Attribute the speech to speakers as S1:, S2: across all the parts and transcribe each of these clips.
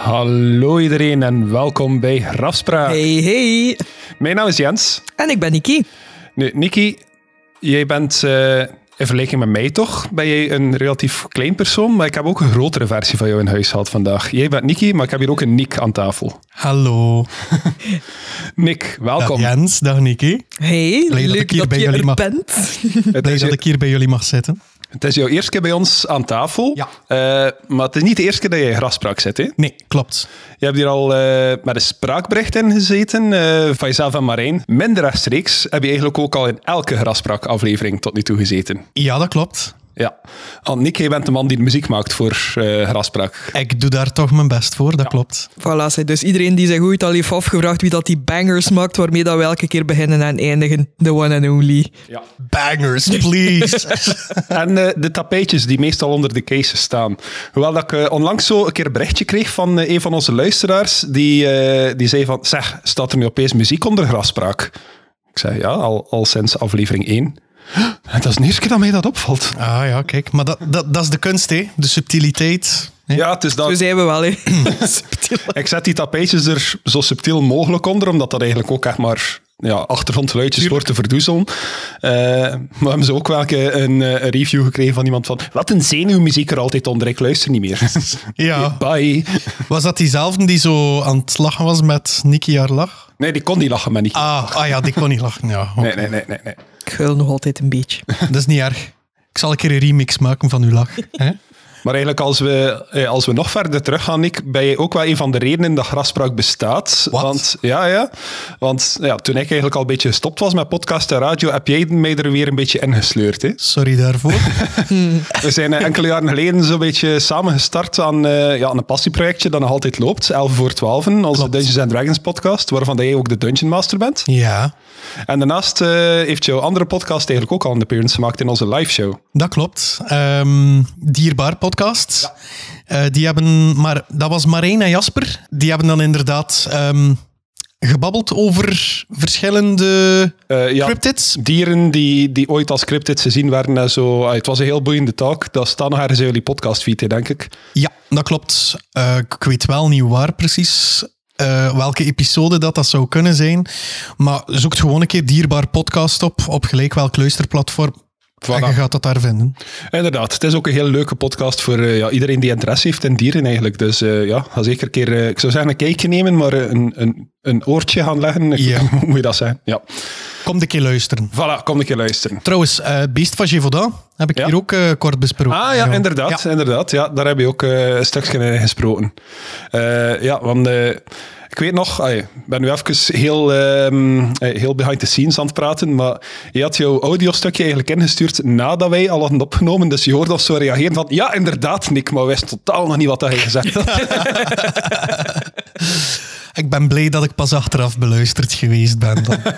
S1: Hallo iedereen en welkom bij Grafspraak.
S2: Hey, hey.
S1: Mijn naam is Jens.
S2: En ik ben Niki.
S1: Nu, Niki, jij bent uh, in vergelijking met mij toch, ben jij een relatief klein persoon, maar ik heb ook een grotere versie van jou in huis gehad vandaag. Jij bent Niki, maar ik heb hier ook een Nick aan tafel.
S3: Hallo.
S1: Nick, welkom.
S3: Dag Jens, dag Niki.
S2: Hey,
S3: dat
S2: leuk
S3: ik hier
S2: dat
S3: bij
S2: je
S3: jullie
S2: er
S3: mag-
S2: bent.
S3: Blij dat ik hier bij jullie mag zitten.
S1: Het is jouw eerste keer bij ons aan tafel,
S3: Ja.
S1: Eh, maar het is niet de eerste keer dat je in Grafspraak zit. Hè?
S3: Nee, klopt.
S1: Je hebt hier al eh, met een spraakbericht in gezeten eh, van jezelf en Marijn. Minder rechtstreeks heb je eigenlijk ook al in elke Grafspraak-aflevering tot nu toe gezeten.
S3: Ja, dat klopt.
S1: Ja. Want Nick, jij bent de man die de muziek maakt voor eh Grafspraak.
S3: Ik doe daar toch mijn best voor, dat klopt.
S2: Voilà, dus iedereen die zich ooit al heeft afgevraagd wie dat die bangers maakt, waarmee dat we elke keer beginnen en eindigen. The one and only.
S1: Ja.
S3: Bangers, please.
S1: En eh, de tapijtjes die meestal onder de cases staan. Hoewel dat ik eh, onlangs zo een keer een berichtje kreeg van eh, een van onze luisteraars, die, eh, die zei van, zeg, staat er nu opeens muziek onder Grafspraak? Ik zei, ja, al, al sinds aflevering 1. Dat is de eerste keer dat mij dat opvalt.
S3: ah ja, kijk. Maar dat, dat, dat is de kunst, hè. De subtiliteit. hè.
S1: Ja, het is dat.
S2: Zo zijn we wel, hè. Subtiel.
S1: Ik zet die tapijtjes er zo subtiel mogelijk onder, omdat dat eigenlijk ook echt maar ja, achtergrondgeluidjes wordt te verdoezelen. Eh, maar we hebben ze ook wel een, keer een, eh, een review gekregen van iemand van wat een zenuwmuziek er altijd onder, ik luister niet meer.
S3: Ja.
S1: Bye.
S3: Was dat diezelfde die zo aan het lachen was met Niki haar lach?
S1: Nee, die kon niet lachen met niet.
S3: Ah, ah ja, die kon niet lachen. Ja.
S1: Nee, nee, nee, nee, nee.
S2: Ik huil nog altijd een beetje.
S3: Dat is niet erg. Ik zal een keer een remix maken van uw lach. Hè?
S1: Maar eigenlijk, als we, eh, als we nog verder teruggaan, Nick, ben je ook wel een van de redenen dat Graspraak bestaat. Want, ja, ja. Want ja, toen ik eigenlijk al een beetje gestopt was met podcast en radio, heb jij mij er weer een beetje ingesleurd. Hè?
S3: Sorry daarvoor.
S1: We zijn eh, enkele jaren geleden zo'n beetje samen gestart aan, eh, ja, aan een passieprojectje dat nog altijd loopt. 11 voor 12, onze. Dungeons and Dragons podcast, waarvan jij ook de Dungeon Master bent.
S3: Ja,
S1: En daarnaast heeft jouw andere podcast eigenlijk ook al een appearance gemaakt in onze live show.
S3: dat klopt. Ehm, Dierbaar podcast. Eh, die hebben, maar dat was Marijn en Jasper. Die hebben dan inderdaad ehm, gebabbeld over verschillende
S1: Eh, ja,
S3: cryptids.
S1: dieren die, die ooit als cryptids gezien werden. En zo. Ah, het was een heel boeiende talk. Dat staat nog ergens in jullie podcastfeed, denk ik.
S3: Ja, dat klopt. Eh, ik weet wel niet waar precies. welke episode dat, dat zou kunnen zijn. Maar zoek gewoon een keer Dierbaar podcast op, op gelijk welk luisterplatform. En
S1: Voilà.
S3: je gaat dat daar vinden.
S1: Inderdaad, het is ook een heel leuke podcast voor eh, ja, iedereen die interesse heeft in dieren eigenlijk. Dus eh, ja, ga zeker een keer, eh, ik zou zeggen een kijkje nemen, maar een, een, een oortje gaan leggen.
S3: Ja.
S1: Hoe moet je dat zeggen? Ja.
S3: Kom een keer luisteren.
S1: Voilà, kom een keer luisteren.
S3: Trouwens, Beest van Gévaudan heb ik
S1: Ja.
S3: hier ook kort besproken.
S1: Ah ja, inderdaad, inderdaad. Ja, daar heb je ook een stukje in gesproken. Ja, want ik weet nog, ik ben nu even heel, ehm, eh, heel behind the scenes aan het praten, maar je had jouw audiostukje eigenlijk ingestuurd nadat wij al hadden opgenomen, dus je hoorde ons zo reageren van, ja, inderdaad, Nick, maar we wisten totaal nog niet wat hij gezegd had.
S3: Ik ben blij dat ik pas achteraf beluisterd geweest ben. Dan.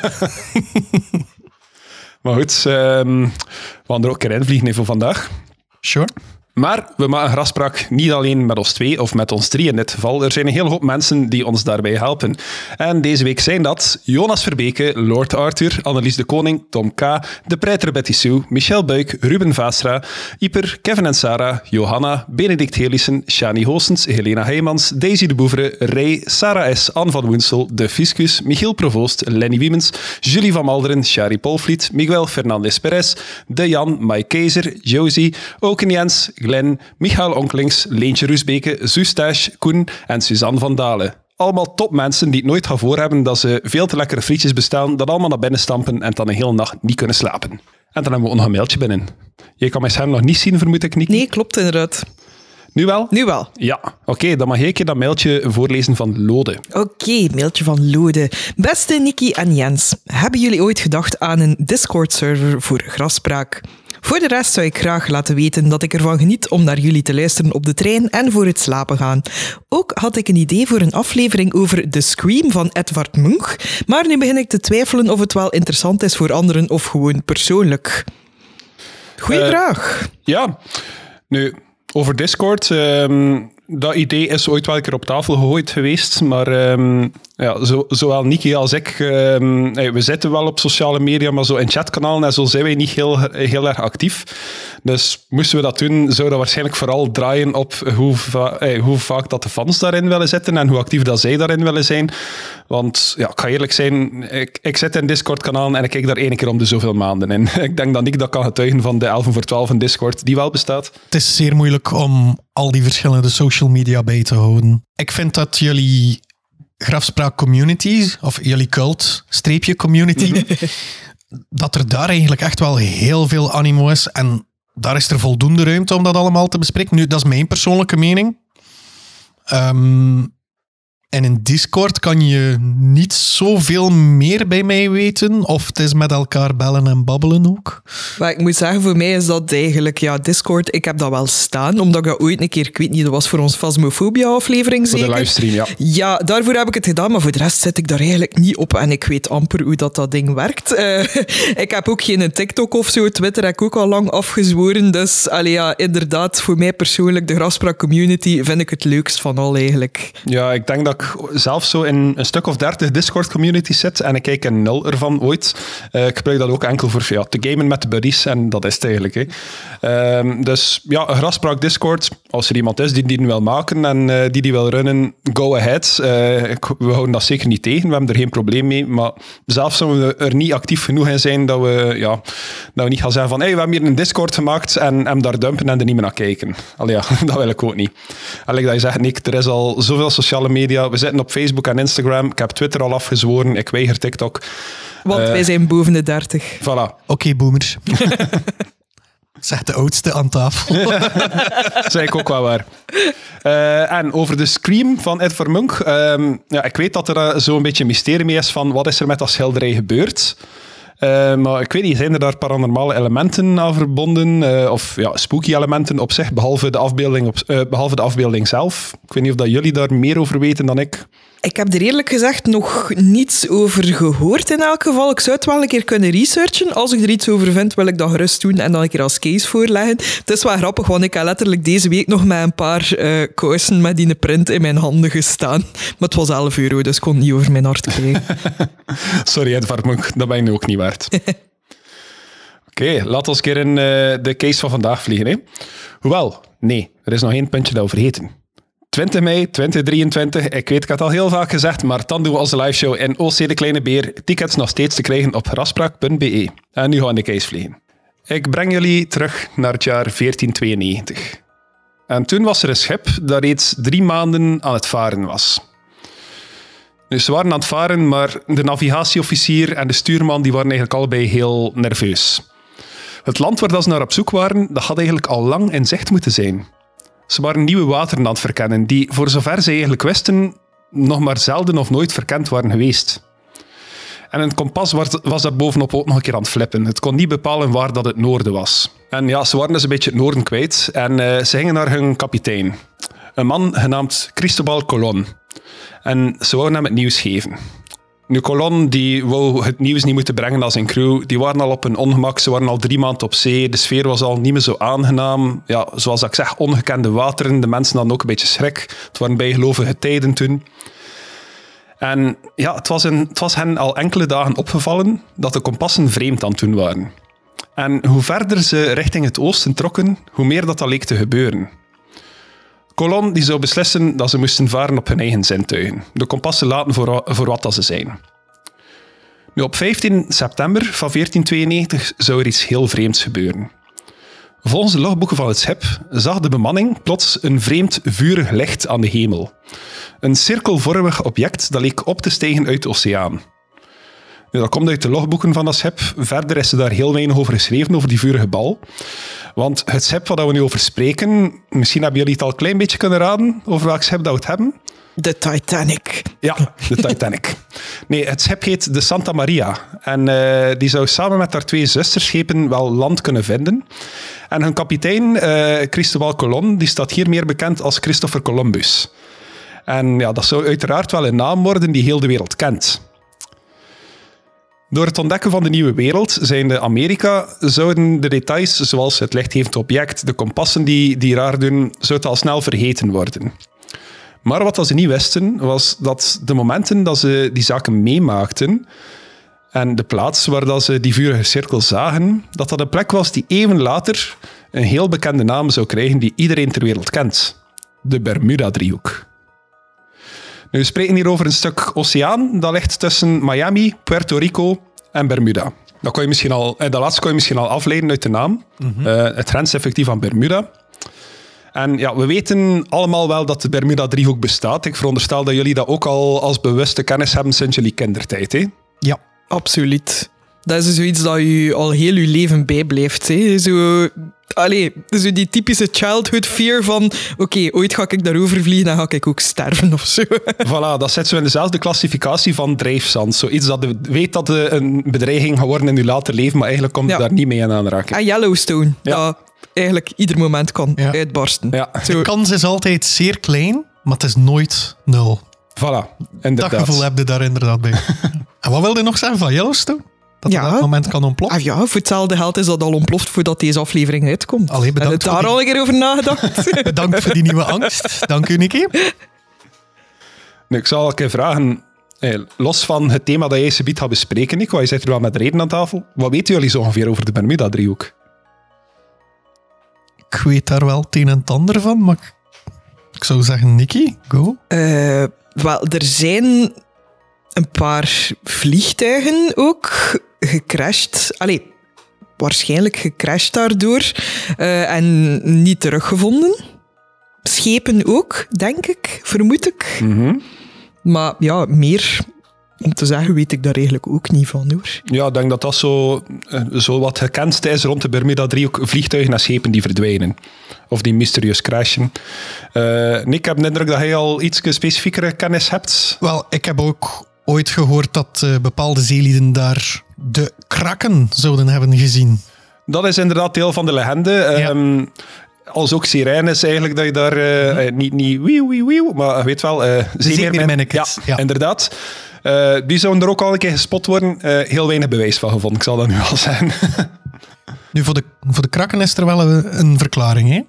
S1: maar goed, ehm, we gaan er ook een keer invliegen hè, voor vandaag.
S3: Sure.
S1: Maar we maken graspraak niet alleen met ons twee of met ons drie in dit geval. Er zijn een hele hoop mensen die ons daarbij helpen. En deze week zijn dat Jonas Verbeke, Lord Arthur, Annelies de Koning, Tom K., De Preiter Betty Sue, Michel Buik, Ruben Vaastra, Iper, Kevin en Sarah, Johanna, Benedict Helissen, Shani Hoosens, Helena Heijmans, Daisy de Boevere, Ray, Sarah S., Anne van Woensel, De Fiscus, Michiel Provoost, Lenny Wiemens, Julie van Malderen, Shari Polvliet, Miguel Fernandez Perez, De Jan, Mike Keizer, Josie, Oken Jens, Glenn, Michael Onklings, Leentje Roesbeke, Sustache, Koen en Suzanne van Dalen. Allemaal topmensen die het nooit gaan voorhebben dat ze veel te lekkere frietjes bestellen, dat allemaal naar binnen stampen en dan een hele nacht niet kunnen slapen. En dan hebben we ook nog een mailtje binnen. Je kan mijn scherm nog niet zien, vermoed ik niet.
S2: Nee, klopt inderdaad.
S1: Nu wel?
S2: Nu wel.
S1: Ja. Oké, dan mag ik je dat mailtje voorlezen van Lode.
S2: Oké, mailtje van Lode. Beste Nikki en Jens, hebben jullie ooit gedacht aan een Discord-server voor grafspraak? Voor de rest zou ik graag laten weten dat ik ervan geniet om naar jullie te luisteren op de trein en voor het slapen gaan. Ook had ik een idee voor een aflevering over The Scream van Edvard Munch, maar nu begin ik te twijfelen of het wel interessant is voor anderen of gewoon persoonlijk. Goeie vraag.
S1: Ja, nu, over Discord. ehm, dat idee is ooit wel een keer op tafel gegooid geweest, maar ehm, ja, zo, zowel Niki als ik, ehm, we zitten wel op sociale media, maar zo in chatkanalen en zo zijn wij niet heel, heel erg actief. Dus moesten we dat doen, zou dat waarschijnlijk vooral draaien op hoe, hoe vaak dat de fans daarin willen zitten en hoe actief dat zij daarin willen zijn. Want ja, ik ga eerlijk zijn, ik, ik zit in Discord-kanaal en ik kijk daar één keer om de zoveel maanden in. Ik denk dat ik dat kan getuigen van de 11 voor 12 in Discord, die wel bestaat.
S3: Het is zeer moeilijk om al die verschillende social media bij te houden. Ik vind dat jullie grafspraak community, of jullie cult, streepje community, dat er daar eigenlijk echt wel heel veel animo is. En daar is er voldoende ruimte om dat allemaal te bespreken. Nu, dat is mijn persoonlijke mening. Um, en in Discord kan je niet zoveel meer bij mij weten. Of het is met elkaar bellen en babbelen ook.
S2: Maar ik moet zeggen, voor mij is dat eigenlijk... Ja, Discord, ik heb dat wel staan. Omdat ik dat ooit een keer... Ik weet niet, dat was voor ons Phasmophobia-aflevering
S1: zeker? Voor de livestream, ja.
S2: Ja, daarvoor heb ik het gedaan. Maar voor de rest zit ik daar eigenlijk niet op. En ik weet amper hoe dat, dat ding werkt. Uh, ik heb ook geen TikTok of zo. Twitter heb ik ook al lang afgezworen. Dus allee, ja, inderdaad, voor mij persoonlijk, de Grafspraak community, vind ik het leukst van al eigenlijk.
S1: Ja, ik denk dat zelf zo in een stuk of dertig Discord-communities zit en ik kijk een nul ervan ooit. Uh, ik gebruik dat ook enkel voor ja, te gamen met de buddies en dat is het eigenlijk. Hè. Ehm, dus ja, een graspraak Discord, als er iemand is die die wil maken en uh, die die wil runnen, go ahead. Ik, we houden dat zeker niet tegen, we hebben er geen probleem mee, maar zelf zouden we er niet actief genoeg in zijn dat we, ja, dat we niet gaan zeggen van hey, we hebben hier een Discord gemaakt en hem daar dumpen en er niet meer naar kijken. Allee, ja, dat wil ik ook niet. Allee, dat je zegt, Nick, er is al zoveel sociale media, we zitten op Facebook en Instagram. Ik heb Twitter al afgezworen. Ik weiger TikTok.
S2: Want uh, wij zijn boven de 30.
S1: Voilà.
S3: Oké, okay, boomers. Zeg de oudste aan tafel.
S1: zeg ik ook wel waar. Uh, en over de Scream van Ed Vermunk. Um, ja, ik weet dat er uh, zo'n beetje mysterie mee is van wat is er met dat schilderij gebeurd. Uh, maar ik weet niet, zijn er daar paranormale elementen aan verbonden? Uh, of ja, spooky elementen op zich, behalve de, afbeelding op, uh, behalve de afbeelding zelf? Ik weet niet of dat jullie daar meer over weten dan ik.
S2: Ik heb er eerlijk gezegd nog niets over gehoord in elk geval. Ik zou het wel een keer kunnen researchen. Als ik er iets over vind, wil ik dat gerust doen en dan een keer als case voorleggen. Het is wel grappig, want ik heb letterlijk deze week nog met een paar uh, kousen met die print in mijn handen gestaan. Maar het was 11 euro, dus ik kon niet over mijn hart krijgen.
S1: Sorry, Ed Varmunk, dat ben je ook niet waard. Oké, okay, laten we eens een keer in uh, de case van vandaag vliegen. Hè? Hoewel, nee, er is nog één puntje dat we vergeten. 20 mei 2023. Ik weet, ik had het al heel vaak gezegd, maar dan doen we onze liveshow in OC de Kleine Beer. Tickets nog steeds te krijgen op raspraak.be. En nu gaan we de case vliegen. Ik breng jullie terug naar het jaar 1492. En toen was er een schip dat reeds drie maanden aan het varen was. Dus ze waren aan het varen, maar de navigatieofficier en de stuurman die waren eigenlijk allebei heel nerveus. Het land waar ze naar op zoek waren, dat had eigenlijk al lang in zicht moeten zijn. Ze waren nieuwe wateren aan het verkennen, die, voor zover ze eigenlijk wisten, nog maar zelden of nooit verkend waren geweest. En een kompas was, daar bovenop ook nog een keer aan het flippen. Het kon niet bepalen waar dat het noorden was. En ja, ze waren dus een beetje het noorden kwijt en uh, ze gingen naar hun kapitein. Een man genaamd Cristobal Colon. En ze wouden hem het nieuws geven. Nu, Colon die wou het nieuws niet moeten brengen als zijn crew. Die waren al op een ongemak, ze waren al drie maanden op zee. De sfeer was al niet meer zo aangenaam. Ja, zoals ik zeg, ongekende wateren. De mensen hadden ook een beetje schrik. Het waren bijgelovige tijden toen. En ja, het was, een, het was hen al enkele dagen opgevallen dat de kompassen vreemd aan het doen waren. En hoe verder ze richting het oosten trokken, hoe meer dat, dat leek te gebeuren. Colon die zou beslissen dat ze moesten varen op hun eigen zintuigen. De kompassen laten voor, voor wat dat ze zijn. Nu, op 15 september van 1492 zou er iets heel vreemds gebeuren. Volgens de logboeken van het schip zag de bemanning plots een vreemd vurig licht aan de hemel. Een cirkelvormig object dat leek op te stijgen uit de oceaan. Nu, dat komt uit de logboeken van dat schip. Verder is er daar heel weinig over geschreven, over die vurige bal. Want het schip waar we nu over spreken, misschien hebben jullie het al een klein beetje kunnen raden over welk schip dat we het hebben.
S2: De Titanic.
S1: Ja, de Titanic. Nee, het schip heet de Santa Maria. En uh, die zou samen met haar twee zusterschepen wel land kunnen vinden. En hun kapitein, uh, Cristobal Colon, die staat hier meer bekend als Christopher Columbus. En ja, dat zou uiteraard wel een naam worden die heel de wereld kent. Door het ontdekken van de nieuwe wereld, zijnde Amerika, zouden de details zoals het lichtgevend object, de kompassen die, die raar doen, al snel vergeten worden. Maar wat ze niet wisten, was dat de momenten dat ze die zaken meemaakten en de plaats waar dat ze die vurige cirkel zagen, dat dat een plek was die even later een heel bekende naam zou krijgen die iedereen ter wereld kent. De Bermuda-driehoek. Nu, we spreken hier over een stuk oceaan dat ligt tussen Miami, Puerto Rico en Bermuda. Dat, kon je misschien al, eh, dat laatste kon je misschien al afleiden uit de naam. Eh, het grenst effectief aan Bermuda. En ja, we weten allemaal wel dat de Bermuda-driehoek bestaat. Ik veronderstel dat jullie dat ook al als bewuste kennis hebben sinds jullie kindertijd. Hè?
S3: Ja.
S2: Absoluut. Dat is zoiets dat je al heel je leven bijblijft. Hè. Zo, allee, zo die typische childhood fear van oké, ooit ga ik daarover vliegen en ga ik ook sterven of zo.
S1: Voilà, dat zit zo in dezelfde klassificatie van drijfzand. Zoiets dat je weet dat het een bedreiging gaat worden in je later leven, maar eigenlijk komt je
S2: Ja.
S1: daar niet mee in aanraking.
S2: En Yellowstone,
S1: Ja.
S2: dat eigenlijk ieder moment kan
S3: Ja.
S2: uitbarsten.
S1: Ja,
S2: Zo,
S3: De kans is altijd zeer klein, maar het is nooit nul.
S1: voilà,
S3: Dat
S1: inderdaad.
S3: gevoel heb je daar inderdaad bij. en wat wilde je nog zeggen van Yellowstone? Dat
S2: Ja.
S3: op dat moment kan ontploffen?
S2: ah ja, voor hetzelfde geld is dat al ontploft voordat deze aflevering uitkomt.
S3: Allee,
S2: Heb je
S3: bedankt voor
S2: daar
S3: die-
S2: al een keer over nagedacht?
S3: Bedankt voor die nieuwe angst. Dank u, Nicky.
S1: Nu, ik zal een keer vragen, eh, los van het thema dat jij subiet gaat bespreken, Nico, je zit er wel met reden aan tafel. Wat weten jullie zo ongeveer over de Bermuda-driehoek?
S3: Ik weet daar wel het een en het ander van, maar ik- ik zou zeggen, Nicky, go.
S2: Eh, wel, er zijn een paar vliegtuigen ook gecrashed. Allee, waarschijnlijk gecrashed daardoor. eh, en niet teruggevonden. Schepen ook, denk ik, vermoed ik.
S1: Mhm.
S2: Maar ja, meer om te zeggen weet ik daar eigenlijk ook niet van hoor.
S1: Ja, ik denk dat dat zo, eh, zo wat gekendste is rond de Bermuda-driehoek. Vliegtuigen en schepen die verdwijnen. Of die mysterieus crashen. Eh, Nick, ik heb de indruk dat jij al iets specifiekere kennis hebt.
S3: Wel, ik heb ook ooit gehoord dat eh, bepaalde zeelieden daar de kraken zouden hebben gezien.
S1: Dat is inderdaad deel van de legende. Ehm, als ook sirenes eigenlijk, dat je daar eh, eh, niet, niet wieuw, wieuw, wieuw, maar weet wel... eh
S3: Zeemeerminnekes,
S1: Ja,
S3: ja.
S1: inderdaad. Die zouden er ook al een keer gespot worden. Heel weinig bewijs van gevonden, ik zal dat nu al zeggen.
S3: Nu, voor de, voor de kraken is er wel een, een verklaring, hè?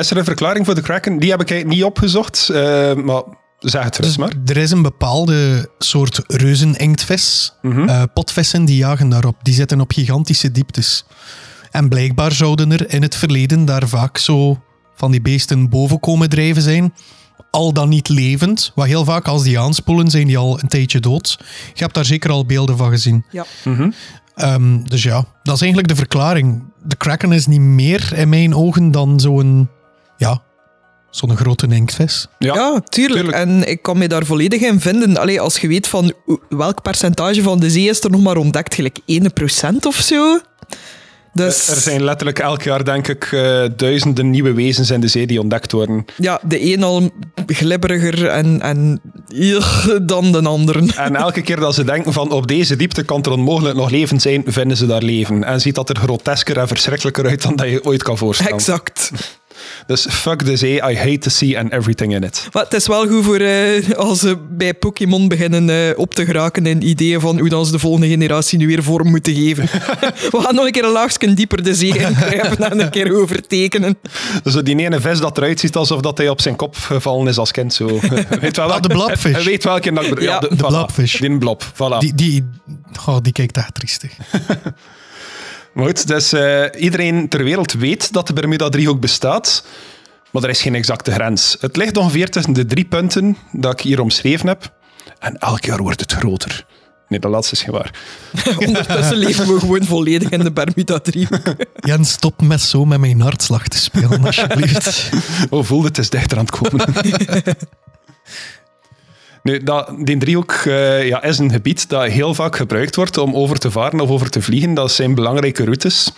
S1: is er een verklaring voor de kraken? Die heb ik niet opgezocht, maar zeg het
S3: Dus
S1: maar.
S3: er is een bepaalde soort reuzenenktvis.
S1: Mhm.
S3: Eh, potvissen die jagen daarop. Die zitten op gigantische dieptes. En blijkbaar zouden er in het verleden daar vaak zo van die beesten boven komen drijven zijn. Al dan niet levend. Wat heel vaak als die aanspoelen zijn die al een tijdje dood. Je hebt daar zeker al beelden van gezien.
S2: Ja.
S3: Ehm, dus ja, dat is eigenlijk de verklaring. De kraken is niet meer in mijn ogen dan zo'n... Ja, zo'n grote inktvis.
S1: Ja,
S2: Ja, tuurlijk.
S1: tuurlijk.
S2: En ik kan me daar volledig in vinden. Allee, als je weet van welk percentage van de zee is er nog maar ontdekt, gelijk 1% of zo. Dus
S1: Er zijn letterlijk elk jaar, denk ik, eh, duizenden nieuwe wezens in de zee die ontdekt worden.
S2: ja, de een al glibberiger en, en dan de andere.
S1: En elke keer dat ze denken van op deze diepte kan er onmogelijk nog leven zijn, vinden ze daar leven. En ziet dat er grotesker en verschrikkelijker uit dan dat je ooit kan voorstellen.
S2: Exact.
S1: Dus fuck de zee, I hate the sea and everything in it.
S2: Maar het is wel goed voor eh, als ze bij Pokémon beginnen eh, op te geraken in ideeën van hoe dan ze de volgende generatie nu weer vorm moeten geven. We gaan nog een keer een laagje dieper de zee ingrijpen en een keer overtekenen.
S1: Zo die ene vis dat eruit ziet alsof dat hij op zijn kop gevallen is als kind. Zo. Weet wel
S3: Ah, de blobfish.
S1: Weet welke dat ik.
S2: Ja,
S1: de,
S3: de
S1: voilà.
S3: blobfish.
S1: Die blob, voilà.
S3: Die, die, oh, die kijkt echt triestig.
S1: Maar goed, dus eh, iedereen ter wereld weet dat de Bermuda-driehoek bestaat, maar er is geen exacte grens. Het ligt ongeveer tussen de drie punten dat ik hier omschreven heb. En elk jaar wordt het groter. Nee, dat laatste is geen waar.
S2: Ondertussen leven we gewoon volledig in de Bermuda-driehoek.
S3: Jens, stop met zo met mijn hartslag te spelen, alsjeblieft.
S1: Oh, voel het, is dichter aan het komen. Nu, dat, die driehoek eh, ja, is een gebied dat heel vaak gebruikt wordt om over te varen of over te vliegen. Dat zijn belangrijke routes.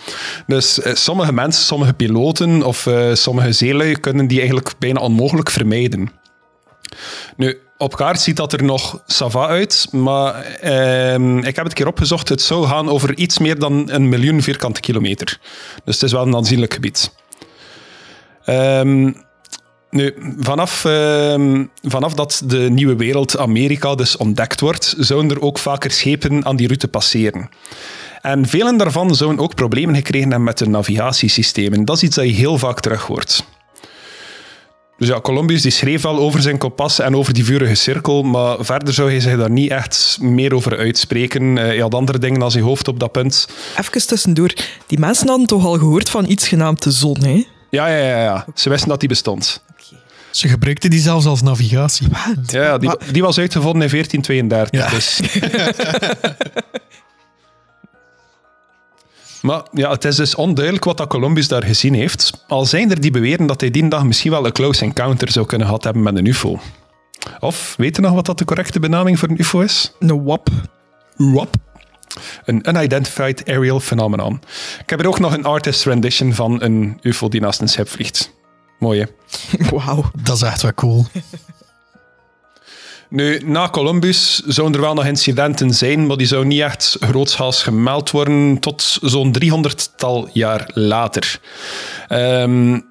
S1: Dus eh, sommige mensen, sommige piloten of eh, sommige zeelui kunnen die eigenlijk bijna onmogelijk vermijden. Nu, op kaart ziet dat er nog sava uit, maar ehm, ik heb het keer opgezocht. Het zou gaan over iets meer dan een miljoen vierkante kilometer. Dus het is wel een aanzienlijk gebied. Ehm, nu, vanaf, ehm, vanaf dat de nieuwe wereld Amerika dus ontdekt wordt, zouden er ook vaker schepen aan die route passeren. En velen daarvan zouden ook problemen gekregen hebben met de navigatiesystemen. Dat is iets dat je heel vaak terug hoort. Dus ja, Columbus die schreef al over zijn kompas en over die vurige cirkel, maar verder zou hij zich daar niet echt meer over uitspreken. Uh, hij had andere dingen als zijn hoofd op dat punt.
S2: Even tussendoor, die mensen hadden toch al gehoord van iets genaamd de zon, hè?
S1: Ja, ja, ja, ja. ze wisten dat die bestond.
S3: Ze gebruikten die zelfs als navigatie.
S1: Ja, die, die was uitgevonden in 1432.
S3: Ja.
S1: Dus. Maar ja, het is dus onduidelijk wat dat Columbus daar gezien heeft. Al zijn er die beweren dat hij die dag misschien wel een close encounter zou kunnen gehad hebben met een UFO. Of weet je nog wat dat de correcte benaming voor een UFO is?
S2: Een WAP.
S1: WAP. Een Unidentified Aerial Phenomenon. Ik heb er ook nog een artist rendition van een UFO die naast een schip vliegt. Mooi hè?
S2: Wauw.
S3: Dat is echt wel cool.
S1: Nu, na Columbus zouden er wel nog incidenten zijn, maar die zouden niet echt grootschaals gemeld worden tot zo'n 300-tal jaar later. Um,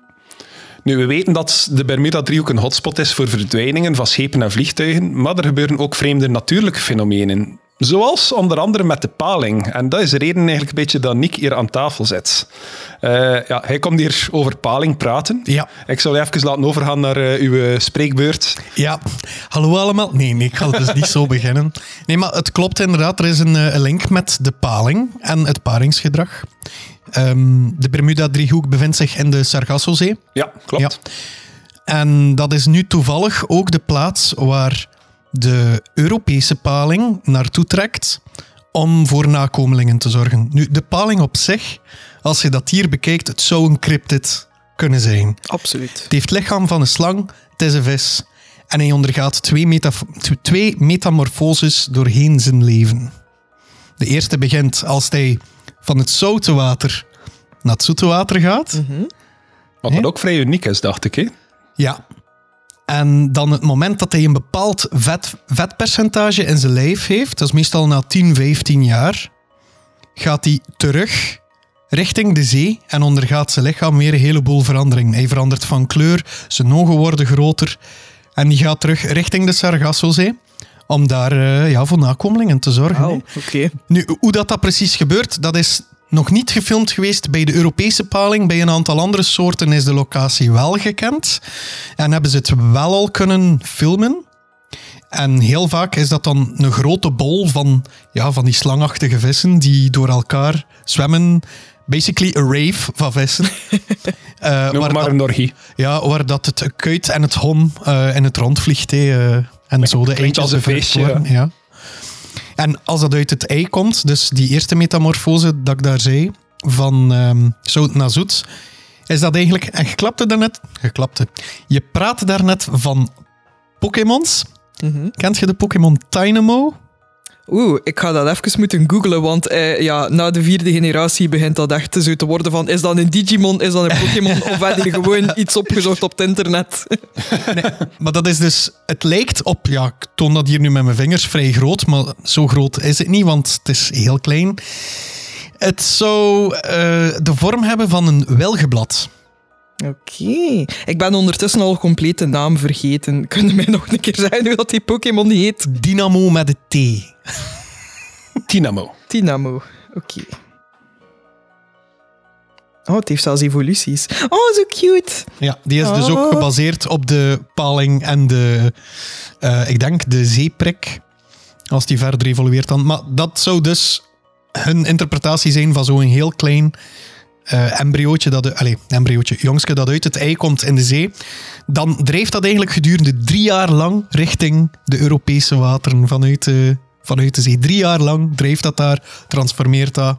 S1: nu, we weten dat de Bermuda-driehoek een hotspot is voor verdwijningen van schepen en vliegtuigen, maar er gebeuren ook vreemde natuurlijke fenomenen. Zoals onder andere met de paling. En dat is de reden eigenlijk een beetje dat Nick hier aan tafel zit. Uh, ja, hij komt hier over paling praten.
S3: Ja.
S1: Ik zal je even laten overgaan naar uh, uw spreekbeurt.
S3: Ja, hallo allemaal. Nee, nee, ik ga dus niet zo beginnen. Nee, maar het klopt inderdaad. Er is een, link met de paling en het paringsgedrag. Um, de Bermuda-driehoek bevindt zich in de Sargassozee.
S1: Ja, klopt.
S3: Ja. En dat is nu toevallig ook de plaats waar de Europese paling naartoe trekt om voor nakomelingen te zorgen. Nu, de paling op zich, als je dat hier bekijkt, het zou een cryptid kunnen zijn.
S2: Absoluut.
S3: Het heeft het lichaam van een slang, het is een vis. En hij ondergaat twee, metaf twee metamorfoses doorheen zijn leven. De eerste begint als hij van het zoute water naar het zoete water gaat.
S2: Mm -hmm.
S1: Wat dat ook vrij uniek is, dacht ik. Hè?
S3: Ja. En dan het moment dat hij een bepaald vet, vetpercentage in zijn lijf heeft, dat is meestal na 10, 15 jaar, gaat hij terug richting de zee en ondergaat zijn lichaam weer een heleboel veranderingen. Hij verandert van kleur, zijn ogen worden groter en die gaat terug richting de Sargassozee om daar uh, ja, voor nakomelingen te zorgen.
S2: Oh, okay.
S3: Nu, hoe dat, dat precies gebeurt, dat is nog niet gefilmd geweest bij de Europese paling. Bij een aantal andere soorten is de locatie wel gekend. En hebben ze het wel al kunnen filmen. En heel vaak is dat dan een grote bol van, ja, van die slangachtige vissen die door elkaar zwemmen. Basically a rave van vissen.
S1: uh, Noem maar een orgie.
S3: Ja, waar dat het kuit en het hom uh, in het rond vliegt. Hey, uh, en zo de
S1: als een feestje.
S3: Ja. ja. En als dat uit het ei komt, dus die eerste metamorfose dat ik daar zei, van um, zout naar zoet, is dat eigenlijk... En je klapte daarnet... Geklapte. Je praatte daarnet van Pokémons.
S2: Mm -hmm.
S3: Kent je de Pokémon Dynamo?
S2: Oeh, ik ga dat even moeten googlen, want eh, ja, na de vierde generatie begint dat echt zo te worden van is dat een Digimon, is dat een Pokémon of heb je gewoon iets opgezocht op het internet?
S3: nee, maar dat is dus, het lijkt op, ja, ik toon dat hier nu met mijn vingers vrij groot, maar zo groot is het niet, want het is heel klein. Het zou uh, de vorm hebben van een wilgeblad.
S2: Oké. Okay. Ik ben ondertussen al compleet de naam vergeten. Kun je mij nog een keer zeggen hoe dat die Pokémon heet?
S3: Dynamo met de T.
S1: Dynamo.
S2: Dynamo. Oké. Okay. Oh, het heeft zelfs evoluties. Oh, zo cute.
S3: Ja, die is oh. dus ook gebaseerd op de paling en de, uh, ik denk, de zeeprik. Als die verder evolueert dan. Maar dat zou dus hun interpretatie zijn van zo'n heel klein uh, embryootje, dat, allez, embryootje, jongske dat uit het ei komt in de zee, dan drijft dat eigenlijk gedurende drie jaar lang richting de Europese wateren vanuit de, vanuit de zee. Drie jaar lang drijft dat daar, transformeert dat.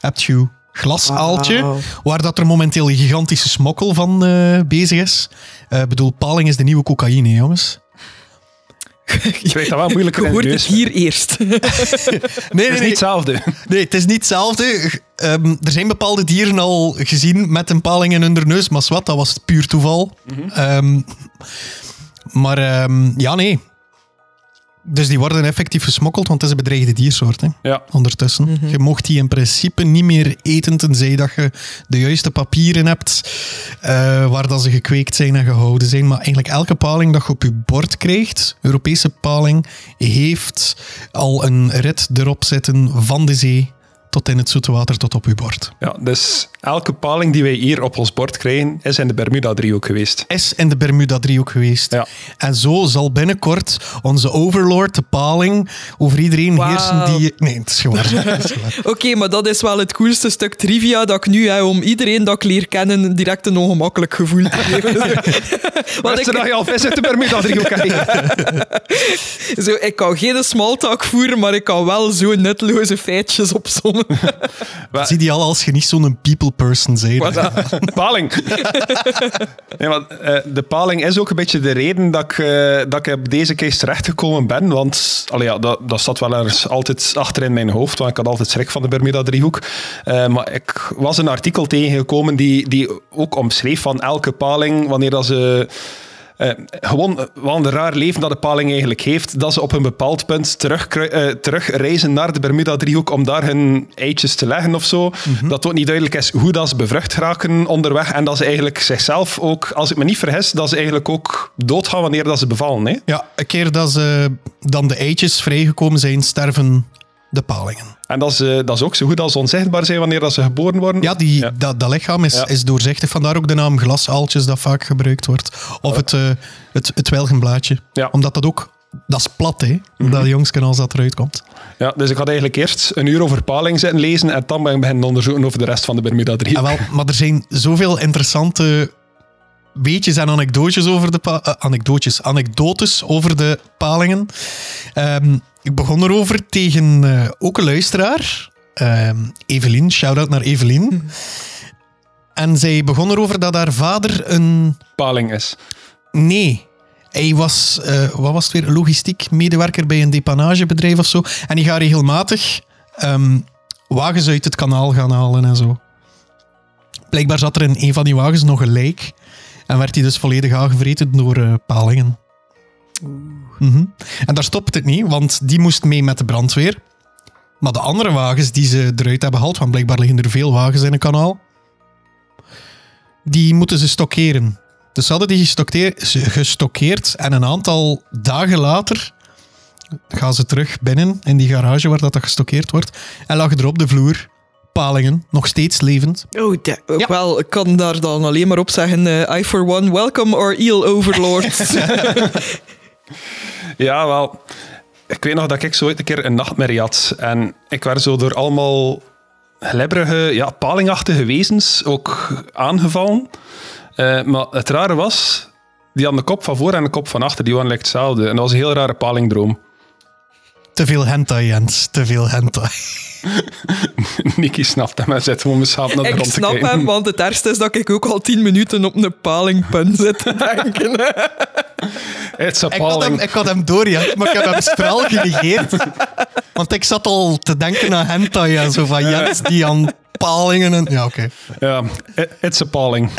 S3: Hebt je glasaaltje, wow. waar dat er momenteel een gigantische smokkel van uh, bezig is. Ik bedoel, paling is de nieuwe cocaïne, jongens.
S1: Je weet dat wel moeilijk
S2: Je hoort het hier eerst.
S3: nee, nee,
S1: het is niet hetzelfde.
S3: Nee, het is niet hetzelfde. Um, er zijn bepaalde dieren al gezien met een paling in hun neus, maar wat, dat was puur toeval.
S1: Mhm.
S3: Mm -hmm. um, maar um, ja, nee. Dus die worden effectief gesmokkeld, want het is een bedreigde diersoort. Hè,
S1: ja.
S3: Ondertussen.
S2: Mhm.
S3: Mm -hmm. Je mocht die in principe niet meer eten, tenzij dat je de juiste papieren hebt uh, waar dat ze gekweekt zijn en gehouden zijn. Maar eigenlijk elke paling dat je op je bord krijgt, Europese paling, heeft al een rit erop zitten van de zee tot in het zoete water tot op uw bord.
S1: Ja, dus elke paling die wij hier op ons bord krijgen, is in de Bermuda-driehoek geweest.
S3: Is in de Bermuda-driehoek geweest.
S1: Ja.
S3: En zo zal binnenkort onze overlord, de paling, over iedereen
S2: Wauw.
S3: heersen die... Nee, het is gewoon. Het is.
S2: Oké, maar dat is wel het coolste stuk trivia dat ik nu heb om iedereen dat ik leer kennen direct een ongemakkelijk gevoel te geven. Want ik,
S1: dat je al vis uit de Bermuda-driehoek
S2: zo, ik kan geen smalltalk voeren, maar ik kan wel zo nutteloze feitjes opzommen.
S3: Zie je al als je niet zo'n people person bent.
S1: Paling. nee, maar, eh, de paling is ook een beetje de reden dat ik, eh, dat ik op deze case terechtgekomen ben. Want allee, ja, dat, dat zat wel ergens altijd achter in mijn hoofd. Want ik had altijd schrik van de Bermuda-driehoek. Eh, maar ik was een artikel tegengekomen die, die ook omschreef van elke paling, wanneer dat ze... eh, gewoon eh, wat een raar leven dat de paling eigenlijk heeft, dat ze op een bepaald punt terug, eh, terugreizen naar de Bermuda-driehoek om daar hun eitjes te leggen of zo. Dat ook niet duidelijk is hoe dat ze bevrucht raken onderweg en dat ze eigenlijk zichzelf ook, als ik me niet vergis, dat ze eigenlijk ook doodgaan wanneer dat ze bevallen. Hè?
S3: Ja, een keer dat ze dan de eitjes vrijgekomen zijn, sterven de palingen.
S1: En dat is, eh, dat is ook zo goed als onzichtbaar zijn wanneer dat ze geboren worden.
S3: Ja, die,
S1: Ja.
S3: Dat, dat lichaam is,
S1: Ja.
S3: is doorzichtig. Vandaar ook de naam glasaaltjes dat vaak gebruikt wordt. Of het, uh, het, het welgenblaadje.
S1: Ja.
S3: Omdat dat ook... Dat is plat, hè. Dat jongsken als dat eruit komt.
S1: Ja, dus ik had eigenlijk eerst een uur over paling zitten lezen en dan ben ik beginnen onderzoeken over de rest van de Bermuda-driehoek.
S3: Ah, wel, maar er zijn zoveel interessante weetjes en anekdootjes over de eh, anekdootjes, anekdotes over de palingen. Ehm, ik begon erover tegen eh, ook een luisteraar, ehm, Evelien, shout-out naar Evelien. En zij begon erover dat haar vader een...
S1: Paling is.
S3: Nee, hij was, eh, wat was het weer, logistiek medewerker bij een depanagebedrijf of zo. En die gaat regelmatig ehm, wagens uit het kanaal gaan halen en zo. Blijkbaar zat er in een van die wagens nog een lijk. En werd hij dus volledig aangevreten door eh, palingen. Mhm. En daar stopt het niet, want die moest mee met de brandweer. Maar de andere wagens die ze eruit hebben gehaald, want blijkbaar liggen er veel wagens in een kanaal, die moeten ze stockeren. Dus ze hadden die gestockeerd en een aantal dagen later gaan ze terug binnen in die garage waar dat, dat gestockeerd wordt en lag er op de vloer palingen, nog steeds levend.
S2: Oh,
S3: Ja.
S2: wel, ik kan daar dan alleen maar op zeggen, eh, I for one, welcome our eel overlord.
S1: Ja, wel. Ik weet nog dat ik zo ooit een keer een nachtmerrie had. En ik werd zo door allemaal glibberige, ja, palingachtige wezens ook aangevallen. Eh, maar het rare was, die hadden de kop van voor en de kop van achter, die waren like hetzelfde. En dat was een heel rare palingdroom.
S3: Te veel hentai, Jens. Te veel hentai.
S1: Nicky snapt hem en zit gewoon mijn schaap naar de
S2: ik
S1: grond te
S2: snap
S1: kijken.
S2: hem, want het ergste is dat ik ook al tien minuten op een palingpun zit te denken.
S1: It's a
S3: Ik had, hem,
S1: paling.
S3: ik had hem door, ja, maar ik heb hem straal genegeerd. Want ik zat al te denken aan hentai en zo van Jens die aan palingen en... Ja, oké.
S1: Ja, it's a paling.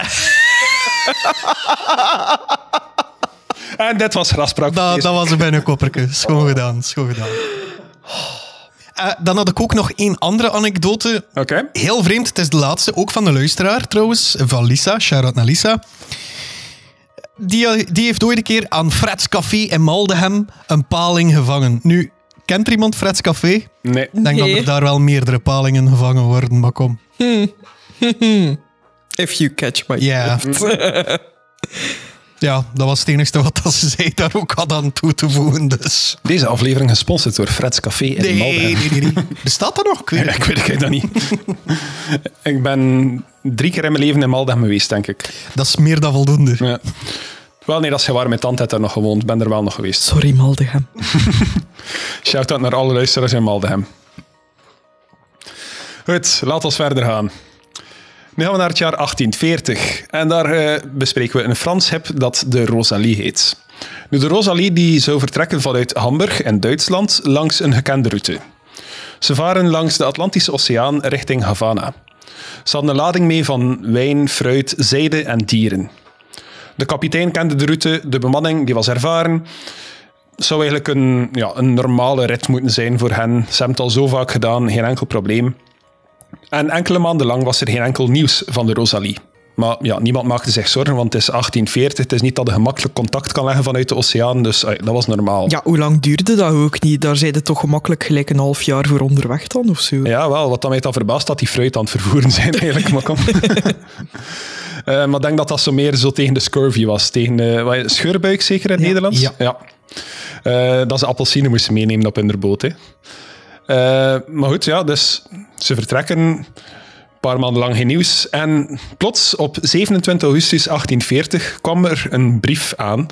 S1: en dit was graspraak.
S3: Dat, dat was een binnenkopperke. Schoon gedaan, schoon gedaan. Eh, dan had ik ook nog één andere anekdote.
S1: Oké.
S3: Heel vreemd, het is de laatste, ook van de luisteraar trouwens, van Lisa. Shout-out naar Lisa. Die, eh, die heeft ooit een keer aan Freds Café in Maldegem een paling gevangen. Nu, kent er iemand Freds Café?
S1: Nee.
S3: Ik denk
S2: Nee.
S3: dat er daar wel meerdere palingen gevangen worden, maar kom.
S2: If you catch my
S3: Ja. ja, dat was het enige wat dat ze zei daar ook had aan toe te voegen. Dus.
S1: Deze aflevering gesponsord door Fred's Café in
S3: Nee,
S1: Maldegem.
S3: nee, nee, nee. Bestaat dat nog? Ik weet
S1: Ja,
S3: het
S1: ik weet het dat niet. ik ben drie keer in mijn leven in Maldegem geweest, denk ik.
S3: Dat is meer dan voldoende.
S1: Ja. Wel, nee, dat is gewaar. Mijn tante heeft daar nog gewoond. Ik ben er wel nog geweest.
S2: Sorry, Maldegem.
S1: Shout-out naar alle luisteraars in Maldegem. Goed, laten we verder gaan. Nu gaan we naar het jaar 1840. En daar eh, bespreken we een Frans hip dat de Rosalie heet. Nu, de Rosalie die zou vertrekken vanuit Hamburg in Duitsland langs een gekende route. Ze varen langs de Atlantische Oceaan richting Havana. Ze hadden een lading mee van wijn, fruit, zijde en dieren. De kapitein kende de route, de bemanning die was ervaren. Het zou eigenlijk een, ja, een normale rit moeten zijn voor hen. Ze hebben het al zo vaak gedaan, geen enkel probleem. En enkele maanden lang was er geen enkel nieuws van de Rosalie. Maar ja, niemand maakte zich zorgen, want het is 1840. Het is niet dat je gemakkelijk contact kan leggen vanuit de oceaan, dus dat was normaal.
S2: Ja, hoe lang duurde dat ook niet? Daar zijn toch gemakkelijk gelijk een half jaar voor onderweg dan, of zo?
S1: Ja, wel. Wat dan mij dan verbaast, dat die fruit aan het vervoeren zijn eigenlijk. maar kom. Uh, maar ik denk dat dat zo meer zo tegen de scurvy was. Tegen uh, scheurbuik zeker in ja. Nederland?
S3: Ja.
S1: ja. Uh, dat ze appelsine moesten meenemen op hun boot. Hè. Maar goed, ja, dus ze vertrekken. Een paar maanden lang geen nieuws. En plots op 27 augustus 1840 kwam er een brief aan.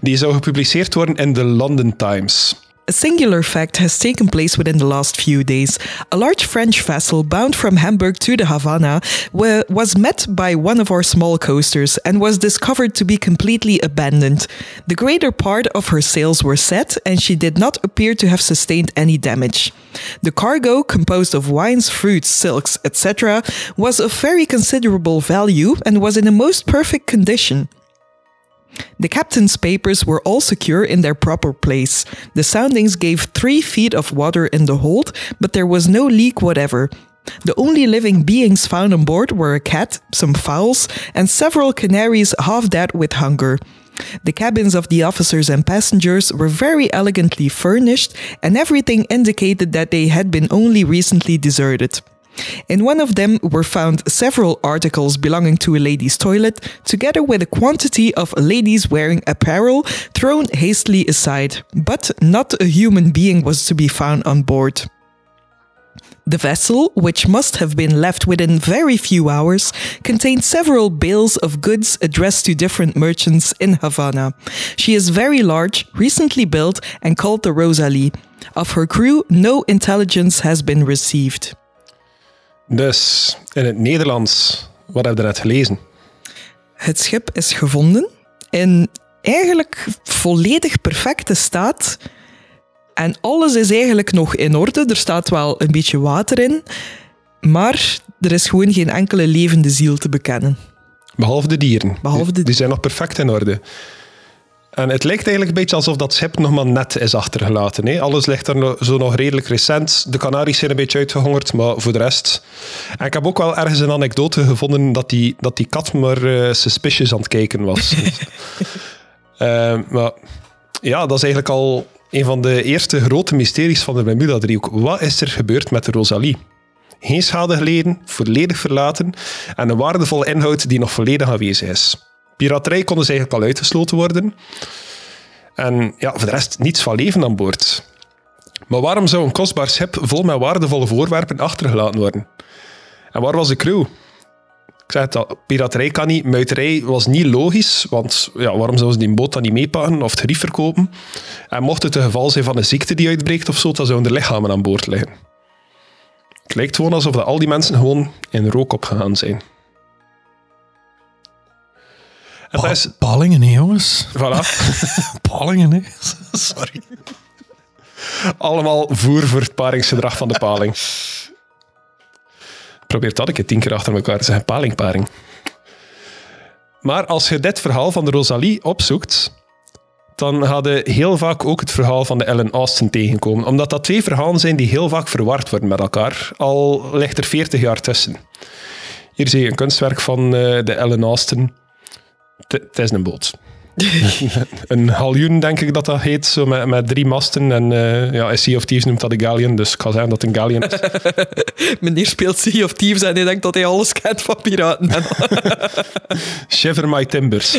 S1: Die zou gepubliceerd worden in de London Times.
S2: A singular fact has taken place within the last few days. A large French vessel bound from Hamburg to the Havana was met by one of our small coasters and was discovered to be completely abandoned. The greater part of her sails were set, and she did not appear to have sustained any damage. The cargo, composed of wines, fruits, silks, etc., was of very considerable value and was in a most perfect condition. The captain's papers were all secure in their proper place. The soundings gave three feet of water in the hold, but there was no leak whatever. The only living beings found on board were a cat, some fowls, and several canaries half dead with hunger. The cabins of the officers and passengers were very elegantly furnished, and everything indicated that they had been only recently deserted. In one of them were found several articles belonging to a lady's toilet, together with a quantity of ladies wearing apparel thrown hastily aside, but not a human being was to be found on board. The vessel, which must have been left within very few hours, contained several bales of goods addressed to different merchants in Havana. She is very large, recently built, and called the Rosalie. Of her crew, no intelligence has been received.
S1: Dus in het Nederlands, wat heb je net gelezen?
S2: Het schip is gevonden in eigenlijk volledig perfecte staat. En alles is eigenlijk nog in orde. Er staat wel een beetje water in. Maar er is gewoon geen enkele levende ziel te bekennen.
S1: Behalve de dieren.
S2: Behalve de...
S1: Die, die zijn nog perfect in orde. En het lijkt eigenlijk een beetje alsof dat schip nog maar net is achtergelaten. Hè? Alles ligt er zo nog redelijk recent. De Canaries zijn een beetje uitgehongerd, maar voor de rest... En ik heb ook wel ergens een anekdote gevonden dat die, dat die kat maar uh, suspicious aan het kijken was. uh, maar ja, dat is eigenlijk al een van de eerste grote mysteries van de Bermuda-driehoek. Wat is er gebeurd met de Rosalie? Geen schade geleden, volledig verlaten en een waardevolle inhoud die nog volledig aanwezig is. Piraterij kon dus eigenlijk al uitgesloten worden. En ja, voor de rest niets van leven aan boord. Maar waarom zou een kostbaar schip vol met waardevolle voorwerpen achtergelaten worden? En waar was de crew? Ik zei het al, piraterij kan niet, muiterij was niet logisch, want ja, waarom zouden ze die boot dan niet meepakken of het gerief verkopen? En mocht het een geval zijn van een ziekte die uitbreekt of zo, dan zouden er lichamen aan boord liggen. Het lijkt gewoon alsof al die mensen gewoon in rook opgegaan zijn.
S3: Pa. Palingen, hè, jongens.
S1: Voilà.
S3: palingen, hè. Sorry.
S1: Allemaal voer voor het paringsgedrag van de paling. Probeer dat ik het tien keer achter elkaar te zeggen. Palingparing. Maar als je dit verhaal van de Rosalie opzoekt, dan ga je heel vaak ook het verhaal van de Ellen Austin tegenkomen. Omdat dat twee verhalen zijn die heel vaak verward worden met elkaar. Al ligt er 40 jaar tussen. Hier zie je een kunstwerk van uh, de Ellen Austin. Het is een boot. een haljoen, denk ik dat dat heet, zo met, met drie masten. En uh, ja, Sea of Thieves noemt dat een galleon, dus ik ga zeggen dat het een galleon is.
S2: Meneer speelt Sea of Thieves en hij denkt dat hij alles kent van piraten.
S1: Shiver my timbers.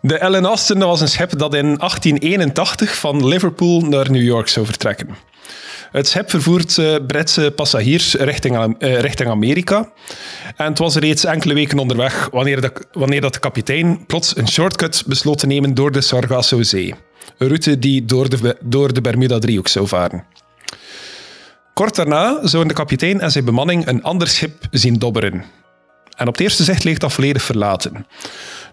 S1: De Ellen Austin was een schip dat in 1881 van Liverpool naar New York zou vertrekken. Het schip vervoert uh, Britse passagiers richting, uh, richting Amerika. En het was reeds enkele weken onderweg wanneer, de, wanneer dat de kapitein plots een shortcut besloot te nemen door de Sargasso Zee. Een route die door de, door de Bermuda-driehoek zou varen. Kort daarna zouden de kapitein en zijn bemanning een ander schip zien dobberen. En op het eerste zicht leek dat volledig verlaten.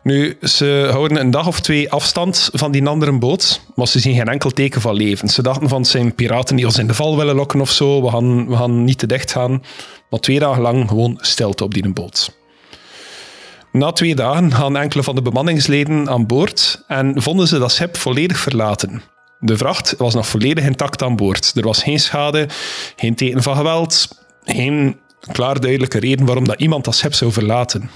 S1: Nu, ze houden een dag of twee afstand van die andere boot, maar ze zien geen enkel teken van leven. Ze dachten van het zijn piraten die ons in de val willen lokken of zo, we gaan, we gaan niet te dicht gaan. Maar twee dagen lang gewoon stilte op die boot. Na twee dagen gaan enkele van de bemanningsleden aan boord en vonden ze dat schip volledig verlaten. De vracht was nog volledig intact aan boord. Er was geen schade, geen teken van geweld, geen klaar duidelijke reden waarom dat iemand dat schip zou verlaten.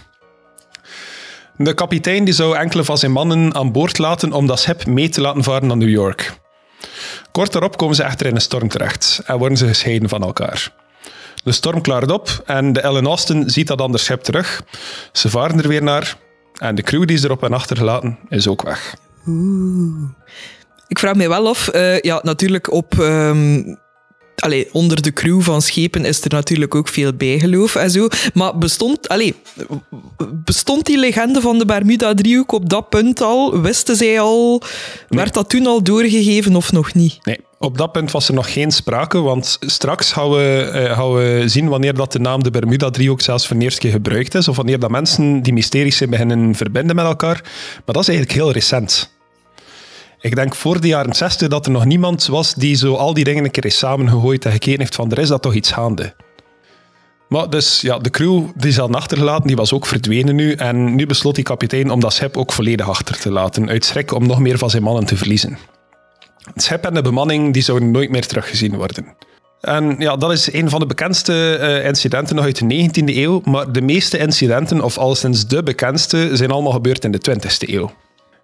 S1: De kapitein die zou enkele van zijn mannen aan boord laten om dat schip mee te laten varen naar New York. Kort daarop komen ze echter in een storm terecht en worden ze gescheiden van elkaar. De storm klaart op en de Ellen Austin ziet dat ander schip terug. Ze varen er weer naar en de crew die ze erop hebben achtergelaten is ook weg.
S2: Ik vraag me wel af, eh, ja, natuurlijk op... ehm, allee, onder de crew van schepen is er natuurlijk ook veel bijgeloof en zo. Maar bestond, allee, bestond die legende van de Bermuda-driehoek op dat punt al? Wisten zij al? Werd dat toen al doorgegeven of nog niet?
S1: Nee, op dat punt was er nog geen sprake, want straks gaan we, eh, gaan we zien wanneer dat de naam de Bermuda-driehoek zelfs voor de eerste keer gebruikt is, of wanneer dat mensen die mysteries zijn beginnen verbinden met elkaar. Maar dat is eigenlijk heel recent. Ik denk voor de jaren 60 dat er nog niemand was die zo al die dingen een keer is samengegooid en gekeken heeft van er is dat toch iets gaande. Maar dus ja, de crew die ze hadden achtergelaten, die was ook verdwenen nu. En nu besloot die kapitein om dat schip ook volledig achter te laten, uit schrik om nog meer van zijn mannen te verliezen. Het schip en de bemanning die zouden nooit meer teruggezien worden. En ja, dat is een van de bekendste eh, incidenten nog uit de 19e eeuw. Maar de meeste incidenten, of al sinds de bekendste, zijn allemaal gebeurd in de 20e eeuw.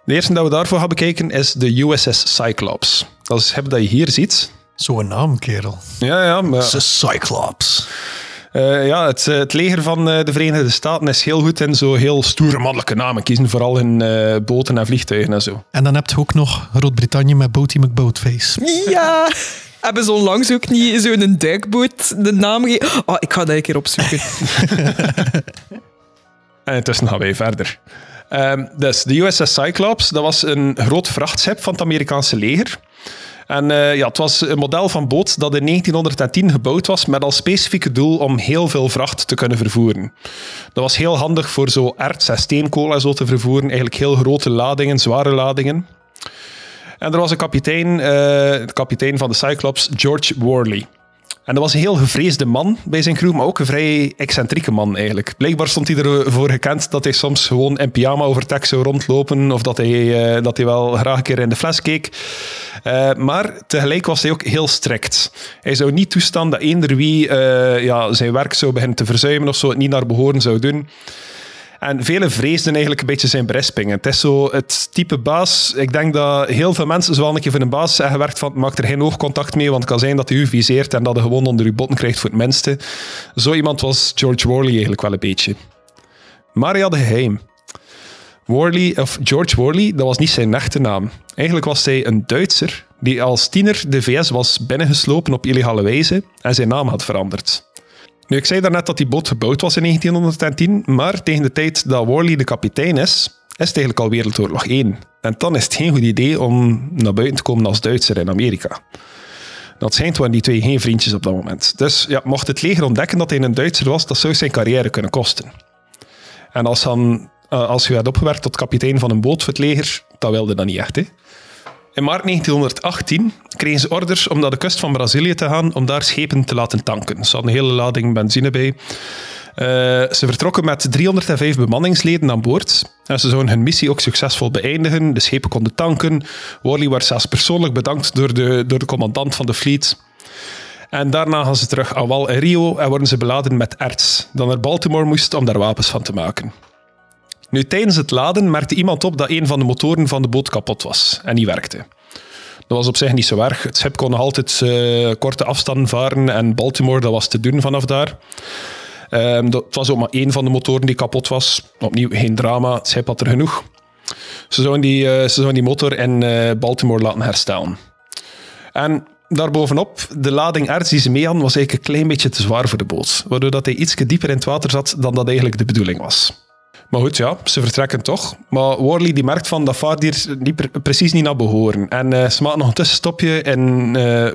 S1: De eerste dat we daarvoor gaan bekijken is de USS Cyclops. Dat is het dat je hier ziet.
S3: Zo'n naam, kerel.
S1: Ja, ja, maar,
S3: De Cyclops.
S1: eh, ja het, eh, het leger van eh, de Verenigde Staten is heel goed in zo heel stoere mannelijke namen kiezen. Vooral in eh, boten en vliegtuigen en zo.
S3: En dan heb je ook nog Groot-Brittannië met Boaty McBoatface.
S2: Ja! Hebben ze onlangs ook niet zo'n duikboot de naam gegeven? Oh, ik ga dat een keer opzoeken.
S1: En intussen gaan wij verder. Ehm, dus de USS Cyclops, dat was een groot vrachtschip van het Amerikaanse leger. En eh, ja, het was een model van boot dat in 1910 gebouwd was met als specifieke doel om heel veel vracht te kunnen vervoeren. Dat was heel handig voor zo erts en steenkool en zo te vervoeren. Eigenlijk heel grote ladingen, zware ladingen. En er was een kapitein, eh, de kapitein van de Cyclops, George Worley. En dat was een heel gevreesde man bij zijn crew, maar ook een vrij excentrieke man eigenlijk. Blijkbaar stond hij ervoor gekend dat hij soms gewoon in pyjama over tekst zou rondlopen, of dat hij, eh, dat hij wel graag een keer in de fles keek. Eh, maar tegelijk was hij ook heel strikt. Hij zou niet toestaan dat eender wie eh, ja, zijn werk zou beginnen te verzuimen of zo, het niet naar behoren zou doen. En velen vreesden eigenlijk een beetje zijn berisping. Het is zo het type baas. Ik denk dat heel veel mensen zo een keer voor een baas hebben gewerkt van maak er geen oogcontact mee, want het kan zijn dat hij u viseert en dat hij gewoon onder uw botten krijgt voor het minste. Zo iemand was George Worley eigenlijk wel een beetje. Maar hij had een geheim. Worley, of George Worley, dat was niet zijn echte naam. Eigenlijk was hij een Duitser die als tiener de VS was binnengeslopen op illegale wijze en zijn naam had veranderd. Nu, ik zei daarnet dat die boot gebouwd was in 1910, maar tegen de tijd dat Worley de kapitein is, is het eigenlijk al Wereldoorlog 1. En dan is het geen goed idee om naar buiten te komen als Duitser in Amerika. Dat schijnt waren die twee geen vriendjes op dat moment. Dus ja, mocht het leger ontdekken dat hij een Duitser was, dat zou zijn carrière kunnen kosten. En als, dan, eh, als je had opgewerkt tot kapitein van een boot voor het leger, dat wilde dat niet echt. Hè? In maart 1918 kregen ze orders om naar de kust van Brazilië te gaan om daar schepen te laten tanken. Ze hadden een hele lading benzine bij. Eh, ze vertrokken met 305 bemanningsleden aan boord. En ze zouden hun missie ook succesvol beëindigen. De schepen konden tanken. Worley werd zelfs persoonlijk bedankt door de, door de commandant van de fleet. En daarna gaan ze terug aan wal in Rio en worden ze beladen met erts, dat naar Baltimore moest om daar wapens van te maken. Nu, tijdens het laden merkte iemand op dat een van de motoren van de boot kapot was en niet werkte. Dat was op zich niet zo erg. Het schip kon nog altijd eh, korte afstanden varen en Baltimore, dat was te doen vanaf daar. Ehm, dat was ook maar één van de motoren die kapot was. Opnieuw geen drama, het schip had er genoeg. Ze zouden die, eh, ze zouden die motor in eh, Baltimore laten herstellen. En daarbovenop, de lading erts die ze mee hadden, was eigenlijk een klein beetje te zwaar voor de boot. Waardoor dat hij iets dieper in het water zat dan dat eigenlijk de bedoeling was. Maar goed, ja, ze vertrekken toch. Maar Worley die merkt van dat vaart hier niet pre- precies niet naar behoren. En eh, ze maken nog een tussenstopje in, eh,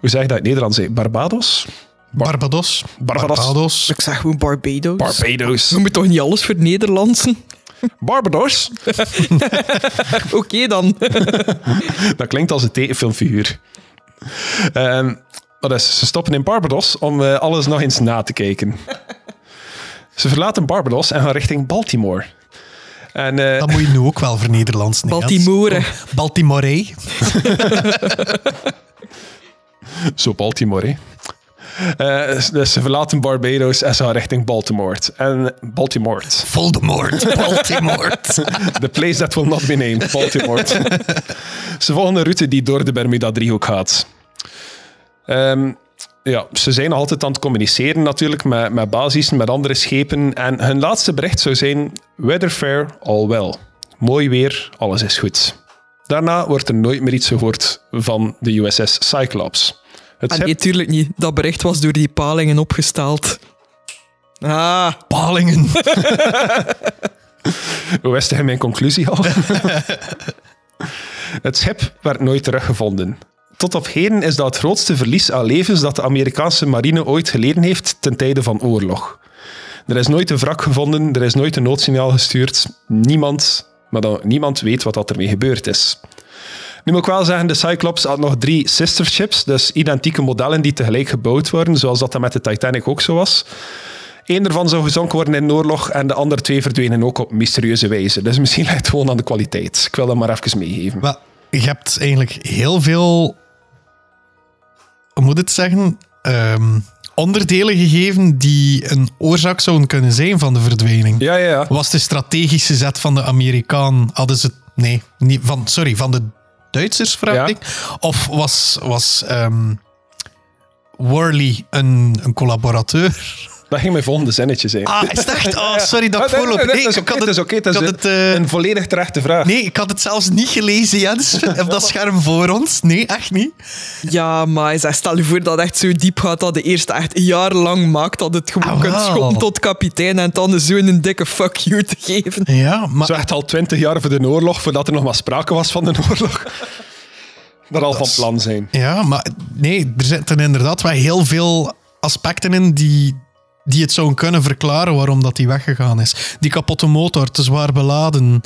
S1: hoe zeg je dat in het Nederlands? hè? Barbados?
S3: Barbados.
S1: Barbados.
S2: Ik zeg gewoon Barbados.
S1: Barbados.
S2: We moeten toch niet alles voor Nederlandsen?
S1: Barbados?
S2: Oké dan.
S1: Dat klinkt als een tekenfilmfiguur. Ehm maar dus, ze stoppen in Barbados om eh, alles nog eens na te kijken. Ze verlaten Barbados en gaan richting Baltimore. En, eh,
S3: Dat moet je nu ook wel voor Nederlands nemen.
S2: Baltimore.
S3: Baltimore.
S1: Zo Baltimore, hè. Eh, dus ze verlaten Barbados en ze gaan richting Baltimore. En Baltimore.
S3: Voldemort, Baltimore.
S1: The place that will not be named. Baltimore. ze volgen een route die door de Bermuda-driehoek gaat. Ehm, ja, ze zijn nog altijd aan het communiceren natuurlijk met, met basis, met andere schepen. En hun laatste bericht zou zijn: Weather fair, all well. Mooi weer, alles is goed. Daarna wordt er nooit meer iets gehoord van de USS Cyclops. Het
S2: Ah, nee, tuurlijk niet. Dat bericht was door die palingen opgesteld. Ah,
S3: Palingen.
S1: Hoe wist hij mijn conclusie al? het schip werd nooit teruggevonden. Tot op heden is dat het grootste verlies aan levens dat de Amerikaanse marine ooit geleden heeft ten tijde van oorlog. Er is nooit een wrak gevonden, er is nooit een noodsignaal gestuurd. Niemand, maar dan, niemand weet wat dat ermee gebeurd is. Nu moet ik wel zeggen, de Cyclops had nog drie sister ships, dus identieke modellen die tegelijk gebouwd worden, zoals dat, met de Titanic ook zo was. Eén daarvan zou gezonken worden in oorlog en de andere twee verdwenen ook op mysterieuze wijze. Dus misschien ligt het gewoon aan de kwaliteit. Ik wil dat maar even meegeven.
S3: Je hebt eigenlijk heel veel, moet het zeggen, Ehm, onderdelen gegeven die een oorzaak zouden kunnen zijn van de verdwijning.
S1: Ja, ja, ja.
S3: Was de strategische zet van de Amerikaan, hadden ze, nee, niet van, sorry, van de Duitsers, vraag
S1: Ja.
S3: ik? Of was, was ehm, Worley een, een collaborateur?
S1: Dat ging mijn volgende zinnetje zijn.
S3: Ah, is het echt? Oh, sorry dat ik
S1: Ah,
S3: voorloop.
S1: nee, nee,
S3: Nee, ik
S1: oké,
S3: had
S1: dat is oké,
S3: ik
S1: is
S3: het, eh,
S1: een volledig terechte vraag.
S3: Nee, ik had het zelfs niet gelezen, Jens, op dat scherm voor ons. Nee, echt niet.
S2: ja, maar stel je voor dat het echt zo diep gaat dat de eerste echt jarenlang maakt dat het gewoon
S3: Ah,
S2: kunt schoppen tot kapitein en dan zo'n dikke fuck you te geven.
S3: Ja, maar
S1: Zo echt al twintig jaar voor de oorlog, voordat er nog maar sprake was van de oorlog. Dat al van plan zijn.
S3: Ja, maar nee, er zitten inderdaad wel heel veel aspecten in die, die het zouden kunnen verklaren waarom dat die weggegaan is. Die kapotte motor, te zwaar beladen.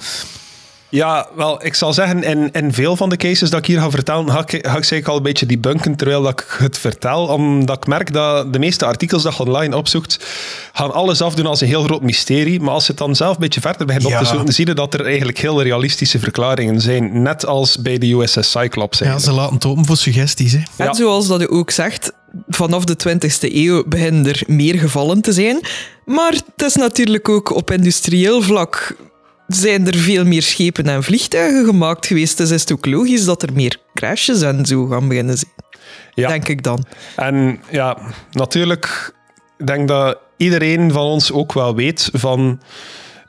S1: Ja, wel, ik zal zeggen, in, in veel van de cases dat ik hier ga vertellen, ga ik, ga ik eigenlijk al een beetje debunken terwijl dat ik het vertel. Omdat ik merk dat de meeste artikels dat je online opzoekt, gaan alles afdoen als een heel groot mysterie. Maar als je het dan zelf een beetje verder begint op te zoeken, zie je dat er eigenlijk heel realistische verklaringen zijn. Net als bij de USS Cyclops.
S3: Ja, ze laten het open voor suggesties. Hè.
S1: Ja.
S2: En zoals dat u ook zegt, vanaf de 20e eeuw beginnen er meer gevallen te zijn. Maar het is natuurlijk ook op industrieel vlak zijn er veel meer schepen en vliegtuigen gemaakt geweest. Dus is het ook logisch dat er meer crashes en zo gaan beginnen zijn.
S1: Ja.
S2: Denk ik dan.
S1: En ja, natuurlijk, ik denk dat iedereen van ons ook wel weet van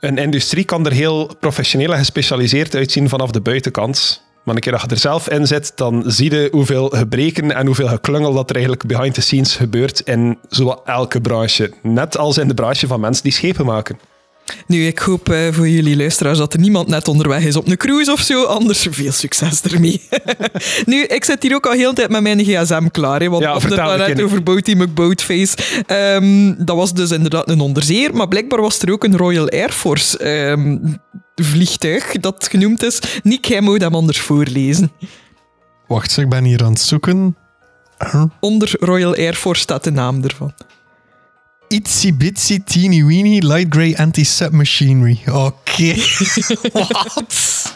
S1: een industrie kan er heel professioneel en gespecialiseerd uitzien vanaf de buitenkant. Maar een keer dat je er zelf in zit, dan zie je hoeveel gebreken en hoeveel geklungel dat er eigenlijk behind the scenes gebeurt in zowat elke branche. Net als in de branche van mensen die schepen maken.
S2: Nu, ik hoop eh, voor jullie luisteraars dat er niemand net onderweg is op een cruise of zo. Anders veel succes ermee. nu, ik zit hier ook al heel de tijd met mijn gsm klaar. Hè, want
S1: Ja,
S2: we hadden
S1: vertel
S2: het over Boaty McBoatface. Ehm, dat was dus inderdaad een onderzeer. Maar blijkbaar was er ook een Royal Air Force ehm, vliegtuig dat genoemd is. Nick, jij moet hem anders voorlezen.
S3: Wacht, ik ben hier aan het zoeken. Huh?
S2: Onder Royal Air Force staat de naam ervan.
S3: Itsy bitsy teeny weeny light grey anti-submachinery. Oké. Wat?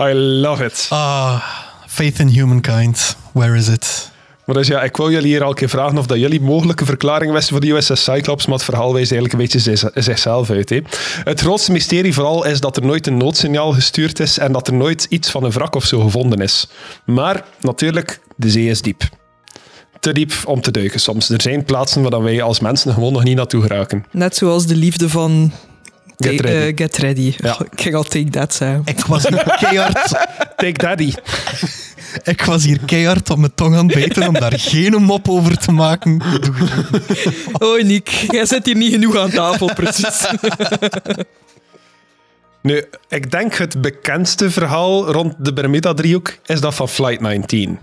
S1: I love it.
S3: Ah, faith in humankind. Where is it?
S1: Maar dus ja, ik wil jullie hier al een keer vragen of dat jullie mogelijke verklaring wisten voor de USS Cyclops, maar het verhaal wijst eigenlijk een beetje zich- zichzelf uit. Hè. Het grootste mysterie vooral is dat er nooit een noodsignaal gestuurd is en dat er nooit iets van een wrak of zo gevonden is. Maar natuurlijk, de zee is diep. Te diep om te duiken soms. Er zijn plaatsen waar wij als mensen gewoon nog niet naartoe geraken.
S2: Net zoals de liefde van...
S1: Get
S2: eh,
S1: ready.
S2: get ready.
S1: Ja.
S2: Ik ging al take that zeggen.
S3: Ik was hier keihard,
S1: Take daddy.
S3: ik was hier keihard op mijn tong aan het bijten om daar geen mop over te maken.
S2: Oh, Nick, jij zit hier niet genoeg aan tafel, precies.
S1: Nu, ik denk het bekendste verhaal rond de Bermuda-driehoek is dat van Flight 19.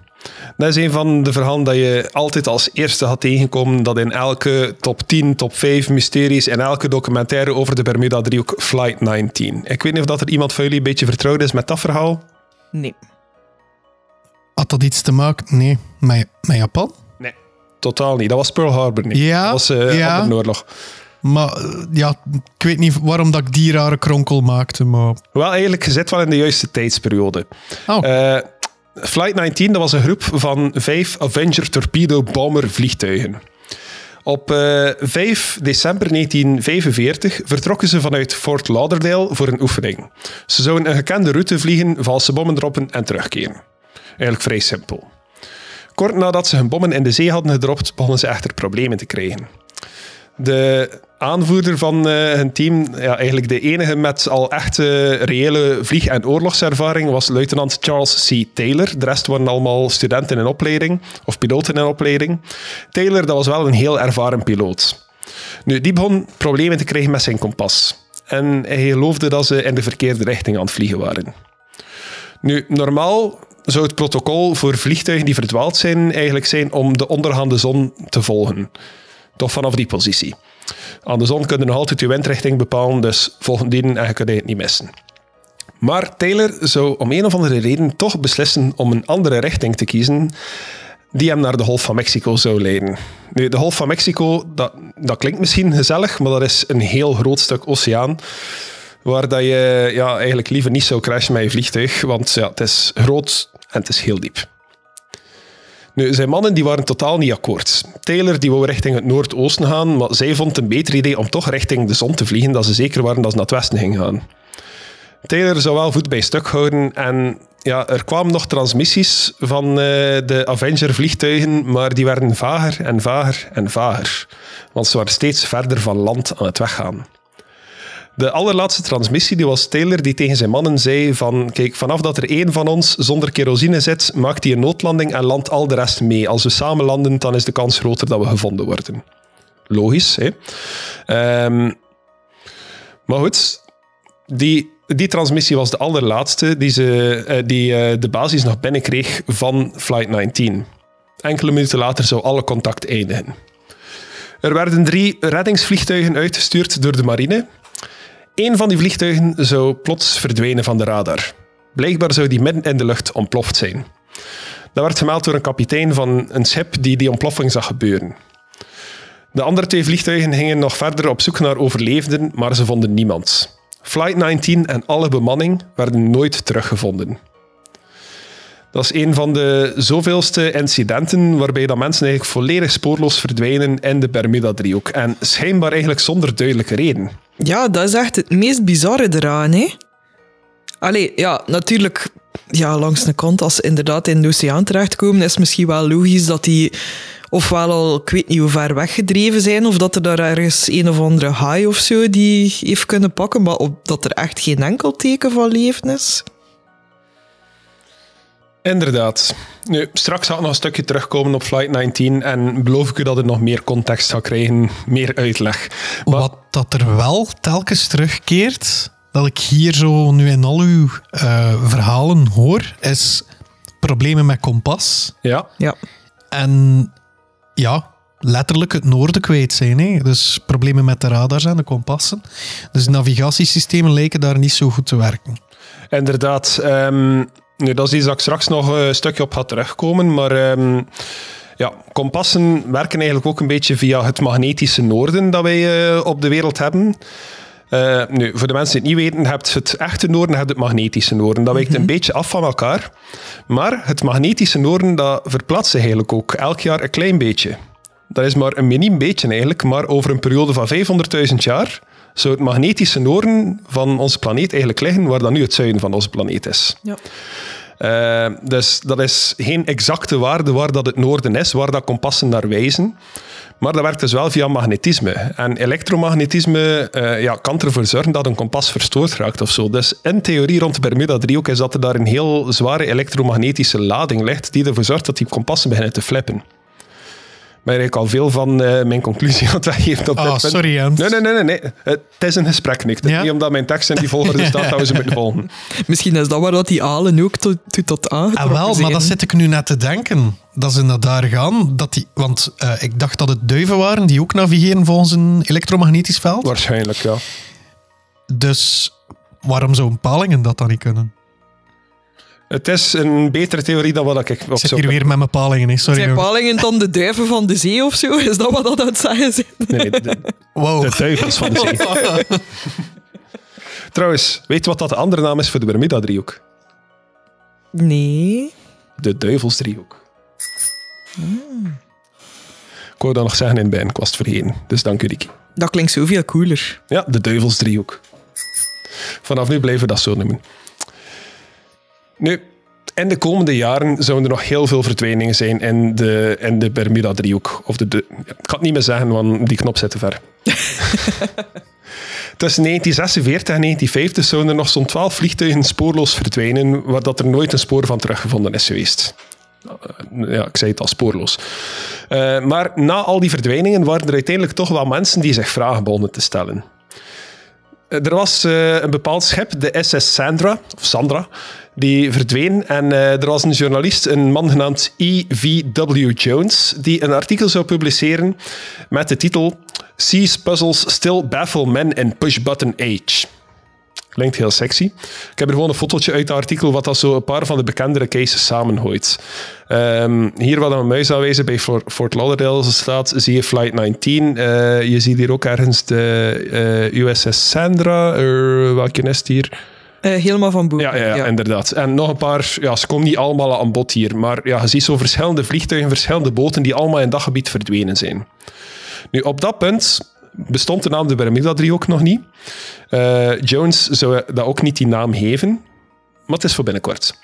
S1: Dat is een van de verhalen dat je altijd als eerste had tegenkomen, dat in elke top 10, top 5 mysteries, in elke documentaire over de Bermuda-driehoek Flight 19. Ik weet niet of dat er iemand van jullie een beetje vertrouwd is met dat verhaal.
S2: Nee.
S3: Had dat iets te maken? Nee, met, met Japan?
S1: Nee, totaal niet. Dat was Pearl Harbor niet.
S3: Ja,
S1: dat was eh
S3: ja.
S1: oorlog.
S3: Maar ja, ik weet niet waarom dat ik die rare kronkel maakte, maar...
S1: Wel, eigenlijk, je zit wel in de juiste tijdsperiode.
S3: Oh,
S1: Eh, Flight 19 dat was een groep van vijf Avenger Torpedo Bomber vliegtuigen. Op uh, 5 december 1945 vertrokken ze vanuit Fort Lauderdale voor een oefening. Ze zouden een gekende route vliegen, valse bommen droppen en terugkeren. Eigenlijk vrij simpel. Kort nadat ze hun bommen in de zee hadden gedropt, begonnen ze echter problemen te krijgen. De aanvoerder van uh, hun team, ja, eigenlijk de enige met al echt reële vlieg- en oorlogservaring, was luitenant Charles C. Taylor. De rest waren allemaal studenten in opleiding, of piloten in opleiding. Taylor dat was wel een heel ervaren piloot. Nu, die begon problemen te krijgen met zijn kompas. En hij geloofde dat ze in de verkeerde richting aan het vliegen waren. Nu, normaal zou het protocol voor vliegtuigen die verdwaald zijn eigenlijk zijn om de ondergaande zon te volgen. Toch vanaf die positie. Aan de zon kun je nog altijd je windrichting bepalen, dus volgend en je het niet missen. Maar Taylor zou om een of andere reden toch beslissen om een andere richting te kiezen die hem naar de Golf van Mexico zou leiden. Nu, de Golf van Mexico, dat, dat klinkt misschien gezellig, maar dat is een heel groot stuk oceaan waar dat je ja, eigenlijk liever niet zou crashen met je vliegtuig, want ja, het is groot en het is heel diep. Nu, zijn mannen die waren totaal niet akkoord. Taylor die wou richting het noordoosten gaan, maar zij vond het een beter idee om toch richting de zon te vliegen, dat ze zeker waren dat ze naar het westen gingen gaan. Taylor zou wel voet bij stuk houden en ja, er kwamen nog transmissies van uh, de Avenger-vliegtuigen, maar die werden vager en vager en vager, want ze waren steeds verder van land aan het weggaan. De allerlaatste transmissie die was Taylor die tegen zijn mannen zei van kijk, vanaf dat er één van ons zonder kerosine zit, maakt hij een noodlanding en landt al de rest mee. Als we samen landen, dan is de kans groter dat we gevonden worden. Logisch, hè? Um, maar goed, die, die transmissie was de allerlaatste die, ze, uh, die uh, de basis nog binnenkreeg van Flight 19. Enkele minuten later zou alle contact eindigen. Er werden drie reddingsvliegtuigen uitgestuurd door de marine Eén van die vliegtuigen zou plots verdwijnen van de radar. Blijkbaar zou die midden in de lucht ontploft zijn. Dat werd gemeld door een kapitein van een schip die die ontploffing zag gebeuren. De andere twee vliegtuigen gingen nog verder op zoek naar overlevenden, maar ze vonden niemand. Flight 19 en alle bemanning werden nooit teruggevonden. Dat is een van de zoveelste incidenten waarbij dat mensen eigenlijk volledig spoorloos verdwijnen in de Bermuda-driehoek. En schijnbaar eigenlijk zonder duidelijke reden.
S2: Ja, dat is echt het meest bizarre eraan, hè? Allee, ja, natuurlijk, ja, langs de kant, als ze inderdaad in de oceaan terechtkomen, is het misschien wel logisch dat die ofwel al, ik weet niet hoe ver weggedreven zijn, of dat er daar ergens een of andere haai of zo die heeft kunnen pakken, maar op, dat er echt geen enkel teken van leven is.
S1: Inderdaad. Nu, straks ga ik nog een stukje terugkomen op Flight 19 en beloof ik u dat het nog meer context zal krijgen, meer uitleg.
S3: Wat dat er wel telkens terugkeert, dat ik hier zo nu in al uw uh, verhalen hoor, is problemen met kompas.
S1: Ja.
S2: ja.
S3: En ja, letterlijk het noorden kwijt zijn. Hè? Dus problemen met de radars en de kompassen. Dus navigatiesystemen lijken daar niet zo goed te werken.
S1: Inderdaad. Um nu, dat is iets dat ik straks nog een stukje op ga terugkomen, maar... Um, ja, kompassen werken eigenlijk ook een beetje via het magnetische noorden dat wij uh, op de wereld hebben. Uh, nu, voor de mensen die het niet weten, je hebt het echte noorden en het magnetische noorden. Dat wijkt een mhm. beetje af van elkaar. Maar het magnetische noorden dat verplaatst zich eigenlijk ook elk jaar een klein beetje. Dat is maar een miniem beetje eigenlijk, maar over een periode van 500.000 jaar zou het magnetische noorden van onze planeet eigenlijk liggen waar dan nu het zuiden van onze planeet is.
S2: Ja.
S1: Uh, dus dat is geen exacte waarde waar dat het noorden is, waar dat kompassen naar wijzen. Maar dat werkt dus wel via magnetisme. En elektromagnetisme uh, ja, kan ervoor zorgen dat een kompas verstoord raakt of zo. Dus in theorie rond de Bermuda-driehoek is dat er daar een heel zware elektromagnetische lading ligt die ervoor zorgt dat die kompassen beginnen te flippen maar ik al veel van uh, mijn conclusie aan het weggeven op
S3: oh,
S1: dit
S3: sorry
S1: Jens. Nee, nee, nee, nee, nee. Het is een gesprek, niet. Ja? Niet omdat mijn tekst in die volgorde staat dat we ze moeten volgen.
S2: Misschien is dat waar dat die alen ook tot, tot, tot aangetrokken
S3: ah, wel, maar dat zit ik nu net te denken. Dat ze naar daar gaan. Dat die, want uh, ik dacht dat het duiven waren die ook navigeren volgens een elektromagnetisch veld.
S1: Waarschijnlijk, ja.
S3: Dus waarom zo'n palingen dat dan niet kunnen?
S1: Het is een betere theorie dan wat ik
S3: op Ik zit hier weer met mijn palingen. Sorry,
S2: Zijn palingen dan de duiven van de zee of zo? Is dat wat dat aan het zeggen zijn?
S1: Nee, de, wow. de duivels van de zee. Trouwens, weet je wat dat de andere naam is voor de Bermuda-driehoek?
S2: Nee.
S1: De duivelsdriehoek. Hmm. Ik wou dat nog zeggen in bij, ik was het vergeten. Dus dank u, Ricky.
S2: Dat klinkt zoveel cooler.
S1: Ja, de duivelsdriehoek. Vanaf nu blijven we dat zo noemen. Nu, in de komende jaren zouden er nog heel veel verdwijningen zijn in de, in de Bermuda-driehoek. Of de, de, ik kan het niet meer zeggen, want die knop zit te ver. Tussen 1946 en 1950 zouden er nog zo'n 12 vliegtuigen spoorloos verdwijnen, waar dat er nooit een spoor van teruggevonden is geweest. Ja, ik zei het al, spoorloos. Uh, maar na al die verdwijningen waren er uiteindelijk toch wel mensen die zich vragen begonnen te stellen. Er was uh, een bepaald schip, de SS Sandra, of Sandra, die verdween. En uh, er was een journalist, een man genaamd E.V.W. Jones, die een artikel zou publiceren met de titel Seas puzzles still baffle men in push-button age. Klinkt heel sexy. Ik heb er gewoon een fotootje uit het artikel wat dat zo een paar van de bekendere cases samenhooit. Um, hier wat een muis aanwijzen bij Fort Lauderdale staat, zie je Flight 19. Uh, je ziet hier ook ergens de uh, USS Sandra. Welke het hier?
S2: Uh, helemaal van boven.
S1: Ja, ja, ja, inderdaad. En nog een paar, ja, ze komen niet allemaal aan bod hier, maar ja, je ziet zo verschillende vliegtuigen, verschillende boten die allemaal in dat gebied verdwenen zijn. Nu, op dat punt bestond de naam de Bermuda-driehoek nog niet. Uh, Jones zou dat ook niet die naam geven, maar het is voor binnenkort.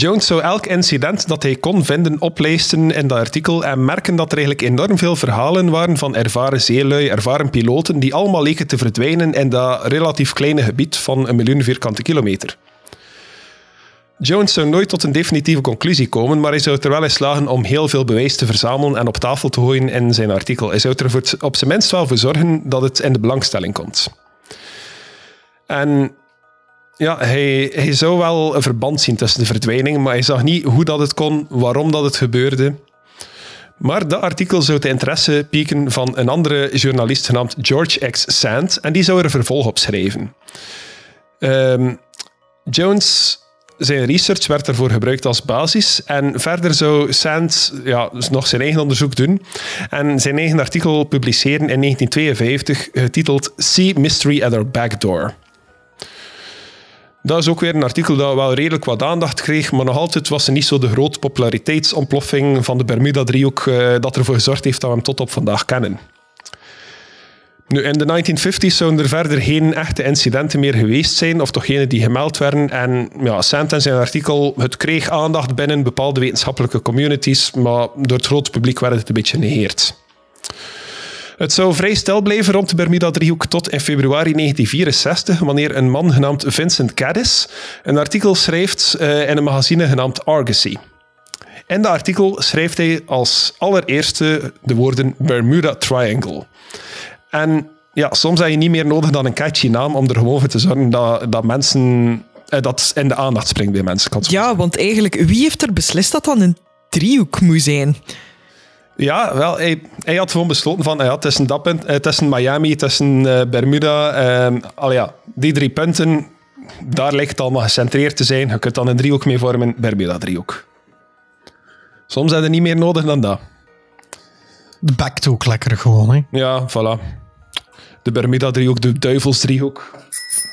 S1: Jones zou elk incident dat hij kon vinden oplijsten in dat artikel en merken dat er eigenlijk enorm veel verhalen waren van ervaren zeelui, ervaren piloten, die allemaal leken te verdwijnen in dat relatief kleine gebied van een miljoen vierkante kilometer. Jones zou nooit tot een definitieve conclusie komen, maar hij zou er wel in slagen om heel veel bewijs te verzamelen en op tafel te gooien in zijn artikel. Hij zou er op zijn minst wel voor zorgen dat het in de belangstelling komt. En ja, hij, hij zou wel een verband zien tussen de verdwijningen, maar hij zag niet hoe dat het kon, waarom dat het gebeurde. Maar dat artikel zou de interesse pieken van een andere journalist genaamd George X. Sand en die zou er een vervolg op schrijven. Um, Jones zijn research werd ervoor gebruikt als basis. En verder zou Sand ja, nog zijn eigen onderzoek doen en zijn eigen artikel publiceren in 1952, getiteld Sea Mystery at Our Back Door. Dat is ook weer een artikel dat wel redelijk wat aandacht kreeg, maar nog altijd was er niet zo de grote populariteitsontploffing van de Bermuda-driehoek uh, dat ervoor gezorgd heeft dat we hem tot op vandaag kennen. Nu, in de 1950s zouden er verder geen echte incidenten meer geweest zijn, of toch geen die gemeld werden. En ja, Sant en zijn artikel, het kreeg aandacht binnen bepaalde wetenschappelijke communities, maar door het grote publiek werd het een beetje genegeerd. Het zou vrij stil blijven rond de Bermuda-driehoek tot in februari 1964, wanneer een man genaamd Vincent Caddis een artikel schrijft uh, in een magazine genaamd Argosy. In dat artikel schrijft hij als allereerste de woorden Bermuda Triangle. En ja, soms heb je niet meer nodig dan een catchy naam om er gewoon voor te zorgen dat, dat mensen... Eh, dat in de aandacht springt bij mensen.
S2: Ja, want eigenlijk, wie heeft er beslist dat dan een driehoek moet zijn?
S1: Ja, wel, hij, hij had gewoon besloten van, ja, tussen, dat punt, eh, tussen Miami, tussen uh, Bermuda, uh, al ja, die drie punten, daar lijkt het allemaal gecentreerd te zijn. Je kunt dan een driehoek mee vormen, Bermuda-driehoek. Soms heb je niet meer nodig dan dat.
S3: De backtook lekker gewoon, hè?
S1: Ja, voilà. De Bermuda-driehoek, de Duivelsdriehoek.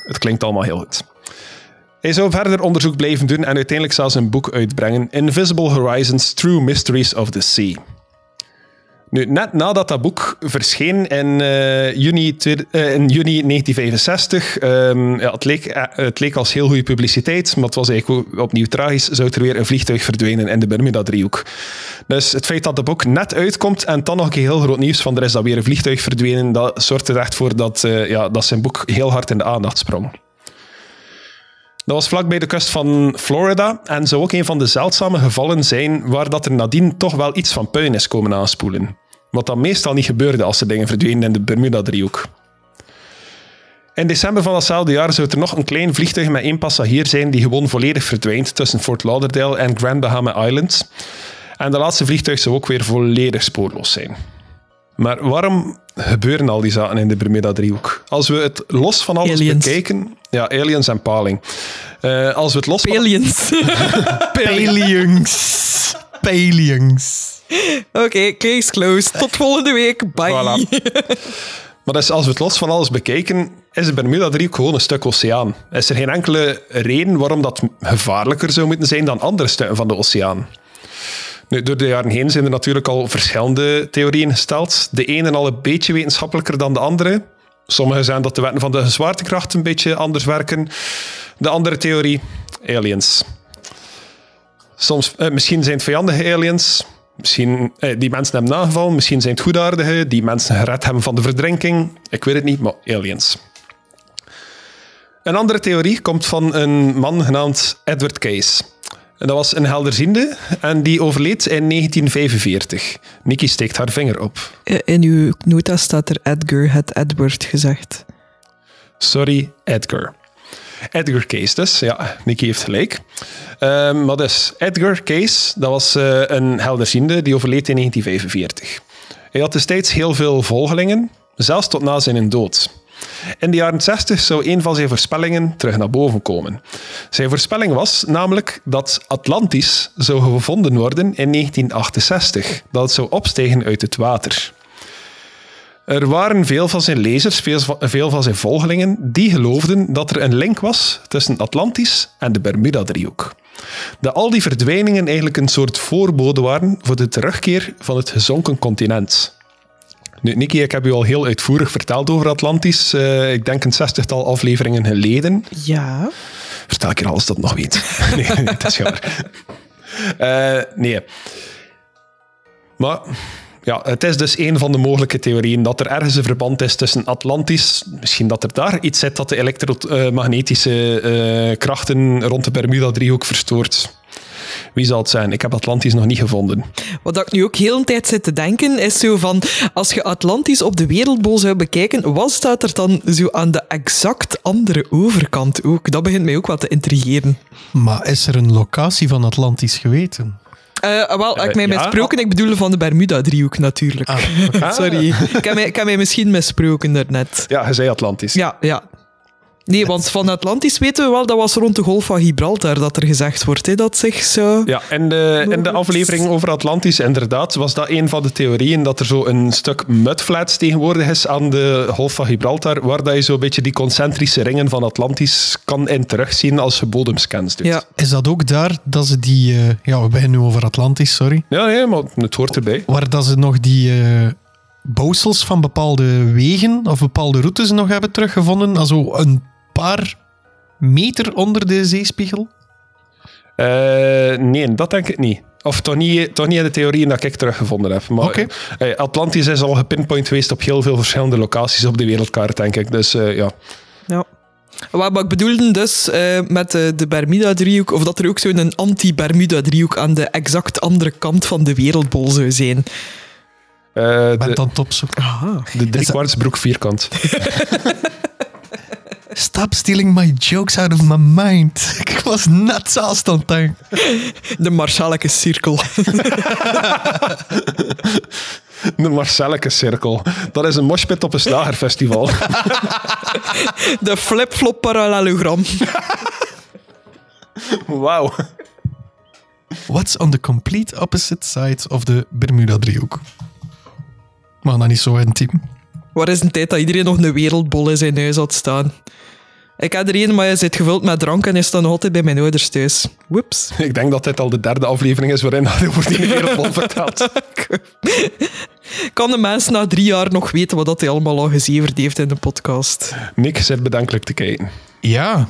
S1: Het klinkt allemaal heel goed. Hij zou verder onderzoek blijven doen en uiteindelijk zelfs een boek uitbrengen, Invisible Horizons, True Mysteries of the Sea. Nu, net nadat dat boek verscheen in, uh, juni, uh, in juni 1965, um, ehm, ja, het, leek, uh, het leek als heel goede publiciteit, maar het was eigenlijk opnieuw tragisch, zou er weer een vliegtuig verdwijnen in de Bermuda-driehoek. Dus het feit dat het boek net uitkomt en dan nog een heel groot nieuws van er is dat weer een vliegtuig verdwenen, dat zorgt er echt voor dat, ja, dat zijn boek heel hard in de aandacht sprong. Dat was vlakbij de kust van Florida en zou ook een van de zeldzame gevallen zijn waar dat er nadien toch wel iets van puin is komen aanspoelen. Wat dan meestal niet gebeurde als er dingen verdwenen in de Bermuda-driehoek. In december van datzelfde jaar zou er nog een klein vliegtuig met één passagier zijn die gewoon volledig verdwijnt tussen Fort Lauderdale en Grand Bahama Island. En de laatste vliegtuig zou ook weer volledig spoorloos zijn. Maar waarom gebeuren al die zaken in de Bermuda-driehoek? Als we het los van alles aliens. bekijken... Ja, aliens en paling. Uh, als we het los
S2: Aliens.
S3: Aliens. Aliens.
S2: Oké, okay, case closed. Tot volgende week. Bye. Voilà.
S1: Maar dus als we het los van alles bekijken, is de Bermuda-driehoek gewoon een stuk oceaan. Is er geen enkele reden waarom dat gevaarlijker zou moeten zijn dan andere stukken van de oceaan. Door de jaren heen zijn er natuurlijk al verschillende theorieën gesteld. De ene al een beetje wetenschappelijker dan de andere. Sommige zijn dat de wetten van de zwaartekracht een beetje anders werken. De andere theorie, aliens. Soms, eh, misschien zijn het vijandige aliens. Misschien eh, die mensen hebben nagevallen. Misschien zijn het goedaardige die mensen gered hebben van de verdrinking. Ik weet het niet, maar aliens. Een andere theorie komt van een man genaamd Edward Case. Dat was een helderziende en die overleed in 1945. Nikki steekt haar vinger op.
S2: Eh, In uw nota staat er Edgar, het Edward gezegd.
S1: Sorry, Edgar. Edgar Case dus, ja, Nicky heeft gelijk. Ehm, maar dus, Edgar Case, dat was eh, een helderziende die overleed in 1945. Hij had destijds heel veel volgelingen, zelfs tot na zijn dood. In de jaren 60 zou een van zijn voorspellingen terug naar boven komen. Zijn voorspelling was namelijk dat Atlantis zou gevonden worden in 1968, dat het zou opstijgen uit het water. Er waren veel van zijn lezers, veel van- zijn volgelingen, die geloofden dat er een link was tussen Atlantis en de Bermuda-driehoek. Dat al die verdwijningen eigenlijk een soort voorbode waren voor de terugkeer van het gezonken continent. Nu, Nicky, ik heb u al heel uitvoerig verteld over Atlantis. eh, ik denk een zestigtal afleveringen geleden.
S2: Ja.
S1: Vertel ik je alles dat nog weet. nee, nee, dat is jammer. Eh, nee. Maar ja, het is dus een van de mogelijke theorieën dat er ergens een verband is tussen Atlantis. Misschien dat er daar iets zit dat de elektromagnetische eh, krachten rond de Bermuda-driehoek verstoort. Wie zal het zijn? Ik heb Atlantis nog niet gevonden.
S2: Wat ik nu ook heel een tijd zit te denken, is zo van... Als je Atlantis op de wereldbol zou bekijken, wat staat er dan zo aan de exact andere overkant ook? Dat begint mij ook wat te intrigeren.
S3: Maar is er een locatie van Atlantis geweten?
S2: Eh, wel, ik
S1: Eh,
S2: mij
S1: ja.
S2: misproken, ik bedoel van de Bermuda-driehoek natuurlijk. Sorry, ik heb, mij, ik heb mij misschien misproken daarnet.
S1: Ja, je zei Atlantis.
S2: Ja, ja. Nee, want van Atlantis weten we wel, dat was rond de golf van Gibraltar dat er gezegd wordt, hè, dat zich zo...
S1: Ja, en de, in de aflevering over Atlantis, inderdaad, was dat een van de theorieën dat er zo een stuk mudflats tegenwoordig is aan de Golf van Gibraltar, waar dat je zo'n beetje die concentrische ringen van Atlantis kan in terugzien als je bodemscans doet.
S2: Ja.
S3: Is dat ook daar dat ze die... eh, ja, we beginnen nu over Atlantis, sorry.
S1: ja, nee, maar het hoort erbij.
S3: Waar dat ze nog die eh bouwsels van bepaalde wegen of bepaalde routes nog hebben teruggevonden. Also een paar meter onder de zeespiegel.
S1: Eh, nee, dat denk ik niet. Of toch niet, toch niet in de theorieën dat ik teruggevonden heb. Maar
S3: Oké.
S1: eh, Atlantis is al gepinpoint geweest op heel veel verschillende locaties op de wereldkaart, denk ik. Dus eh, ja.
S2: Ja. Wat, ik bedoelde dus eh, met de, de Bermuda-driehoek, of dat er ook zo'n anti-Bermuda-driehoek aan de exact andere kant van de wereldbol zou zijn.
S1: Eh,
S3: ben
S1: de,
S3: dan top zo.
S1: de driekwartsbroek vierkant.
S3: Stop stealing my jokes out of my mind. Ik was net denken.
S2: De Marshalleke cirkel.
S1: De Marcelleke Cirkel. Dat is een moshpit op een slagerfestival.
S2: De flip-flop parallelogram.
S1: Wauw.
S3: What's on the complete opposite side of the Bermuda-driehoek? Maar dan niet zo intiem.
S2: Waar is een tijd dat iedereen nog een wereldbol in zijn huis had staan? Ik had er een, maar je zit gevuld met drank en is dan nog altijd bij mijn ouders thuis. Whoops.
S1: Ik denk dat dit al de derde aflevering is waarin hij over die wereldbol vertelt.
S2: Kan de mensen na drie jaar nog weten wat dat hij allemaal al gezeverd heeft in de podcast?
S1: Nick zit bedankelijk te kijken.
S3: Ja,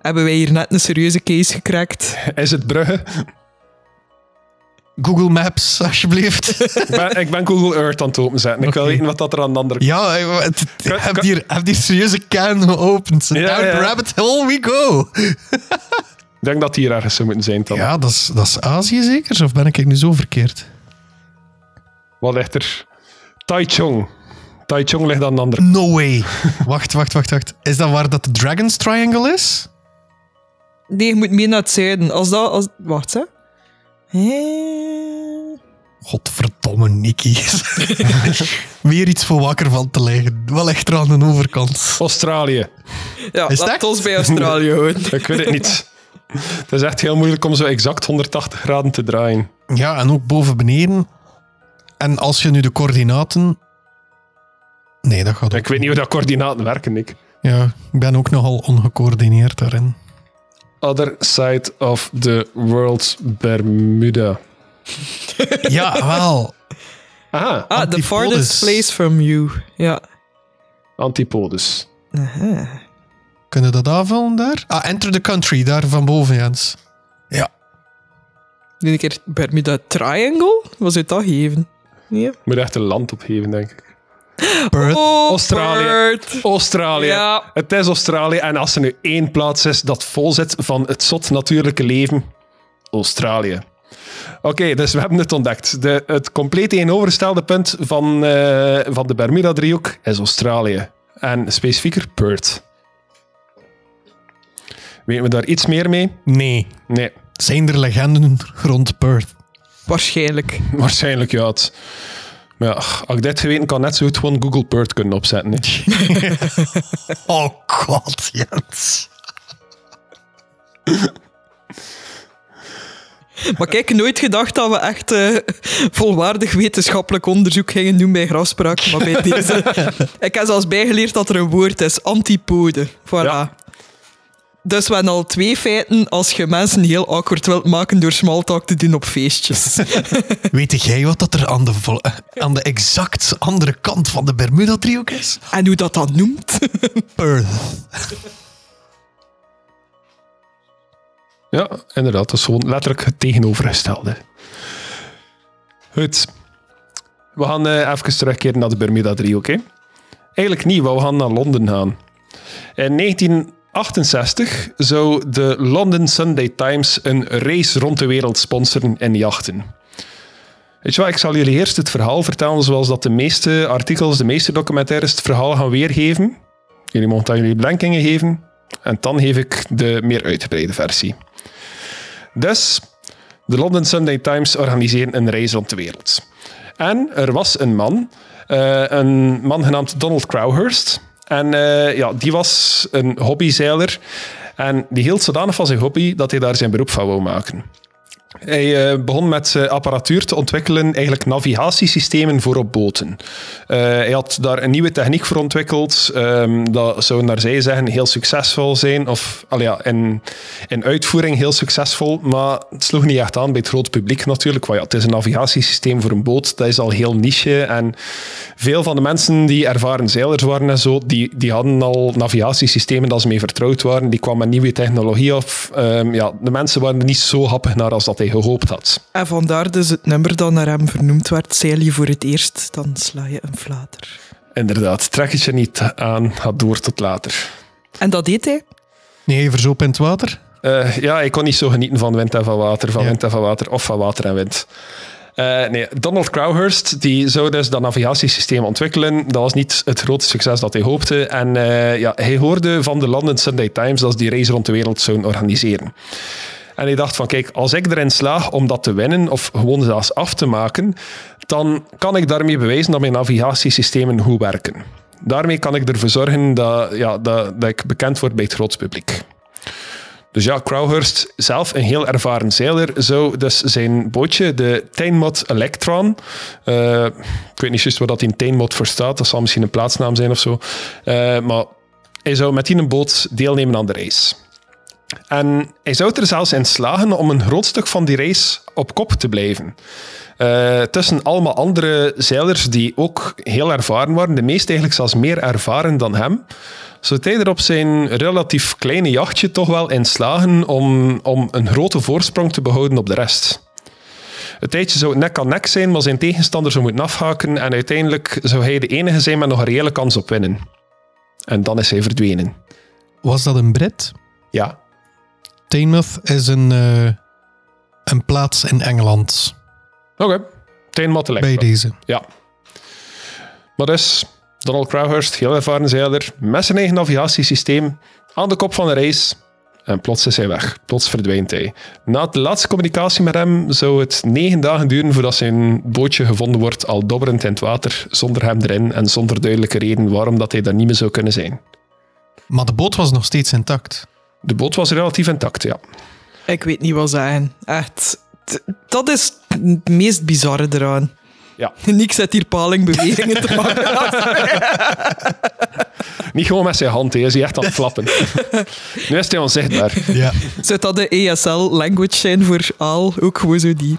S2: Hebben wij hier net een serieuze case gekrakt?
S1: Is het Brugge?
S3: Google Maps, alsjeblieft.
S1: Ik ben, ik ben Google Earth aan het openzetten. Ik wil weten wat dat er aan de andere
S3: ja, eh, het- het-
S1: Kan-
S3: heb
S1: kan-
S3: die, heb die serieuze can geopend.
S1: Ja,
S3: Down
S1: ja.
S3: rabbit hole we go.
S1: Ik denk dat die hier ergens zou moeten zijn. Dan.
S3: Ja, dat is, dat is Azië zeker? Of ben ik nu zo verkeerd?
S1: Wat ligt er? Taichung. Taichung ligt aan de andere
S3: No way. wacht, wacht, wacht, wacht. Is dat waar dat de Dragon's Triangle is?
S2: Nee, je moet meer naar het zuiden. Als dat... Als... Wacht, hè. Eh,
S3: Godverdomme, Nicky. Weer iets voor wakker van te liggen. Wel echt er aan de overkant.
S1: Australië.
S2: Ja,
S3: Is
S2: laat
S3: dat?
S2: ons bij Australië houden.
S1: Ik weet het niet. Het is echt heel moeilijk om zo exact 180 graden te draaien.
S3: Ja, en ook boven beneden. En als je nu de coördinaten... Nee, dat gaat ook
S1: Ik weet niet hoe dat coördinaten werken, Nick.
S3: Ja, ik ben ook nogal ongecoördineerd daarin.
S1: Other side of the world, Bermuda.
S3: Ja, wel.
S1: Aha,
S2: Ah, the farthest place from you. Ja.
S1: antipodes.
S2: Aha.
S3: Kunnen we dat aanvullen daar? Ah, Enter the Country, daar van boven, Jens. Ja.
S2: Doe een keer Bermuda Triangle? Wat zou dat geven? Nee?
S1: Moet echt een land opgeven, denk ik.
S3: Perth.
S2: Oh,
S1: Australië.
S2: Perth.
S1: Australië.
S2: Ja.
S1: Het is Australië. En als er nu één plaats is dat vol zit van het zot natuurlijke leven, Australië. Oké, dus we hebben het ontdekt. De, het compleet tegenovergestelde punt van, eh, van de Bermuda-driehoek is Australië. En specifieker Perth. Weten we daar iets meer mee?
S3: Nee.
S1: Nee,
S3: Zijn er legenden rond Perth?
S2: Waarschijnlijk.
S1: waarschijnlijk ja. Het, maar ja, als ik dit geweten kan, net zo goed gewoon Google Perth kunnen opzetten. hè.
S3: Oh god, Jens.
S2: Maar kijk, nooit gedacht dat we echt eh, volwaardig wetenschappelijk onderzoek gingen doen bij grafspraak. Maar bij deze... Ik heb zelfs bijgeleerd dat er een woord is. Antipode. Voilà.
S1: Ja.
S2: Dus we hebben al twee feiten als je mensen heel awkward wilt maken door smalltalk te doen op feestjes.
S3: Weet jij wat dat er aan de, eh, aan de exact andere kant van de Bermuda-driehoek is?
S2: en hoe dat dan noemt?
S3: Perth.
S1: Ja, inderdaad. Dat is gewoon letterlijk het tegenovergestelde. Goed. We gaan eh, even terugkeren naar de Bermuda-driehoek. Eigenlijk niet, want we gaan naar Londen gaan. In 1968 zou de London Sunday Times een race rond de wereld sponsoren in jachten. Weet je wat, ik zal jullie eerst het verhaal vertellen zoals dat de meeste artikels, de meeste documentaires het verhaal gaan weergeven. Jullie mogen dan jullie bedenkingen geven. En dan geef ik de meer uitgebreide versie. Dus, de London Sunday Times organiseren een reis rond de wereld. En er was een man, eh, een man genaamd Donald Crowhurst. En eh, ja, die was een hobbyzeiler. En die hield zodanig van zijn hobby dat hij daar zijn beroep van wou maken. Hij eh, begon met eh, apparatuur te ontwikkelen, eigenlijk navigatiesystemen voor op boten. Eh, hij had daar een nieuwe techniek voor ontwikkeld. ehm, dat zou naar zij zeggen heel succesvol zijn, of al ja, in, in uitvoering heel succesvol, maar het sloeg niet echt aan bij het grote publiek natuurlijk. Want ja, het is een navigatiesysteem voor een boot, dat is al heel niche. En veel van de mensen die ervaren zeilers waren en zo, die, die hadden al navigatiesystemen dat ze mee vertrouwd waren. Die kwamen met nieuwe technologie af. Ehm, ja, de mensen waren er niet zo happig naar als dat hij gehoopt had.
S2: en vandaar dus het nummer dat naar hem vernoemd werd. Zeil je voor het eerst, dan sla je een flater.
S1: Inderdaad, trek het je niet aan, ga door tot later.
S2: En dat deed hij.
S3: Nee, verzoop in het water.
S1: Eh, ja, ik kon niet zo genieten van wind en van water, van
S3: Ja.
S1: wind en van water, of van water en wind. Eh, nee, Donald Crowhurst die zou dus dat navigatiesysteem ontwikkelen. Dat was niet het grote succes dat hij hoopte. En eh, ja, hij hoorde van de London Sunday Times dat ze die reis rond de wereld zouden organiseren. En hij dacht van, kijk, als ik erin slaag om dat te winnen, of gewoon zelfs af te maken, dan kan ik daarmee bewijzen dat mijn navigatiesystemen goed werken. Daarmee kan ik ervoor zorgen dat, ja, dat, dat ik bekend word bij het groot publiek. Dus ja, Crowhurst, zelf een heel ervaren zeiler, zou dus zijn bootje, de Tynmouth Electron, eh, ik weet niet juist wat dat in Tynmouth voor staat, dat zal misschien een plaatsnaam zijn of zo, eh, maar hij zou met die een boot deelnemen aan de reis. En hij zou er zelfs in slagen om een groot stuk van die race op kop te blijven. Eh, tussen allemaal andere zeilers die ook heel ervaren waren, de meeste eigenlijk zelfs meer ervaren dan hem, zou hij er op zijn relatief kleine jachtje toch wel in slagen om, om een grote voorsprong te behouden op de rest. Het tijdje zou nek aan nek zijn, maar zijn tegenstander zou moeten afhaken en uiteindelijk zou hij de enige zijn met nog een reële kans op winnen. En dan is hij verdwenen.
S3: Was dat een Brit?
S1: Ja,
S3: Teignmouth is een, eh, een plaats in Engeland.
S1: oké. Tijnmatte
S3: Bij deze.
S1: Ja. Maar dus, Donald Crowhurst, heel ervaren zeiler, met zijn eigen navigatiesysteem, aan de kop van de reis. En plots is hij weg. Plots verdwijnt hij. Na de laatste communicatie met hem zou het negen dagen duren voordat zijn bootje gevonden wordt, al dobberend in het water, zonder hem erin en zonder duidelijke reden waarom dat hij daar niet meer zou kunnen zijn.
S3: Maar de boot was nog steeds intact.
S1: De boot was relatief intact, ja.
S2: Ik weet niet wat zeggen. Echt. Dat is het meest bizarre eraan.
S1: ja.
S2: Niks zet hier palingbewegingen te maken.
S1: Niet gewoon met zijn hand, hij is hij echt aan het flappen. nu is hij onzichtbaar.
S3: Ja.
S2: Zou dat de ESL-language zijn voor aal? Ook gewoon zo die...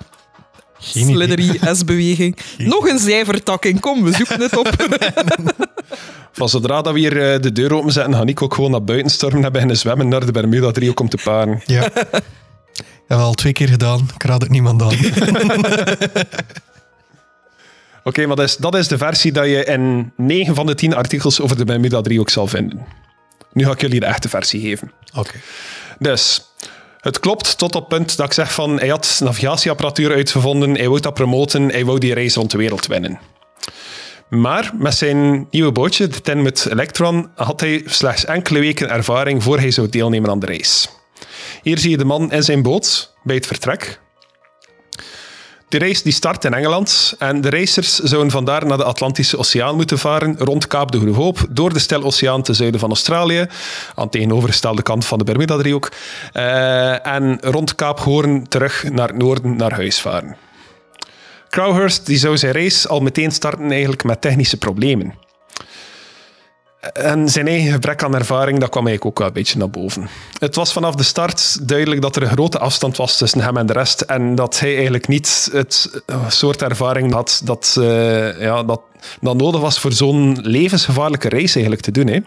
S2: Slithery S-beweging. Nog een zijvertakking. Kom, we zoeken het op.
S1: Van zodra dat we hier eh, de deur openzetten, ga ik ook gewoon naar buiten stormen en beginnen zwemmen naar de Bermuda driehoek om te paren.
S3: Ja. Ja, wel al twee keer gedaan. Ik raad het niemand aan.
S1: Oké, maar dat is, dat is de versie dat je in 9 van de 10 artikels over de Bermuda driehoek zal vinden. Nu ga ik jullie de echte versie geven.
S3: Oké.
S1: Dus, het klopt tot op punt dat ik zeg van hij had navigatieapparatuur uitgevonden, hij wou dat promoten, hij wou die reis rond de wereld winnen. Maar met zijn nieuwe bootje, de Tinmouth Electron, had hij slechts enkele weken ervaring voor hij zou deelnemen aan de reis. Hier zie je de man in zijn boot bij het vertrek. De reis die start in Engeland en de racers zouden vandaar naar de Atlantische Oceaan moeten varen, rond Kaap de Goede Hoop, door de Stille Oceaan ten zuiden van Australië, aan de tegenovergestelde kant van de Bermuda-driehoek, eh, en rond Kaap Hoorn terug naar het noorden naar huis varen. Crowhurst die zou zijn race al meteen starten eigenlijk met technische problemen. En zijn eigen gebrek aan ervaring, dat kwam eigenlijk ook wel een beetje naar boven. Het was vanaf de start duidelijk dat er een grote afstand was tussen hem en de rest. En dat hij eigenlijk niet het eh, soort ervaring had dat, eh, ja, dat, dat nodig was voor zo'n levensgevaarlijke race eigenlijk te doen. Hè.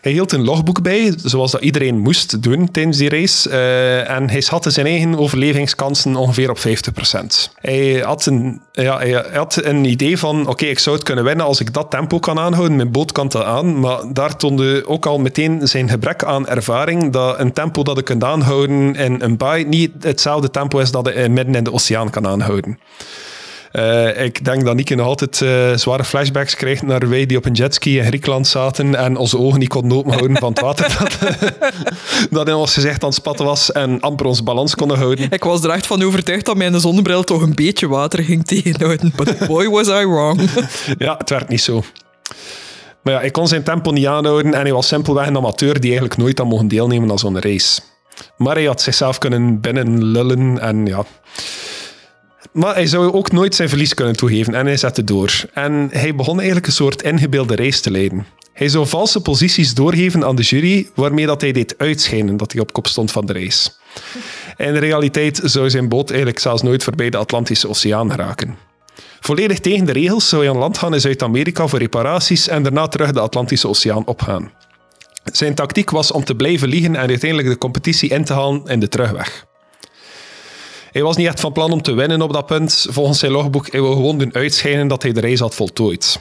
S1: Hij hield een logboek bij, zoals dat iedereen moest doen tijdens die race. eh, en hij schatte zijn eigen overlevingskansen ongeveer op 50%. Hij had een, ja, hij had een idee van, oké, ik zou het kunnen winnen als ik dat tempo kan aanhouden. Mijn boot kan aan. Maar daar toonde ook al meteen zijn gebrek aan ervaring dat een tempo dat ik kunt aanhouden in een baai niet hetzelfde tempo is dat je midden in de oceaan kan aanhouden. Eh, ik denk dat Nieke nog altijd eh, zware flashbacks krijgt naar wij die op een jetski in Griekenland zaten en onze ogen niet konden openhouden van het water dat, dat in ons gezicht aan het spatten was en amper onze balans konden houden.
S2: Ik was er echt van overtuigd dat mijn zonnebril toch een beetje water ging tegenhouden. But boy was I wrong.
S1: Ja, het werkt niet zo. Maar ja, ik kon zijn tempo niet aanhouden en hij was simpelweg een amateur die eigenlijk nooit had mogen deelnemen aan zo'n race. Maar hij had zichzelf kunnen binnenlullen en ja... Maar hij zou ook nooit zijn verlies kunnen toegeven en hij zette door. En hij begon eigenlijk een soort ingebeelde race te leiden. Hij zou valse posities doorgeven aan de jury, waarmee dat hij deed uitschijnen dat hij op kop stond van de race. In de realiteit zou zijn boot eigenlijk zelfs nooit voorbij de Atlantische Oceaan geraken. Volledig tegen de regels zou hij aan land gaan in Zuid-Amerika voor reparaties en daarna terug de Atlantische Oceaan opgaan. Zijn tactiek was om te blijven liegen en uiteindelijk de competitie in te halen in de terugweg. Hij was niet echt van plan om te winnen op dat punt. Volgens zijn logboek, hij gewoon doen uitschijnen dat hij de reis had voltooid.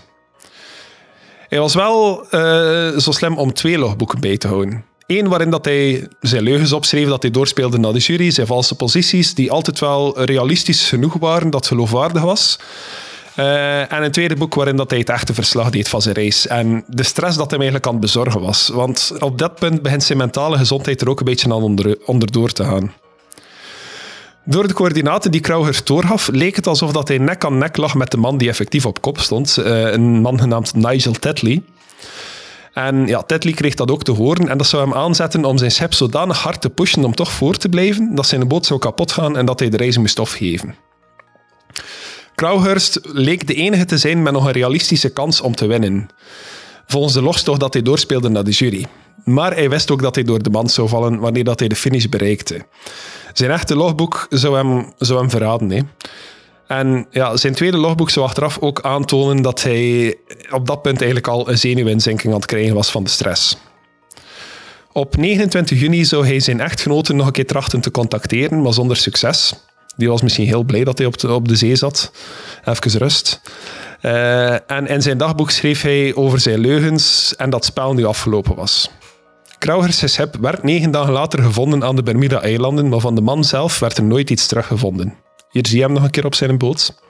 S1: Hij was wel eh, zo slim om twee logboeken bij te houden. Eén waarin dat hij zijn leugens opschreef dat hij doorspeelde naar de jury, zijn valse posities, die altijd wel realistisch genoeg waren dat geloofwaardig was. Eh, en een tweede boek waarin dat hij het echte verslag deed van zijn reis. En de stress dat hem eigenlijk aan het bezorgen was. Want op dat punt begint zijn mentale gezondheid er ook een beetje aan onder, onderdoor te gaan. Door de coördinaten die Krauger doorgaf, leek het alsof dat hij nek aan nek lag met de man die effectief op kop stond. Eh, een man genaamd Nigel Tetley. En ja, Tetley kreeg dat ook te horen en dat zou hem aanzetten om zijn schep zodanig hard te pushen om toch voor te blijven, dat zijn boot zou kapot gaan en dat hij de reis moest afgeven. Crowhurst leek de enige te zijn met nog een realistische kans om te winnen. Volgens de logs toch dat hij doorspeelde naar de jury. Maar hij wist ook dat hij door de band zou vallen wanneer dat hij de finish bereikte. Zijn echte logboek zou hem, zou hem verraden. Hè. En ja, zijn tweede logboek zou achteraf ook aantonen dat hij op dat punt eigenlijk al een zenuwinzinking aan het krijgen was van de stress. Op 29 juni zou hij zijn echtgenote nog een keer trachten te contacteren, maar zonder succes. Die was misschien heel blij dat hij op de, op de zee zat. Even rust. Uh, en in zijn dagboek schreef hij over zijn leugens en dat spel nu afgelopen was. Kraugers werd negen dagen later gevonden aan de Bermuda-eilanden, maar van de man zelf werd er nooit iets teruggevonden. Hier zie je hem nog een keer op zijn boot.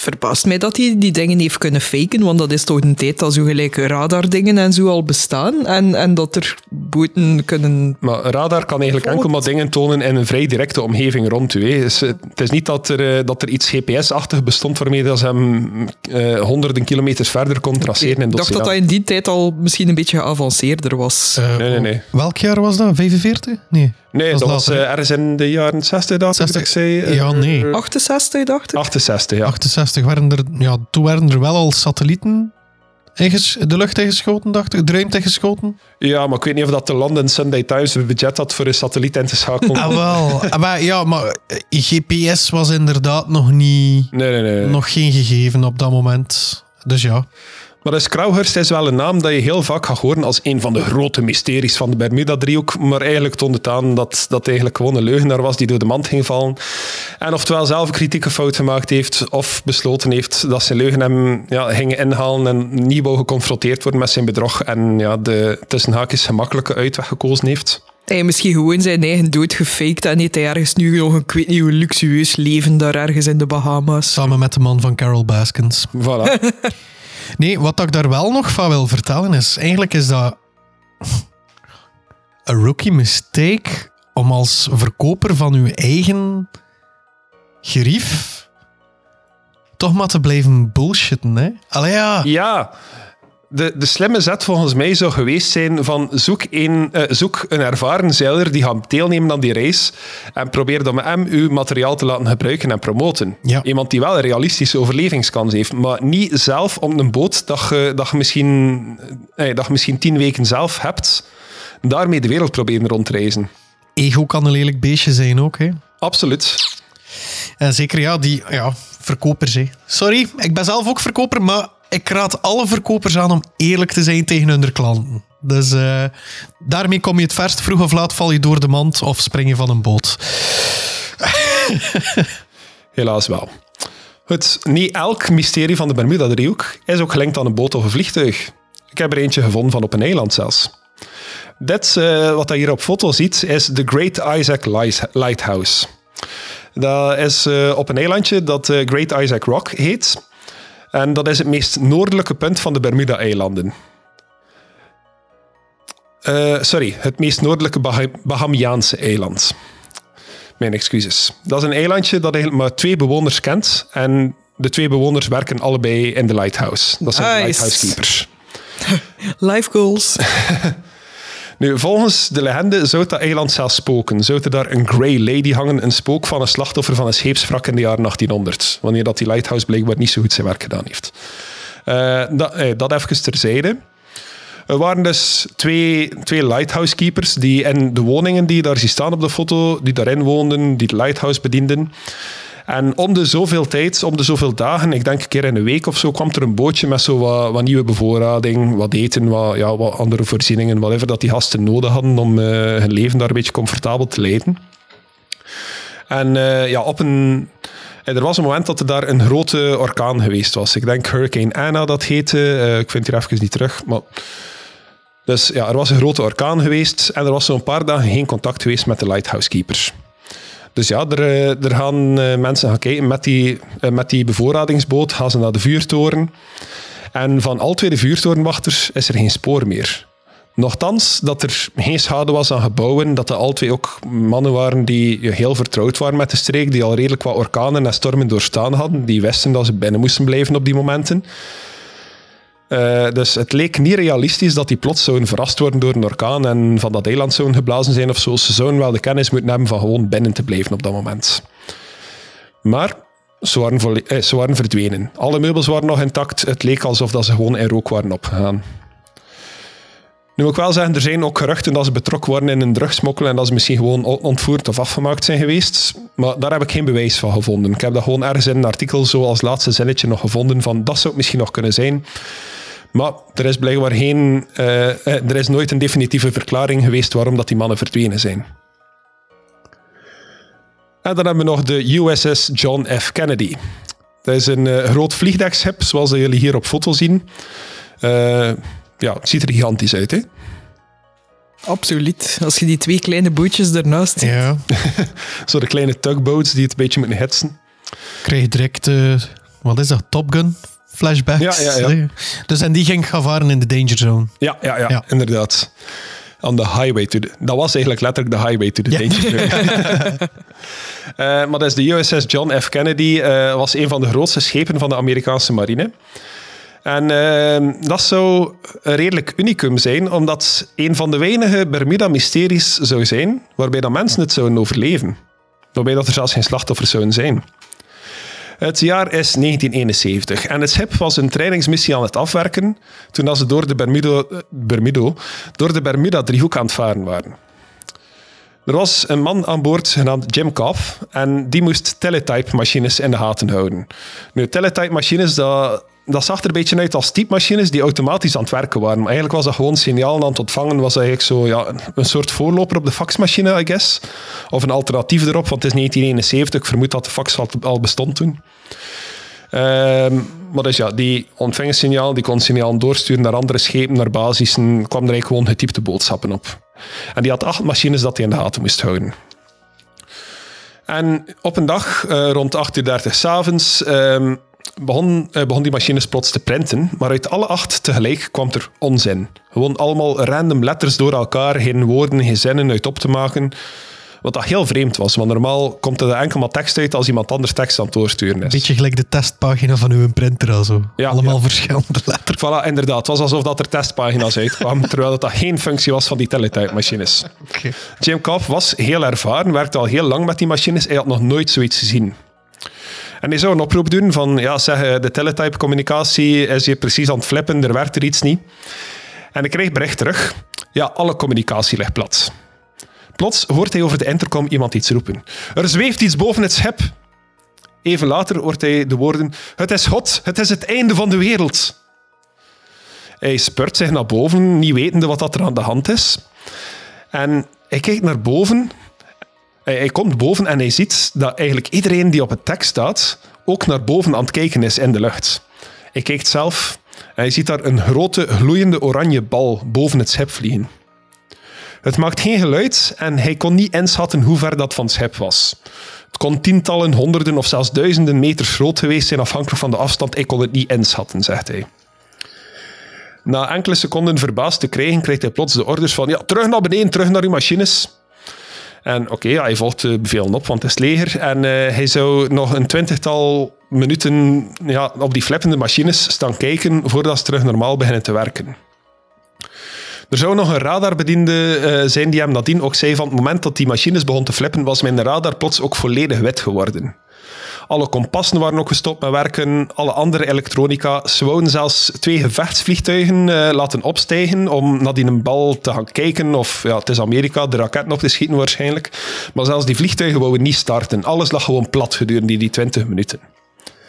S2: Het verbaast mij dat hij die dingen heeft kunnen faken, want dat is toch een tijd dat zo gelijk radardingen en zo al bestaan. En, en dat er boten kunnen...
S1: Maar radar kan eigenlijk enkel maar dingen tonen in een vrij directe omgeving rond u. hè. Dus, het is niet dat er, eh, dat er iets GPS-achtig bestond waarmee dat ze hem eh, honderden kilometers verder kon traceren in
S2: Ik dacht dat dat in die tijd al misschien een beetje geavanceerder was.
S3: Eh,
S1: Nee, nee, nee.
S3: Welk jaar was dat? 45? Nee.
S1: Nee, dat was eh, ergens in de jaren 60 dat
S3: 60.
S1: ik zei.
S3: Ja, nee.
S2: 68, dacht ik.
S1: 68, ja.
S3: 68 er, ja, toen waren er wel al satellieten de lucht ingeschoten, dacht ik. De ruimte ingeschoten.
S1: Ja, maar ik weet niet of dat de London Sunday Times het budget had voor een satelliet in te schakelen.
S3: Ah, wel. Ah, maar, ja, maar eh, GPS was inderdaad nog niet...
S1: Nee, nee, nee.
S3: Nog geen gegeven op dat moment. Dus ja.
S1: Maar dus Kraughurst is wel een naam dat je heel vaak gaat horen als een van de grote mysteries van de Bermuda-driehoek. Maar eigenlijk toont het aan dat dat eigenlijk gewoon een leugenaar was die door de mand ging vallen. En oftewel zelf een kritieke fout gemaakt heeft of besloten heeft dat zijn leugen hem ja, gingen inhalen en niet wou geconfronteerd worden met zijn bedrog. En ja, de tussen haakjes gemakkelijke uitweg gekozen heeft.
S2: Hij misschien gewoon zijn eigen dood gefaked en heeft hij ergens nu nog een, ik weet niet hoe luxueus leven daar ergens in de Bahama's.
S3: Samen met de man van Carol Baskins.
S1: Voilà.
S3: Nee, wat ik daar wel nog van wil vertellen is... Eigenlijk is dat... Een rookie mistake om als verkoper van uw eigen gerief toch maar te blijven bullshitten, hè? Allee, ja.
S1: Ja, de, de slimme zet volgens mij zou geweest zijn van zoek een, eh, zoek een ervaren zeiler die gaat deelnemen aan die reis en probeer dan met hem uw materiaal te laten gebruiken en promoten.
S3: Ja.
S1: Iemand die wel een realistische overlevingskans heeft, maar niet zelf op een boot dat je, dat je, misschien, eh, dat je misschien tien weken zelf hebt, daarmee de wereld proberen rondreizen.
S3: Ego kan een lelijk beestje zijn ook, hè?
S1: Absoluut.
S3: En zeker, ja, die ja, verkopers. Hè. Sorry, ik ben zelf ook verkoper, maar ik raad alle verkopers aan om eerlijk te zijn tegen hun klanten. Dus eh, daarmee kom je het verst. Vroeg of laat val je door de mand of spring je van een boot.
S1: Helaas wel. Goed, niet elk mysterie van de Bermuda-driehoek is ook gelinkt aan een boot of een vliegtuig. Ik heb er eentje gevonden van op een eiland zelfs. Dit, eh, wat je hier op foto ziet, is de Great Isaac Light- Lighthouse. Dat is eh, op een eilandje dat Great Isaac Rock heet. En dat is het meest noordelijke punt van de Bermuda-eilanden. Eh, sorry, het meest noordelijke Bah- Bahamiaanse eiland. Mijn excuses. Dat is een eilandje dat eigenlijk maar twee bewoners kent. En de twee bewoners werken allebei in de lighthouse. Dat zijn de lighthouse keepers.
S2: Life goals.
S1: Nu, volgens de legende zou dat eiland zelfs spoken. Zou er daar een Grey Lady hangen, een spook van een slachtoffer van een scheepswrak in de jaren 1800. Wanneer dat die lighthouse blijkbaar niet zo goed zijn werk gedaan heeft. Eh, dat, eh, dat even terzijde. Er waren dus twee, twee lighthouse keepers die in de woningen die daar ziet staan op de foto, die daarin woonden, die de lighthouse bedienden. En om de zoveel tijd, om de zoveel dagen, ik denk een keer in een week of zo, kwam er een bootje met zo wat, wat nieuwe bevoorrading, wat eten, wat, ja, wat andere voorzieningen, whatever dat die gasten nodig hadden om eh, hun leven daar een beetje comfortabel te leiden. En eh, ja, op een... eh, Er was een moment dat er daar een grote orkaan geweest was. Ik denk Hurricane Anna dat heette. Ik vind hier even niet terug. Maar... Dus ja, er was een grote orkaan geweest en er was zo'n paar dagen geen contact geweest met de lighthouse keepers. Dus ja, er, eh, er gaan eh, mensen gaan kijken met die, eh, met die bevoorradingsboot, gaan ze naar de vuurtoren. En van al twee de vuurtorenwachters is er geen spoor meer. Nochtans dat er geen schade was aan gebouwen, dat de al twee ook mannen waren die heel vertrouwd waren met de streek, die al redelijk wat orkanen en stormen doorstaan hadden, die wisten dat ze binnen moesten blijven op die momenten. Eh, dus het leek niet realistisch dat die plots zouden verrast worden door een orkaan en van dat eiland zouden geblazen zijn of zo. Ze zouden wel de kennis moeten hebben van gewoon binnen te blijven op dat moment. Maar ze waren, eh, ze waren verdwenen. Alle meubels waren nog intact. Het leek alsof dat ze gewoon in rook waren opgegaan. Nu moet ik wel zeggen, er zijn ook geruchten dat ze betrokken worden in een drugsmokkel en dat ze misschien gewoon on- ontvoerd of afgemaakt zijn geweest. Maar daar heb ik geen bewijs van gevonden. Ik heb dat gewoon ergens in een artikel zo als laatste zinnetje nog gevonden van dat zou het misschien nog kunnen zijn. Maar er is blijkbaar geen... eh, eh, er is nooit een definitieve verklaring geweest waarom dat die mannen verdwenen zijn. En dan hebben we nog de USS John F. Kennedy. Dat is een eh, groot vliegdekschip, zoals jullie hier op foto zien. Eh, ja, het ziet er gigantisch uit, hè?
S2: Absoluut. Als je die twee kleine bootjes ernaast ziet.
S3: Ja,
S1: Zo de kleine tugboats die het een beetje moeten hitsen.
S3: krijg je direct, eh, wat is dat, Top Gun? Flashbacks.
S1: Ja, ja, ja.
S3: Dus en die ging gaan varen in de danger zone.
S1: Ja, ja, ja,
S3: Ja.
S1: inderdaad. On the highway to the... Dat was eigenlijk letterlijk de highway to the danger zone. Eh, maar dat is de USS John F. Kennedy. eh, was een van de grootste schepen van de Amerikaanse marine. En eh, dat zou een redelijk unicum zijn, omdat een van de weinige Bermuda-mysteries zou zijn waarbij dat mensen het zouden overleven. Waarbij dat er zelfs geen slachtoffers zouden zijn. Het jaar is 1971 en het schip was een trainingsmissie aan het afwerken toen ze door de Bermudo, eh, Bermudo, door de Bermuda-driehoek aan het varen waren. Er was een man aan boord genaamd Jim Cobb en die moest teletype-machines in de gaten houden. Nu, teletype-machines, dat, dat zag er een beetje uit als typemachines die automatisch aan het werken waren. Maar eigenlijk was dat gewoon signaal aan het ontvangen, was eigenlijk zo ja, een soort voorloper op de faxmachine, I guess. Of een alternatief erop, want het is 1971, ik vermoed dat de fax al, bestond toen. Ehm, maar dus ja, die ontving signaal, die kon signaal doorsturen naar andere schepen, naar basissen, kwam er eigenlijk gewoon getypte boodschappen op. En die had acht machines dat hij in de gaten moest houden. En op een dag, uh, rond 8.30 uur s'avonds, um, begon, uh, begon die machines plots te printen. Maar uit alle acht tegelijk kwam er onzin. Gewoon allemaal random letters door elkaar, geen woorden, geen zinnen uit op te maken. Wat dat heel vreemd was, want normaal komt er enkel maar tekst uit als iemand anders tekst aan het doorsturen is.
S3: Beetje gelijk de testpagina van uw printer al zo. Ja, Allemaal ja. verschillende letters.
S1: Voilà, inderdaad. Het was alsof dat er testpagina's uitkwamen, terwijl dat, dat geen functie was van die teletype-machines. Okay. Jim Cobb was heel ervaren, werkte al heel lang met die machines. Hij had nog nooit zoiets gezien. En hij zou een oproep doen van, ja, zeg, de teletype-communicatie is hier precies aan het flippen, er werkt er iets niet. En ik kreeg bericht terug, ja, alle communicatie ligt plat. Plots hoort hij over de intercom iemand iets roepen. Er zweeft iets boven het schip. Even later hoort hij de woorden: Het is God, het is het einde van de wereld. Hij spurt zich naar boven, niet wetende wat er aan de hand is. En hij kijkt naar boven. Hij, komt boven en hij ziet dat eigenlijk iedereen die op het tekst staat ook naar boven aan het kijken is in de lucht. Hij kijkt zelf en hij ziet daar een grote gloeiende oranje bal boven het schip vliegen. Het maakt geen geluid en hij kon niet inschatten hoe ver dat van het schip was. Het kon tientallen, honderden of zelfs duizenden meters groot geweest zijn afhankelijk van de afstand. Ik kon het niet inschatten, zegt hij. Na enkele seconden verbaasd te krijgen, krijgt hij plots de orders van ja, terug naar beneden, terug naar uw machines. En oké, hij volgt de bevelen op, want het is leger. En uh, hij zou nog een twintigtal minuten ja, op die flippende machines staan kijken voordat ze terug normaal beginnen te werken. Er zou nog een radarbediende uh, zijn die hem nadien ook zei van het moment dat die machines begon te flippen, was mijn radar plots ook volledig wit geworden. Alle kompassen waren ook gestopt met werken, alle andere elektronica. Ze wouden zelfs twee gevechtsvliegtuigen uh, laten opstijgen om naar die bal te gaan kijken. Of ja, het is Amerika, de raketten op te schieten waarschijnlijk. Maar zelfs die vliegtuigen wouden niet starten. Alles lag gewoon plat gedurende die 20 minuten.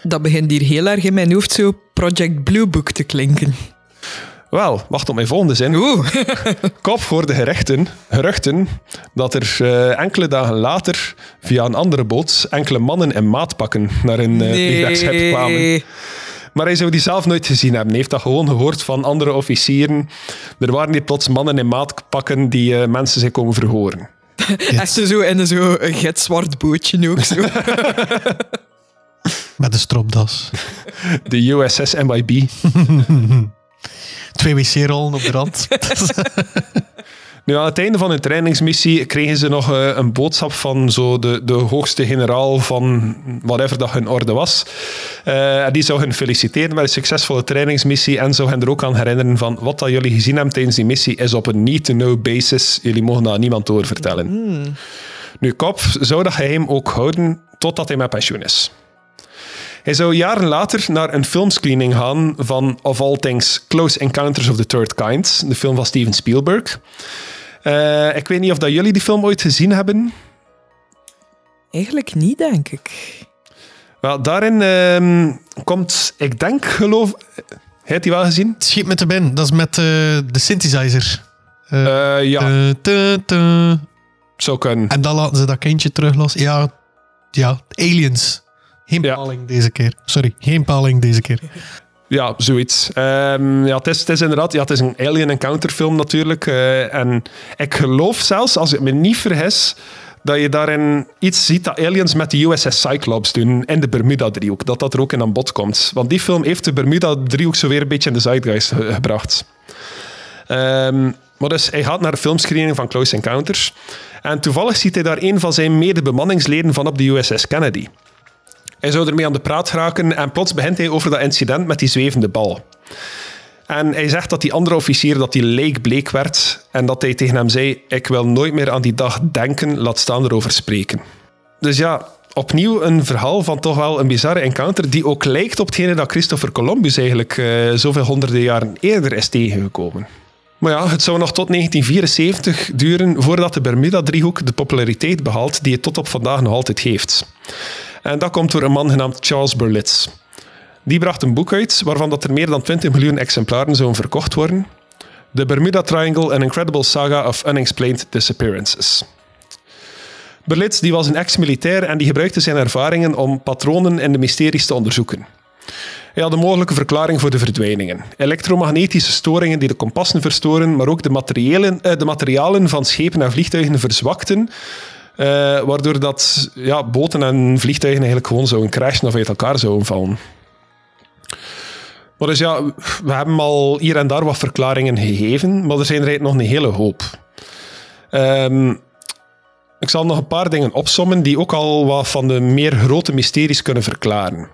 S2: Dat begint hier heel erg in mijn hoofd zo Project Blue Book te klinken.
S1: Wel, wacht op mijn volgende zin.
S2: Oeh.
S1: Kop voor de gerechten, geruchten dat er uh, enkele dagen later via een andere boot enkele mannen in maatpakken naar een uh, nee. kwamen. Maar hij zou die zelf nooit gezien hebben. Hij heeft dat gewoon gehoord van andere officieren. Er waren die plots mannen in maatpakken die uh, mensen zich komen verhoren.
S2: Echt zo in zo'n gitzwart bootje ook zo.
S3: Met een stropdas.
S1: De USS MIB.
S3: Twee wc-rollen op de rand.
S1: Nu, aan het einde van hun trainingsmissie kregen ze nog uh, een boodschap van zo de, de hoogste generaal van whatever dat hun orde was. Uh, die zou hen feliciteren met een succesvolle trainingsmissie en zou hen er ook aan herinneren van wat dat jullie gezien hebben tijdens die missie is op een need-to-know basis. Jullie mogen dat aan niemand doorvertellen. Mm. Nu, Kop zou dat geheim ook houden totdat hij met pensioen is. Hij zou jaren later naar een filmscreening gaan van Of All Things Close Encounters of the Third Kind, de film van Steven Spielberg. Uh, ik weet niet of dat jullie die film ooit gezien hebben.
S2: Eigenlijk niet, denk ik.
S1: Wel, daarin uh, komt, ik denk, geloof... Heeft hij wel gezien?
S3: Het schiet met de bin. Dat is met uh, de synthesizer.
S1: Uh, ja. Zo kunnen.
S3: En dan laten ze dat kindje terug los. Ja, ja, aliens. Geen paling deze keer. Sorry, geen paling deze keer.
S1: Ja, zoiets. Um, ja, het, is, het is inderdaad ja, het is een alien encounter film natuurlijk. Uh, en ik geloof zelfs, als ik me niet vergis, dat je daarin iets ziet dat aliens met de USS Cyclops doen in de Bermuda-driehoek. Dat dat er ook in aan bod komt. Want die film heeft de Bermuda-driehoek zo weer een beetje in de zeitgeist gebracht. Um, maar dus hij gaat naar de filmscreening van Close Encounters. En toevallig ziet hij daar een van zijn mede-bemanningsleden van op de USS Kennedy. Hij zou ermee aan de praat geraken en plots begint hij over dat incident met die zwevende bal. En hij zegt dat die andere officier dat die leek bleek werd en dat hij tegen hem zei: Ik wil nooit meer aan die dag denken, laat staan erover spreken. Dus ja, opnieuw een verhaal van toch wel een bizarre encounter die ook lijkt op hetgene dat Christopher Columbus eigenlijk uh, zoveel honderden jaren eerder is tegengekomen. Maar ja, het zou nog tot 1974 duren voordat de Bermuda-driehoek de populariteit behaalt die het tot op vandaag nog altijd heeft. En dat komt door een man genaamd Charles Berlitz. Die bracht een boek uit waarvan dat er meer dan 20 miljoen exemplaren zouden verkocht worden. The Bermuda Triangle, An Incredible Saga of Unexplained Disappearances. Berlitz die was een ex-militair en die gebruikte zijn ervaringen om patronen in de mysteries te onderzoeken. Hij had een mogelijke verklaring voor de verdwijningen. Elektromagnetische storingen die de kompassen verstoren, maar ook de materialen, eh, de materialen van schepen en vliegtuigen verzwakten, eh, waardoor dat, ja, boten en vliegtuigen eigenlijk gewoon zouden crashen of uit elkaar zouden vallen. Maar dus ja, we hebben al hier en daar wat verklaringen gegeven, maar er zijn er nog een hele hoop. Um, ik zal nog een paar dingen opsommen die ook al wat van de meer grote mysteries kunnen verklaren.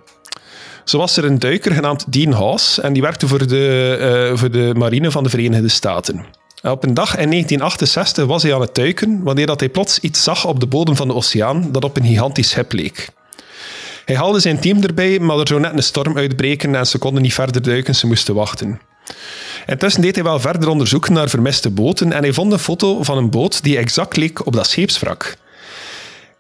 S1: Zo was er een duiker genaamd Dean Haas en die werkte voor de, uh, voor de marine van de Verenigde Staten. Op een dag in 1968 was hij aan het duiken wanneer dat hij plots iets zag op de bodem van de oceaan dat op een gigantisch schip leek. Hij haalde zijn team erbij, maar er zou net een storm uitbreken en ze konden niet verder duiken, ze moesten wachten. Intussen deed hij wel verder onderzoek naar vermiste boten en hij vond een foto van een boot die exact leek op dat scheepswrak.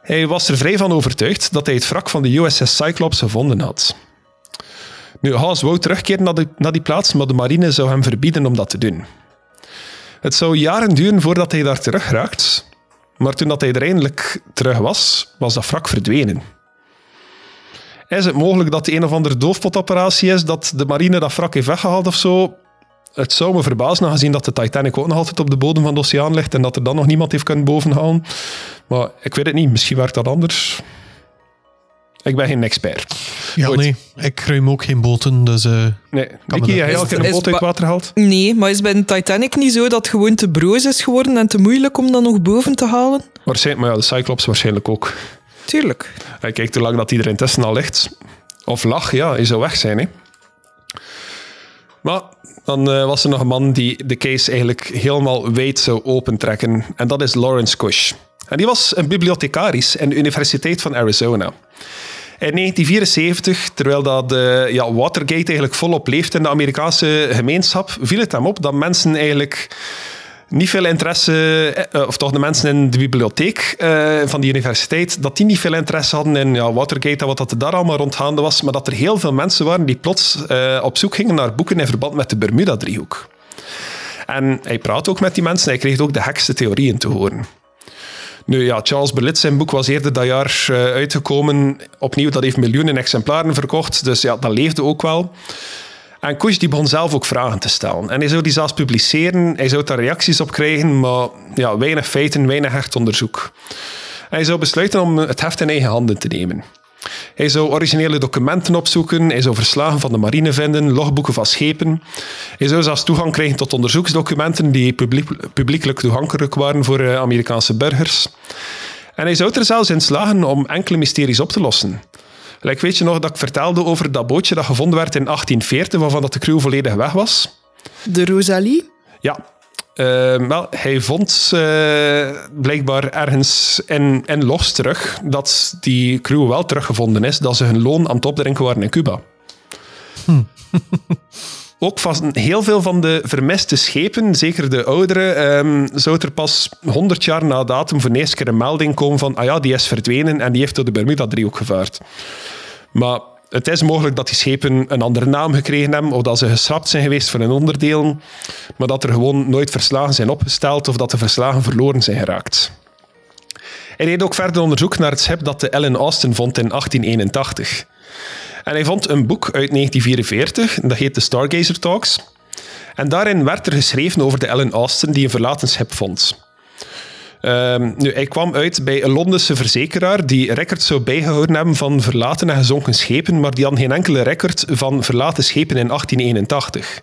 S1: Hij was er vrij van overtuigd dat hij het wrak van de USS Cyclops gevonden had. Nu, Haas wou terugkeren naar, die plaats, maar de marine zou hem verbieden om dat te doen. Het zou jaren duren voordat hij daar terug raakt, maar toen dat hij er eindelijk terug was, was dat wrak verdwenen. Is het mogelijk dat het een of andere doofpotoperatie is, dat de marine dat wrak heeft weggehaald of zo? Het zou me verbazen, gezien dat de Titanic ook nog altijd op de bodem van de oceaan ligt en dat er dan nog niemand heeft kunnen bovenhalen. Maar ik weet het niet, misschien werkt dat anders. Ik ben geen expert.
S3: Ja, nee. Ik ruim ook geen boten, dus... Uh,
S1: nee. Nicky, jij al een boot uit het water haalt?
S2: Nee, maar is bij de Titanic niet zo dat het gewoon te broos is geworden en te moeilijk om dat nog boven te halen?
S1: Waarschijnlijk, maar ja, de Cyclops waarschijnlijk ook.
S2: Tuurlijk.
S1: kijk, hoe lang dat iedereen tussen al ligt, of lag, ja, hij zou weg zijn, hè. Maar dan uh, was er nog een man die de case eigenlijk helemaal wijd zou opentrekken. En dat is Lawrence Kush. En die was een bibliothecaris aan de Universiteit van Arizona. In 1974, terwijl dat, uh, ja, Watergate eigenlijk volop leeft in de Amerikaanse gemeenschap, viel het hem op dat mensen eigenlijk niet veel interesse, eh, of toch de mensen in de bibliotheek van die universiteit, dat die niet veel interesse hadden in ja, Watergate en wat dat er daar allemaal rondgaande was, maar dat er heel veel mensen waren die plots op zoek gingen naar boeken in verband met de Bermuda-driehoek. En hij praatte ook met die mensen en hij kreeg ook de gekste theorieën te horen. Nu ja, Charles Berlitz, zijn boek was eerder dat jaar uitgekomen. Opnieuw, dat heeft miljoenen exemplaren verkocht, dus ja, dat leefde ook wel. En Kush die begon zelf ook vragen te stellen. En hij zou die zelfs publiceren, hij zou daar reacties op krijgen, maar ja, weinig feiten, weinig echt onderzoek. hij zou besluiten om het heft in eigen handen te nemen. Hij zou originele documenten opzoeken, hij zou verslagen van de marine vinden, logboeken van schepen. Hij zou zelfs toegang krijgen tot onderzoeksdocumenten die publiek, publiekelijk toegankelijk waren voor eh, Amerikaanse burgers. En hij zou er zelfs in slagen om enkele mysteries op te lossen. Like, weet je nog dat ik vertelde over dat bootje dat gevonden werd in 1840, waarvan dat de crew volledig weg was?
S2: De Rosalie?
S1: Ja. Uh, wel, hij vond uh, blijkbaar ergens in, in Los terug dat die crew wel teruggevonden is, dat ze hun loon aan het opdrinken waren in Cuba. Hm. ook van heel veel van de vermiste schepen, zeker de oudere, um, zou er pas 100 jaar na datum voor de eerste keer een melding komen van ah ja, die is verdwenen en die heeft door de Bermuda-driehoek gevaard. Maar het is mogelijk dat die schepen een andere naam gekregen hebben of dat ze geschrapt zijn geweest van hun onderdelen, maar dat er gewoon nooit verslagen zijn opgesteld of dat de verslagen verloren zijn geraakt. Hij deed ook verder onderzoek naar het schip dat de Ellen Austin vond in 1881. En hij vond een boek uit 1944, dat heet The Stargazer Talks. En daarin werd er geschreven over de Ellen Austin die een verlaten schip vond. Um, nu, hij kwam uit bij een Londense verzekeraar die records zou bijgehouden hebben van verlaten en gezonken schepen, maar die had geen enkele record van verlaten schepen in 1881.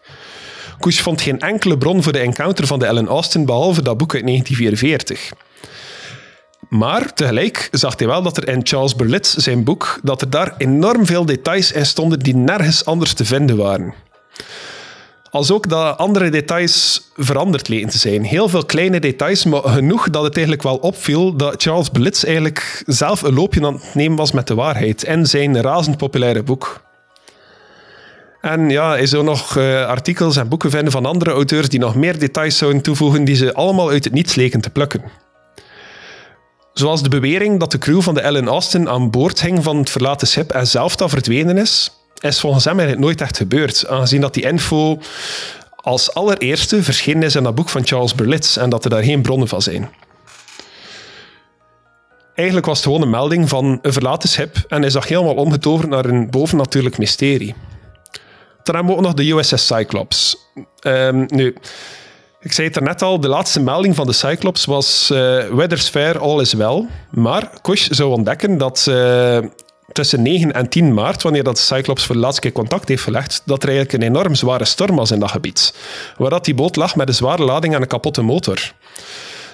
S1: Kush vond geen enkele bron voor de encounter van de Ellen Austin, behalve dat boek uit 1944. Maar tegelijk zag hij wel dat er in Charles Berlitz zijn boek, dat er daar enorm veel details in stonden die nergens anders te vinden waren. Als ook dat andere details veranderd leken te zijn. Heel veel kleine details, maar genoeg dat het eigenlijk wel opviel dat Charles Blitz eigenlijk zelf een loopje aan het nemen was met de waarheid in zijn razend populaire boek. En ja, hij zou nog uh, artikels en boeken vinden van andere auteurs die nog meer details zouden toevoegen die ze allemaal uit het niets leken te plukken. Zoals de bewering dat de crew van de Ellen Austin aan boord hing van het verlaten schip en zelf dat verdwenen is, is volgens hem eigenlijk nooit echt gebeurd. Aangezien dat die info als allereerste verschenen is in dat boek van Charles Berlitz en dat er daar geen bronnen van zijn. Eigenlijk was het gewoon een melding van een verlaten schip en is dat helemaal omgetoverd naar een bovennatuurlijk mysterie. Dan hebben we ook nog de USS Cyclops. Um, nu, ik zei het net al, de laatste melding van de Cyclops was uh, Weather's Fair, all is well. Maar Kush zou ontdekken dat uh, tussen 9 en 10 maart, wanneer dat de Cyclops voor de laatste keer contact heeft gelegd, dat er eigenlijk een enorm zware storm was in dat gebied. Waar dat die boot lag met een zware lading en een kapotte motor.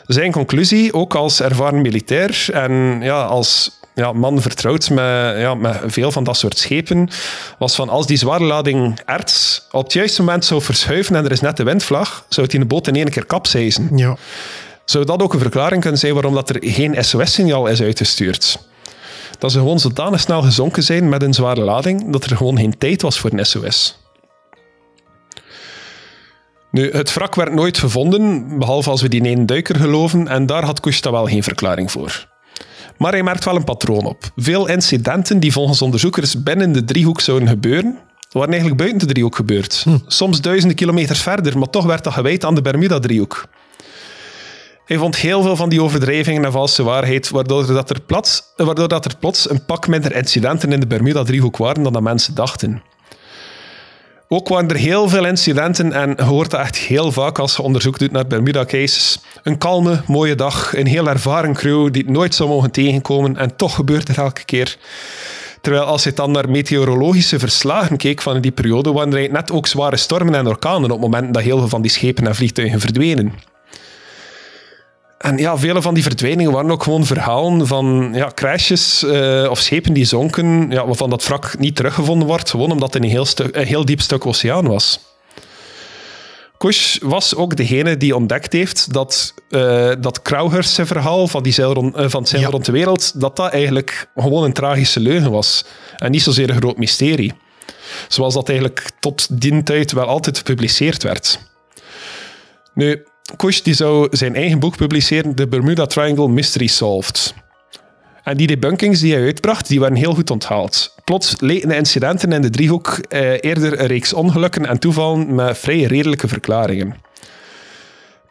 S1: Zijn conclusie, ook als ervaren militair en ja, als ja, man vertrouwd met, ja, met veel van dat soort schepen, was van als die zware lading erts op het juiste moment zou verschuiven en er is net de windvlag, zou het in de boot in één keer kapseizen.
S3: Ja.
S1: Zou dat ook een verklaring kunnen zijn waarom dat er geen SOS-signaal is uitgestuurd? Dat ze gewoon zodanig snel gezonken zijn met een zware lading, dat er gewoon geen tijd was voor een SOS. Nu, het wrak werd nooit gevonden, behalve als we die ene duiker geloven, en daar had Kushta wel geen verklaring voor. Maar hij merkt wel een patroon op. Veel incidenten die volgens onderzoekers binnen de driehoek zouden gebeuren, waren eigenlijk buiten de driehoek gebeurd. Hm. Soms duizenden kilometers verder, maar toch werd dat gewijd aan de Bermuda-driehoek. Hij vond heel veel van die overdrijvingen en valse waarheid, waardoor, dat er, plots, waardoor dat er plots een pak minder incidenten in de Bermuda-driehoek waren dan dat mensen dachten. Ook waren er heel veel incidenten en je hoort dat echt heel vaak als je onderzoek doet naar Bermuda-cases. Een kalme, mooie dag, een heel ervaren crew die het nooit zou mogen tegenkomen en toch gebeurt het elke keer. Terwijl als je dan naar meteorologische verslagen keek van die periode, waren er net ook zware stormen en orkanen op het moment dat heel veel van die schepen en vliegtuigen verdwenen. En ja, vele van die verdwijningen waren ook gewoon verhalen van ja, crashes uh, of schepen die zonken, ja, waarvan dat wrak niet teruggevonden wordt, gewoon omdat het een heel, stuk, een heel diep stuk oceaan was. Kush was ook degene die ontdekt heeft dat uh, dat Crowhurst verhaal van, die zeil rond, uh, van het zeil ja. rond de wereld, dat dat eigenlijk gewoon een tragische leugen was. En niet zozeer een groot mysterie. Zoals dat eigenlijk tot die tijd wel altijd gepubliceerd werd. Nu, Kush die zou zijn eigen boek publiceren, The Bermuda Triangle Mystery Solved. En die debunkings die hij uitbracht, die waren heel goed onthaald. Plots leken de incidenten in de driehoek eh, eerder een reeks ongelukken en toevallen met vrij redelijke verklaringen.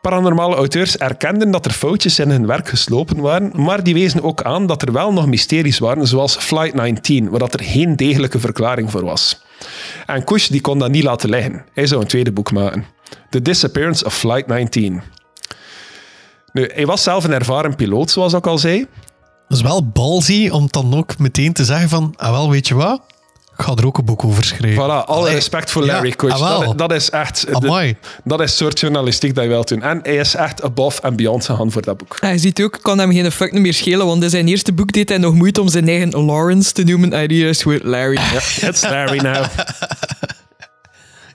S1: Paranormale auteurs erkenden dat er foutjes in hun werk geslopen waren, maar die wezen ook aan dat er wel nog mysteries waren, zoals Flight 19, waar dat er geen degelijke verklaring voor was. En Kush die kon dat niet laten liggen. Hij zou een tweede boek maken. The Disappearance of Flight 19. Nu, hij was zelf een ervaren piloot, zoals ik al zei.
S3: Dat is wel balzy om dan ook meteen te zeggen van, ah wel, weet je wat? Ik ga er ook een boek over schrijven.
S1: Voilà, alle respect voor Larry ja. Ah, dat, dat, is echt... De, dat is soort journalistiek dat je wilt doen. En hij is echt above and beyond gegaan voor dat boek.
S2: Hij ziet ook, kan hem geen fuck meer schelen, want in zijn eerste boek deed hij nog moeite om zijn eigen Lawrence te noemen. En hier is weer Larry.
S1: Ja, it's Larry now.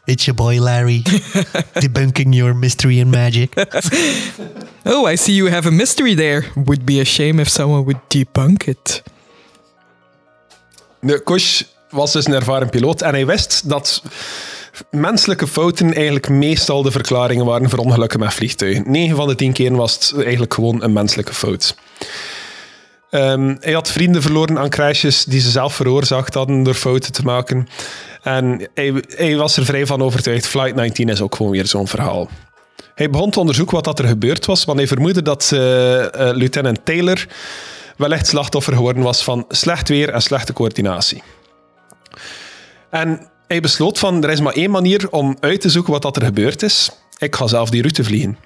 S3: It's your boy Larry, debunking your mystery and magic.
S2: oh, I see you have a mystery there. Would be a shame if someone would debunk it.
S1: De Kush was dus een ervaren piloot en hij wist dat menselijke fouten eigenlijk meestal de verklaringen waren voor ongelukken met vliegtuigen. 9 van de 10 keer was het eigenlijk gewoon een menselijke fout. Um, hij had vrienden verloren aan crashes die ze zelf veroorzaakt hadden door fouten te maken. En hij, was er vrij van overtuigd. Flight 19 is ook gewoon weer zo'n verhaal. Hij begon te onderzoeken wat dat er gebeurd was, want hij vermoedde dat uh, uh, lieutenant Taylor wellicht slachtoffer geworden was van slecht weer en slechte coördinatie. En hij besloot van, er is maar één manier om uit te zoeken wat dat er gebeurd is. Ik ga zelf die route vliegen.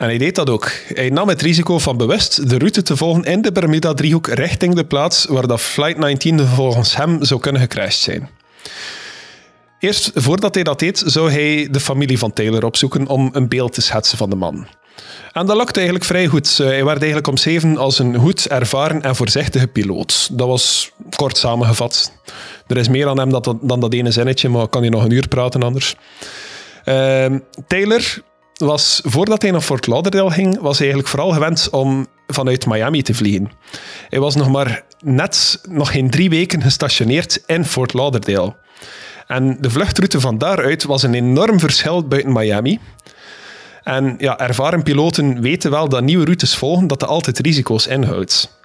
S1: En hij deed dat ook. Hij nam het risico van bewust de route te volgen in de Bermuda-driehoek richting de plaats waar dat Flight 19 volgens hem zou kunnen gecrashed zijn. Eerst voordat hij dat deed, zou hij de familie van Taylor opzoeken om een beeld te schetsen van de man. En dat lukte eigenlijk vrij goed. Eh, hij werd eigenlijk omschreven als een goed, ervaren en voorzichtige piloot. Dat was kort samengevat. Er is meer aan hem dan dat, dan dat ene zinnetje, maar kan hier nog een uur praten anders. Ehm, Taylor was, voordat hij naar Fort Lauderdale ging, was hij eigenlijk vooral gewend om vanuit Miami te vliegen. Hij was nog maar net, nog geen drie weken gestationeerd in Fort Lauderdale. En de vluchtroute van daaruit was een enorm verschil buiten Miami. En ja, ervaren piloten weten wel dat nieuwe routes volgen, dat dat altijd risico's inhoudt.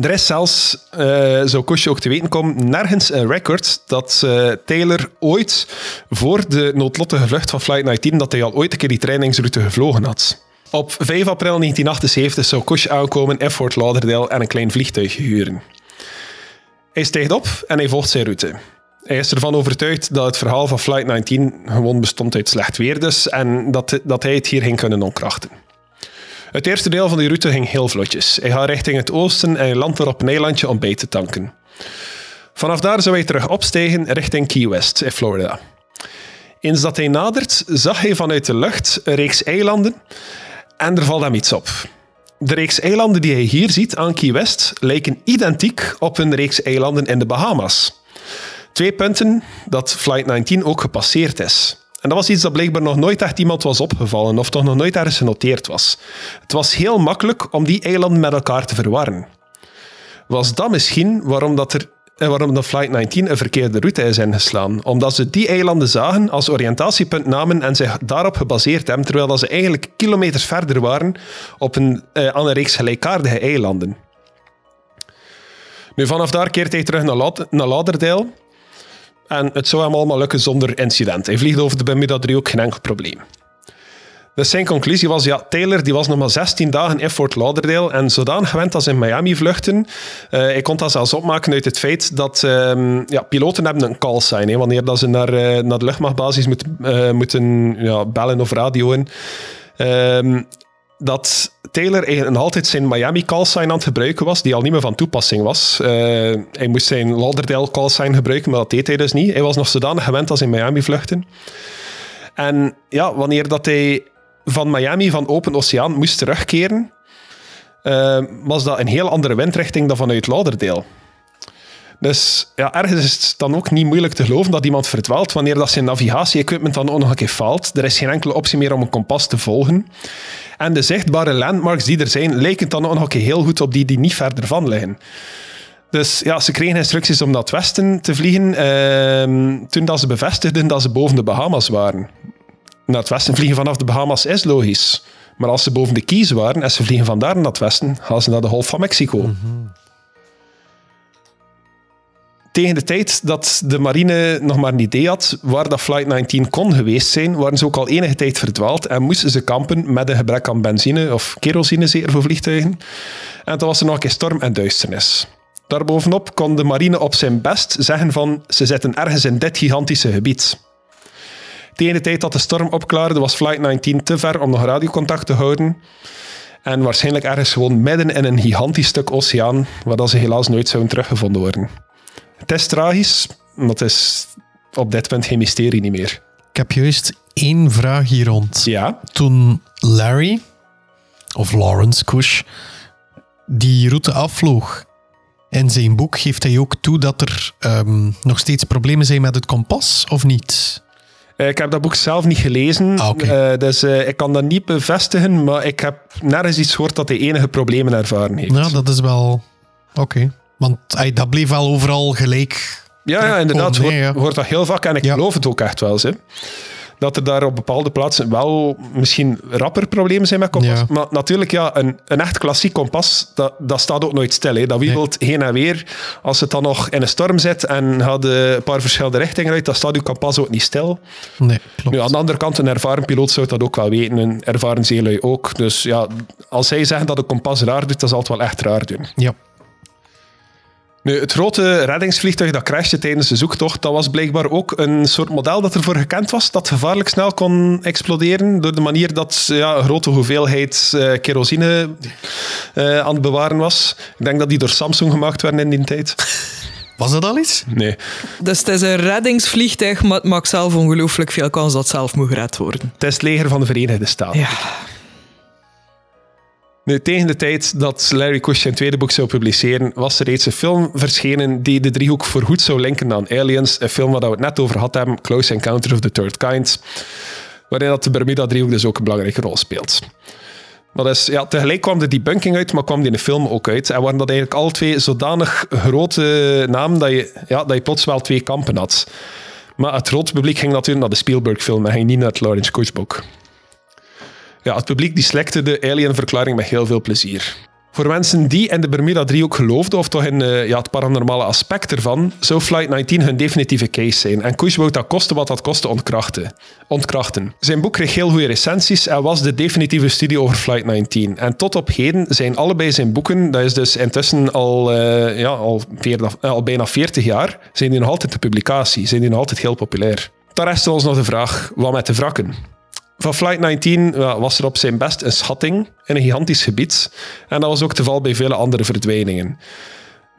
S1: Er is zelfs, uh, zo ook te weten komen, nergens een record dat uh, Taylor ooit voor de noodlottige vlucht van Flight 19, dat hij al ooit een keer die trainingsroute gevlogen had. Op 5 april 1978 zou Kosh aankomen in Fort Lauderdale en een klein vliegtuig huren. Hij stijgt op en hij volgt zijn route. Hij is ervan overtuigd dat het verhaal van Flight 19 gewoon bestond uit slecht weer dus en dat, dat hij het hier ging kunnen onkrachten. Het eerste deel van die route ging heel vlotjes. Hij gaat richting het oosten en landt er op een eilandje om bij te tanken. Vanaf daar zou hij terug opstijgen richting Key West in Florida. Eens dat hij nadert, zag hij vanuit de lucht een reeks eilanden en er valt hem iets op. De reeks eilanden die hij hier ziet aan Key West lijken identiek op een reeks eilanden in de Bahamas. Twee punten dat Flight 19 ook gepasseerd is. En dat was iets dat blijkbaar nog nooit echt iemand was opgevallen of toch nog nooit ergens genoteerd was. Het was heel makkelijk om die eilanden met elkaar te verwarren. Was dat misschien waarom, dat er, eh, waarom de Flight 19 een verkeerde route is ingeslaan? Omdat ze die eilanden zagen als oriëntatiepunt namen en zich daarop gebaseerd hebben, terwijl dat ze eigenlijk kilometers verder waren op een, eh, aan een reeks gelijkaardige eilanden. Nu, vanaf daar keert hij terug naar, naar Lauderdale en het zou hem allemaal lukken zonder incident. Hij vliegt over de Bermuda-driehoek, geen enkel probleem. Dus zijn conclusie was, ja, Taylor die was nog maar 16 dagen in Fort Lauderdale en zodanig gewend als in Miami vluchten. Uh, ik kon dat zelfs opmaken uit het feit dat um, ja, piloten hebben een call sign. Hè, wanneer dat ze naar, uh, naar de luchtmachtbasis uh, moeten ja, bellen of radioen. Um, dat Taylor eigenlijk altijd zijn Miami callsign aan het gebruiken was, die al niet meer van toepassing was. Uh, hij moest zijn Lauderdale callsign gebruiken, maar dat deed hij dus niet. Hij was nog zodanig gewend als in Miami vluchten. En ja, wanneer dat hij van Miami, van open oceaan, moest terugkeren, uh, was dat een heel andere windrichting dan vanuit Lauderdale. Dus ja, ergens is het dan ook niet moeilijk te geloven dat iemand verdwaalt wanneer dat zijn navigatie-equipment dan ook nog een keer faalt. Er is geen enkele optie meer om een kompas te volgen. En de zichtbare landmarks die er zijn, lijken dan ook nog een keer heel goed op die die niet verder van liggen. Dus ja, ze kregen instructies om naar het westen te vliegen uh, toen dat ze bevestigden dat ze boven de Bahamas waren. Naar het westen vliegen vanaf de Bahamas is logisch. Maar als ze boven de Keys waren en ze vliegen vandaar naar het westen, gaan ze naar de Golf van Mexico. Mm tegen de tijd dat de marine nog maar een idee had waar dat Flight 19 kon geweest zijn, waren ze ook al enige tijd verdwaald en moesten ze kampen met een gebrek aan benzine of kerosine zeker voor vliegtuigen. En toen was er nog een keer storm en duisternis. Daarbovenop kon de marine op zijn best zeggen van ze zitten ergens in dit gigantische gebied. Tegen de tijd dat de storm opklaarde was Flight 19 te ver om nog radiocontact te houden. En waarschijnlijk ergens gewoon midden in een gigantisch stuk oceaan, waar ze helaas nooit zouden teruggevonden worden. Het is tragisch, maar het is op dit punt geen mysterie niet meer.
S3: Ik heb juist één vraag hier rond.
S1: Ja?
S3: Toen Larry, of Lawrence Kush, die route afvloog, in zijn boek geeft hij ook toe dat er ehm, nog steeds problemen zijn met het kompas, of niet?
S1: Eh, ik heb dat boek zelf niet gelezen,
S3: ah, okay.
S1: uh, dus uh, ik kan dat niet bevestigen, maar ik heb nergens iets gehoord dat hij enige problemen ervaren heeft.
S3: Ja, dat is wel... Oké. Okay. Want dat bleef wel overal gelijk.
S1: Ja, ja inderdaad. Hoort, ja. hoort dat heel vaak. En ik geloof het ook echt wel. Hè. Dat er daar op bepaalde plaatsen wel misschien rapper problemen zijn met kompas. Ja. Maar natuurlijk, ja, een, een echt klassiek kompas, dat, dat staat ook nooit stil. Hè. Dat wiebelt nee. heen en weer. Als het dan nog in een storm zit en gaat een paar verschillende richtingen uit, dan staat uw kompas ook niet stil.
S3: Nee, klopt.
S1: Nu, aan de andere kant, een ervaren piloot zou dat ook wel weten. Een ervaren zeelui ook. Dus ja, als zij zeggen dat een kompas raar doet, dan zal het wel echt raar doen.
S3: Ja.
S1: Nu, het grote reddingsvliegtuig dat crashte tijdens de zoektocht, dat was blijkbaar ook een soort model dat ervoor gekend was, dat gevaarlijk snel kon exploderen door de manier dat ja, een grote hoeveelheid uh, kerosine uh, aan het bewaren was. Ik denk dat die door Samsung gemaakt werden in die tijd.
S3: Was dat al iets?
S1: Nee.
S2: Dus het is een reddingsvliegtuig, maar het maakt zelf ongelooflijk veel kans dat het zelf moet gered worden.
S1: Het is het leger van de Verenigde Staten.
S2: Ja.
S1: Nu, tegen de tijd dat Larry Kush zijn tweede boek zou publiceren, was er reeds een film verschenen die de driehoek voorgoed zou linken aan Aliens. Een film waar we het net over hadden hebben, Close Encounter of the Third Kind. Waarin dat de Bermuda-driehoek dus ook een belangrijke rol speelt. Maar dus, ja, tegelijk kwam de debunking uit, maar kwam die in de film ook uit. En waren dat eigenlijk alle twee zodanig grote namen dat je, ja, dat je plots wel twee kampen had. Maar het grote publiek ging natuurlijk naar de Spielberg-film en ging niet naar het Lawrence Kush-boek. Ja, het publiek die slekte de Alien-verklaring met heel veel plezier. Voor mensen die in de Bermuda-driehoek geloofden, of toch in uh, ja, het paranormale aspect ervan, zou Flight 19 hun definitieve case zijn. En Kush wou dat kosten wat dat kostte ontkrachten. ontkrachten. Zijn boek kreeg heel goede recensies en was de definitieve studie over Flight 19. En tot op heden zijn allebei zijn boeken, dat is dus intussen al, uh, ja, al, al bijna 40 jaar, zijn die nog altijd de publicatie, zijn die nog altijd heel populair. Dan rest ons nog de vraag, wat met de wrakken? Van Flight 19 was er op zijn best een schatting in een gigantisch gebied. En dat was ook te val bij vele andere verdwijningen.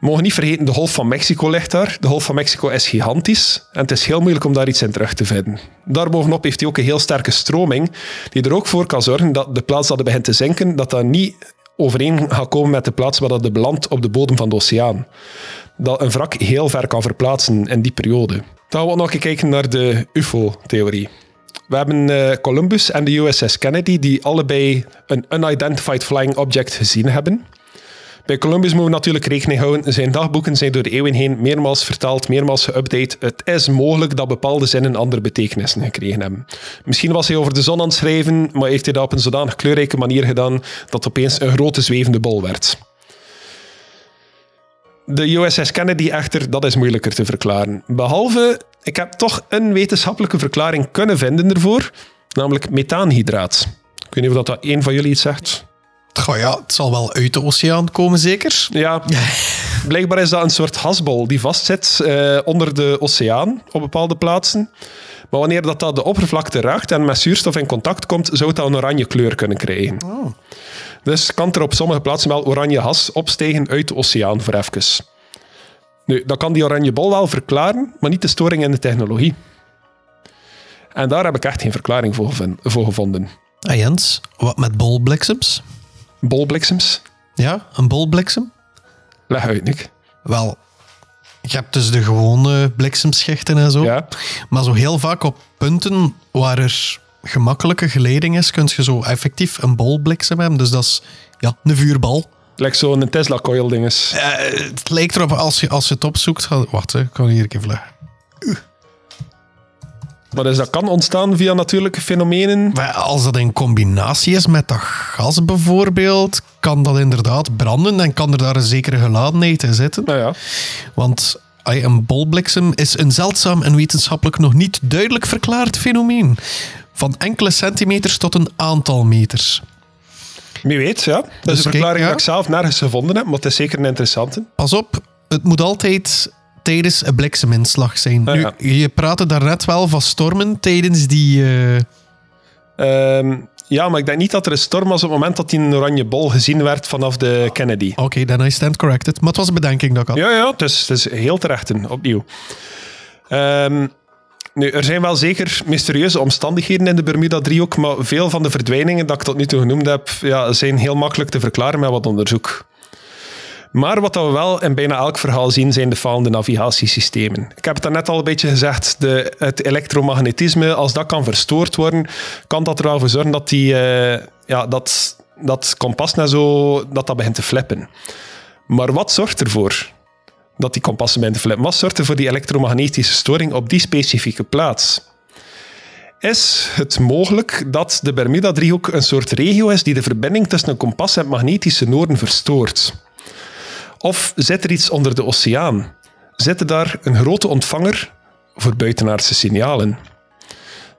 S1: We mogen niet vergeten, de Golf van Mexico ligt daar. De Golf van Mexico is gigantisch en het is heel moeilijk om daar iets in terug te vinden. Daarbovenop heeft hij ook een heel sterke stroming, die er ook voor kan zorgen dat de plaats dat het begint te zinken, dat dat niet overeen gaat komen met de plaats waar dat het belandt op de bodem van de oceaan. Dat een wrak heel ver kan verplaatsen in die periode. Dan gaan we ook nog even kijken naar de UFO-theorie. We hebben uh, Columbus en de USS Kennedy, die allebei een unidentified flying object gezien hebben. Bij Columbus moeten we natuurlijk rekening houden. Zijn dagboeken zijn door de eeuwen heen meermaals vertaald, meermaals geüpdate. Het is mogelijk dat bepaalde zinnen andere betekenissen gekregen hebben. Misschien was hij over de zon aan het schrijven, maar heeft hij dat op een zodanig kleurrijke manier gedaan dat het opeens een grote zwevende bol werd. De USS Kennedy echter, dat is moeilijker te verklaren. Behalve, ik heb toch een wetenschappelijke verklaring kunnen vinden ervoor, namelijk methaanhydraat. Ik weet niet of dat, dat een van jullie iets zegt.
S3: Goh ja, het zal wel uit de oceaan komen, zeker?
S1: Ja, blijkbaar is dat een soort hasbol die vastzit uh, onder de oceaan op bepaalde plaatsen. Maar wanneer dat, dat de oppervlakte raakt en met zuurstof in contact komt, zou het dat een oranje kleur kunnen krijgen. Oh. Dus kan er op sommige plaatsen wel oranje has opstijgen uit de oceaan voor even. Nu, dat kan die oranje bol wel verklaren, maar niet de storing in de technologie. En daar heb ik echt geen verklaring voor, gevonden.
S3: Ah Jens, wat met bolbliksems?
S1: Bolbliksems?
S3: Ja, een bolbliksem?
S1: Leg uit, Nick.
S3: Wel, je hebt dus de gewone bliksemschichten en zo.
S1: Ja.
S3: Maar zo heel vaak op punten waar er gemakkelijke geleiding is, kun je zo effectief een bolbliksem hebben. Dus dat is ja, een vuurbal.
S1: Lijkt zo'n Tesla coil dinges.
S3: Uh, het lijkt erop, als je, als je het opzoekt... Wacht, hè, ik kan hier even vluggen.
S1: Maar dus dat kan ontstaan via natuurlijke fenomenen?
S3: Maar als dat in combinatie is met dat gas bijvoorbeeld, kan dat inderdaad branden en kan er daar een zekere geladenheid in zitten.
S1: Nou ja.
S3: Want een bolbliksem is een zeldzaam en wetenschappelijk nog niet duidelijk verklaard fenomeen. Van enkele centimeters tot een aantal meters.
S1: Wie weet, ja. Dat is dus een verklaring die ik zelf nergens gevonden heb, maar het is zeker een interessante.
S3: Pas op, het moet altijd tijdens een blikseminslag zijn. Ah, nu, je praatte daarnet wel van stormen tijdens die... Uh...
S1: ja, maar ik denk niet dat er een storm was op het moment dat die een oranje bol gezien werd vanaf de Kennedy.
S3: Oké, okay, then I stand corrected. Maar het was een bedenking dat ik had.
S1: Ja, ja, het is, het is heel terecht, opnieuw. Um, nu, er zijn wel zeker mysterieuze omstandigheden in de Bermuda-driehoek, maar veel van de verdwijningen dat ik tot nu toe genoemd heb, ja, zijn heel makkelijk te verklaren met wat onderzoek. Maar wat we wel in bijna elk verhaal zien, zijn de falende navigatiesystemen. Ik heb het daarnet al een beetje gezegd, de, het elektromagnetisme, als dat kan verstoord worden, kan dat er wel voor zorgen dat die, uh, ja, dat, dat kompas net zo, dat dat begint te flippen. Maar wat zorgt ervoor dat die kompassen bij de er voor die elektromagnetische storing op die specifieke plaats? Is het mogelijk dat de Bermuda-driehoek een soort regio is die de verbinding tussen een kompas en het magnetische noorden verstoort? Of zit er iets onder de oceaan? Zit er daar een grote ontvanger voor buitenaardse signalen?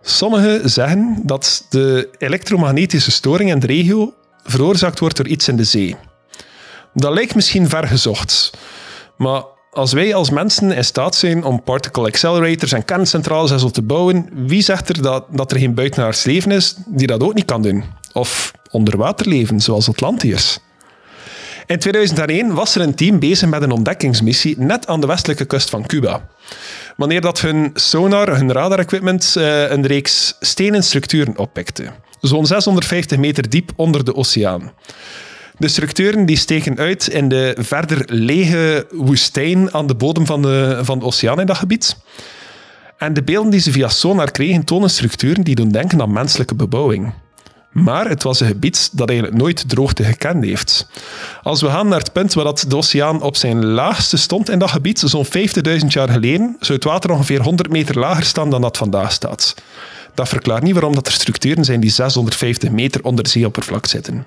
S1: Sommigen zeggen dat de elektromagnetische storing in de regio veroorzaakt wordt door iets in de zee. Dat lijkt misschien ver gezocht, maar als wij als mensen in staat zijn om particle accelerators en kerncentrales te bouwen, wie zegt er dat, dat er geen buitenaards leven is die dat ook niet kan doen? Of onderwaterleven, zoals Atlantiërs? In 2001 was er een team bezig met een ontdekkingsmissie net aan de westelijke kust van Cuba. Wanneer dat hun sonar, hun radarequipment, uh, een reeks stenen structuren oppikte. Zo'n 650 meter diep onder de oceaan. De structuren die steken uit in de verder lege woestijn aan de bodem van de, van de oceaan in dat gebied. En de beelden die ze via sonar kregen tonen structuren die doen denken aan menselijke bebouwing. Maar het was een gebied dat eigenlijk nooit droogte gekend heeft. Als we gaan naar het punt waar dat de oceaan op zijn laagste stond in dat gebied, zo'n 50.000 jaar geleden, zou het water ongeveer 100 meter lager staan dan dat vandaag staat. Dat verklaart niet waarom dat er structuren zijn die 650 meter onder zeeoppervlak zitten.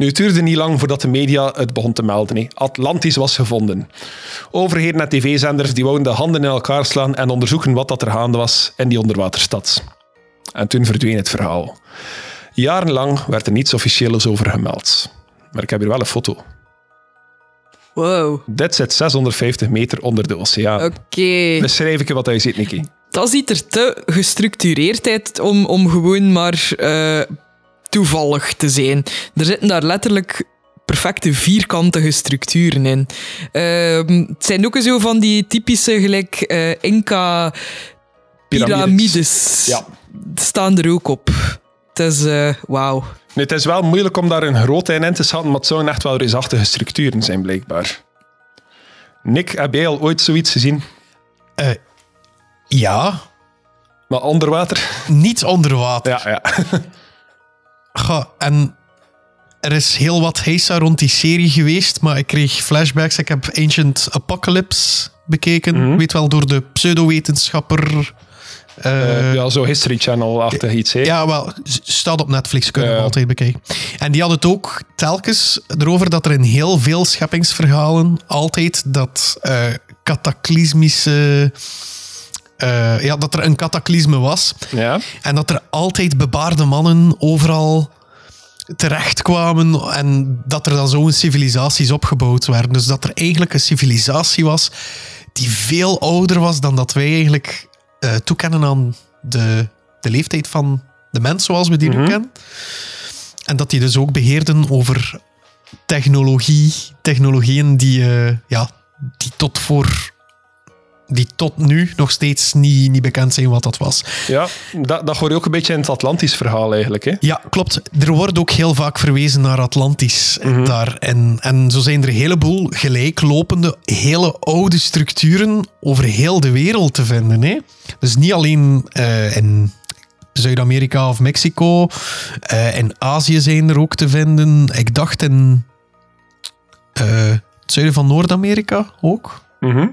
S1: Nu, het duurde niet lang voordat de media het begon te melden. Atlantis was gevonden. Overheden en tv-zenders die wouden de handen in elkaar slaan en onderzoeken wat dat er gaande was in die onderwaterstad. En toen verdween het verhaal. Jarenlang werd er niets officieels over gemeld. Maar ik heb hier wel een foto.
S2: Wow.
S1: Dit zit 650 meter onder de oceaan.
S2: Oké.
S1: Beschrijf ik je wat je ziet, Nicky.
S2: Dat ziet er te gestructureerd uit om, om gewoon maar eh, toevallig te zijn. Er zitten daar letterlijk perfecte vierkantige structuren in. Ehm, het zijn ook zo van die typische gelijk eh, Inca piramides.
S1: Ja.
S2: Staan er ook op. Het is eh, wauw.
S1: Nu, het is wel moeilijk om daar een grootheid in te schatten, maar het zouden echt wel reusachtige structuren zijn, blijkbaar. Nick, heb jij al ooit zoiets gezien?
S3: Eh, ja,
S1: Maar onder water?
S3: niet onder water.
S1: Ja, ja.
S3: Ga, en er is heel wat heisa rond die serie geweest, maar ik kreeg flashbacks. Ik heb Ancient Apocalypse bekeken. Weet wel, door de pseudowetenschapper. eh,
S1: ja, zo History Channel-achtig iets, hè?
S3: Ja, wel, staat op Netflix, kunnen we altijd bekijken. En die had het ook telkens erover dat er in heel veel scheppingsverhalen altijd dat eh cataclysmische... eh, ja, dat er een cataclysme was.
S1: Ja.
S3: En dat er altijd bebaarde mannen overal terechtkwamen en dat er dan zo'n civilisaties opgebouwd werden. Dus dat er eigenlijk een civilisatie was die veel ouder was dan dat wij eigenlijk eh, toekennen aan de, de leeftijd van de mens zoals we die nu kennen. En dat die dus ook beheerden over technologie, technologieën die, eh, ja, die tot voor die tot nu nog steeds niet, niet bekend zijn wat dat was.
S1: Ja, dat, dat hoor je ook een beetje in het Atlantisch verhaal eigenlijk. Hè?
S3: Ja, klopt. Er wordt ook heel vaak verwezen naar Atlantis daar. En, en zo zijn er een heleboel gelijklopende, hele oude structuren over heel de wereld te vinden. Hè? Dus niet alleen eh, in Zuid-Amerika of Mexico. eh, in Azië zijn er ook te vinden. Ik dacht in eh, het zuiden van Noord-Amerika ook.
S1: Mhm.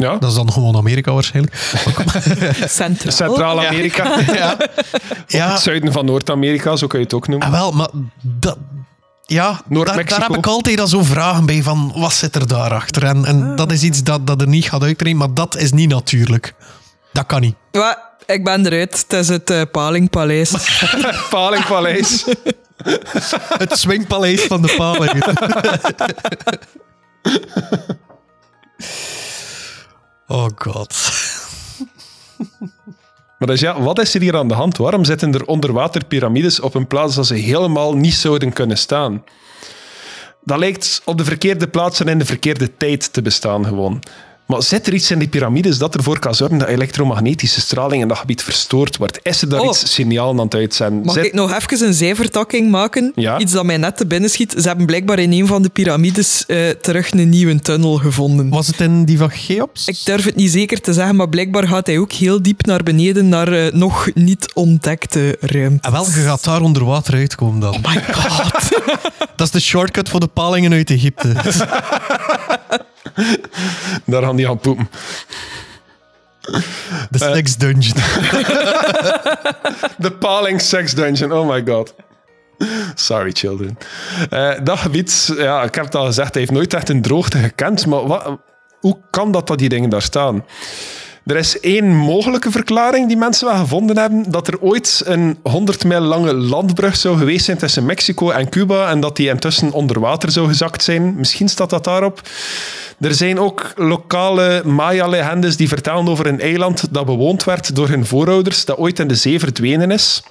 S1: Ja.
S3: Dat is dan gewoon Amerika waarschijnlijk.
S2: Centraal.
S1: Centraal-Amerika.
S3: ja. ja.
S1: Het zuiden van Noord-Amerika, zo kun je het ook noemen.
S3: Ah, wel, maar dat... Ja, daar, heb ik altijd al zo vragen bij van wat zit er daarachter? En, en dat is iets dat, dat er niet gaat uitbrengen, maar dat is niet natuurlijk. Dat kan niet.
S2: Ja, ik ben eruit. Het is het eh, Palingpaleis.
S1: Palingpaleis.
S3: Het swingpaleis van de paling. Oh god.
S1: Maar dus ja, wat is er hier aan de hand? Waarom zitten er onderwaterpyramides op een plaats dat ze helemaal niet zouden kunnen staan? Dat lijkt op de verkeerde plaats en in de verkeerde tijd te bestaan gewoon. Maar zit er iets in die piramides dat ervoor kan zorgen dat elektromagnetische straling in dat gebied verstoord wordt? Is er daar
S2: Oh.
S1: iets signalen aan het uitzenden?
S2: Mag ik nog even een zijvertakking maken?
S1: Ja.
S2: Iets dat mij net te binnen schiet. Ze hebben blijkbaar in een van de piramides eh, terug een nieuwe tunnel gevonden.
S3: Was het in die van Cheops?
S2: Ik durf het niet zeker te zeggen, maar blijkbaar gaat hij ook heel diep naar beneden naar eh, nog niet ontdekte ruimte.
S3: En wel, je gaat daar onder water uitkomen dan.
S2: My god.
S3: Dat is de shortcut voor de palingen uit Egypte.
S1: Daar gaan die gaan poepen.
S3: De sex dungeon.
S1: De Paling Sex Dungeon, oh my god. Sorry, children. Eh, dat gebied, ja, ik heb het al gezegd, hij heeft nooit echt een droogte gekend. Maar wat, hoe kan dat dat die dingen daar staan? Er is één mogelijke verklaring die mensen wel gevonden hebben: dat er ooit een 100 mijl lange landbrug zou geweest zijn tussen Mexico en Cuba en dat die intussen onder water zou gezakt zijn. Misschien staat dat daarop. Er zijn ook lokale Maya-legendes die vertellen over een eiland dat bewoond werd door hun voorouders, dat ooit in de zee verdwenen is.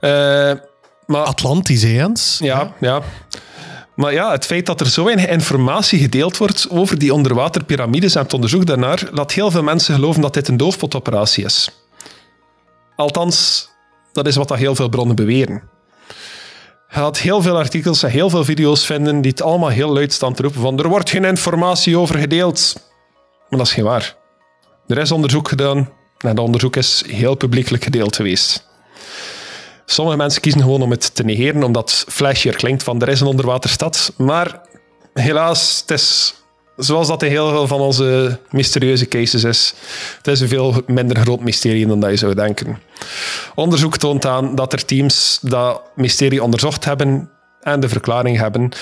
S1: Eh, maar
S3: Atlantisch, Jens?
S1: ja, ja. Maar ja, het feit dat er zo weinig informatie gedeeld wordt over die onderwaterpyramides en het onderzoek daarnaar, laat heel veel mensen geloven dat dit een doofpotoperatie is. Althans, dat is wat dat heel veel bronnen beweren. Je gaat heel veel artikels en heel veel video's vinden die het allemaal heel luid staan te roepen van er wordt geen informatie over gedeeld. Maar dat is geen waar. Er is onderzoek gedaan en dat onderzoek is heel publiekelijk gedeeld geweest. Sommige mensen kiezen gewoon om het te negeren, omdat flashier klinkt van er is een onderwaterstad. Maar helaas, is zoals dat in heel veel van onze mysterieuze cases is. Het is een veel minder groot mysterie dan dat je zou denken. Onderzoek toont aan dat er teams dat mysterie onderzocht hebben en de verklaring hebben,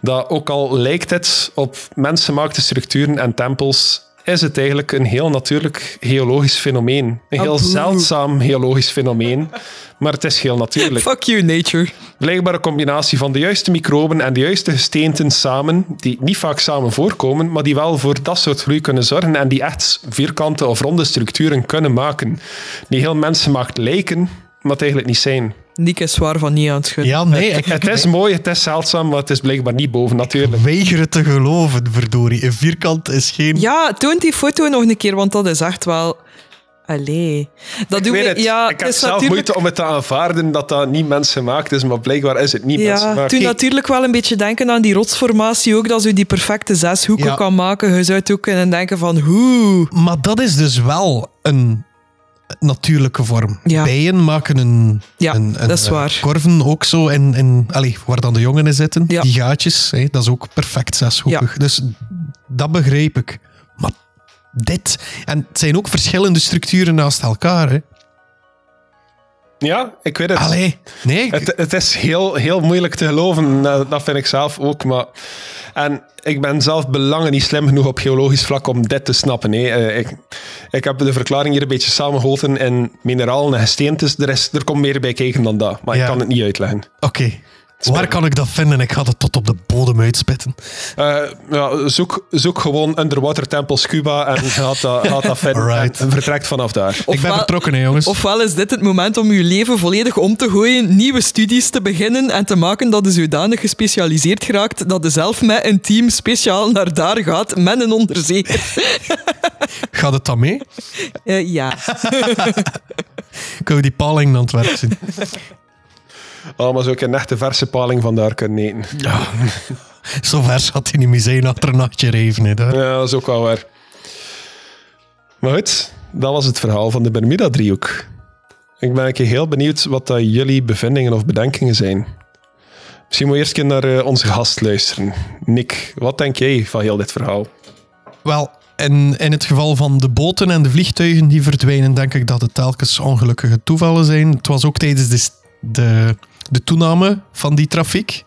S1: dat ook al lijkt het op mensenmaakte structuren en tempels, is het eigenlijk een heel natuurlijk geologisch fenomeen. Een heel zeldzaam geologisch fenomeen, maar het is heel natuurlijk.
S2: Fuck you, nature.
S1: Blijkbaar een combinatie van de juiste microben en de juiste gesteenten samen, die niet vaak samen voorkomen, maar die wel voor dat soort groei kunnen zorgen en die echt vierkante of ronde structuren kunnen maken. Die heel mensenmaakt lijken, maar het eigenlijk niet zijn.
S2: Nick is zwaar van niet aan het schudden.
S3: Ja, nee, ik,
S1: Het is mooi, het is zeldzaam, maar het is blijkbaar niet boven natuurlijk.
S3: weiger het te geloven, verdorie. Een vierkant is geen...
S2: Ja, toon die foto nog een keer, want dat is echt wel... Allee. Dat
S1: Ik
S2: we...
S1: het,
S2: Ja,
S1: ik heb
S2: het is
S1: zelf
S2: natuurlijk...
S1: moeite om het te aanvaarden dat dat niet mensenmaakt is, maar blijkbaar is het niet
S2: Ja,
S1: mensenmaakt.
S2: toen natuurlijk wel een beetje denken aan die rotsformatie ook, dat ze die perfecte zeshoeken
S3: Ja.
S2: kan maken. Je zou het ook kunnen denken van, hoe...
S3: Maar dat is dus wel een natuurlijke vorm.
S2: Ja.
S3: Bijen maken een,
S2: Ja,
S3: een, een,
S2: dat is waar.
S3: korven ook zo in, in allee, waar dan de jongen in zitten.
S2: Ja.
S3: Die gaatjes, dat is ook perfect zeshoekig. Dus dat begreep ik. Maar dit... En het zijn ook verschillende structuren naast elkaar. Hè.
S1: Ja, ik weet het.
S3: Allee, nee. ik-
S1: Het, het is heel, heel moeilijk te geloven, dat dat vind ik zelf ook. Maar, en ik ben zelf belangen niet slim genoeg op geologisch vlak om dit te snappen. hè. Eh, Ik, ik heb de verklaring hier een beetje samengeholpen in mineralen en gesteentes. Er, is, er komt meer bij kijken dan dat, maar
S3: Ja.
S1: ik kan het niet uitleggen.
S3: Oké. Waar kan ik dat vinden? Ik ga het tot op de bodem uitspitten.
S1: Eh, ja, zoek, zoek gewoon Underwater Temple Scuba en gaat dat, gaat dat vinden.
S3: Alright.
S1: En vertrekt vanaf daar.
S3: ik ben vertrokken, hè, jongens.
S2: Ofwel is dit het moment om je leven volledig om te gooien, nieuwe studies te beginnen en te maken dat je zodanig gespecialiseerd geraakt dat je zelf met een team speciaal naar daar gaat met een onderzeeër.
S3: Gaat het dan mee?
S2: Eh, ja.
S3: Kunnen we die paling aan het werk zien?
S1: Oh, maar zo ik een echte verse paling vandaar kunnen eten.
S3: Ja. Zo ver zat hij niet meer zijn achter een nachtje reven. Daar.
S1: Ja, dat is ook wel waar. Maar goed, dat was het verhaal van de Bermuda-driehoek. Ik ben heel benieuwd wat dat jullie bevindingen of bedenkingen zijn. Misschien moet je eerst naar eh, onze gast luisteren. Nick, wat denk jij van heel dit verhaal?
S3: Wel, in, in het geval van de boten en de vliegtuigen die verdwijnen, denk ik dat het telkens ongelukkige toevallen zijn. Het was ook tijdens de, de, de toename van die trafiek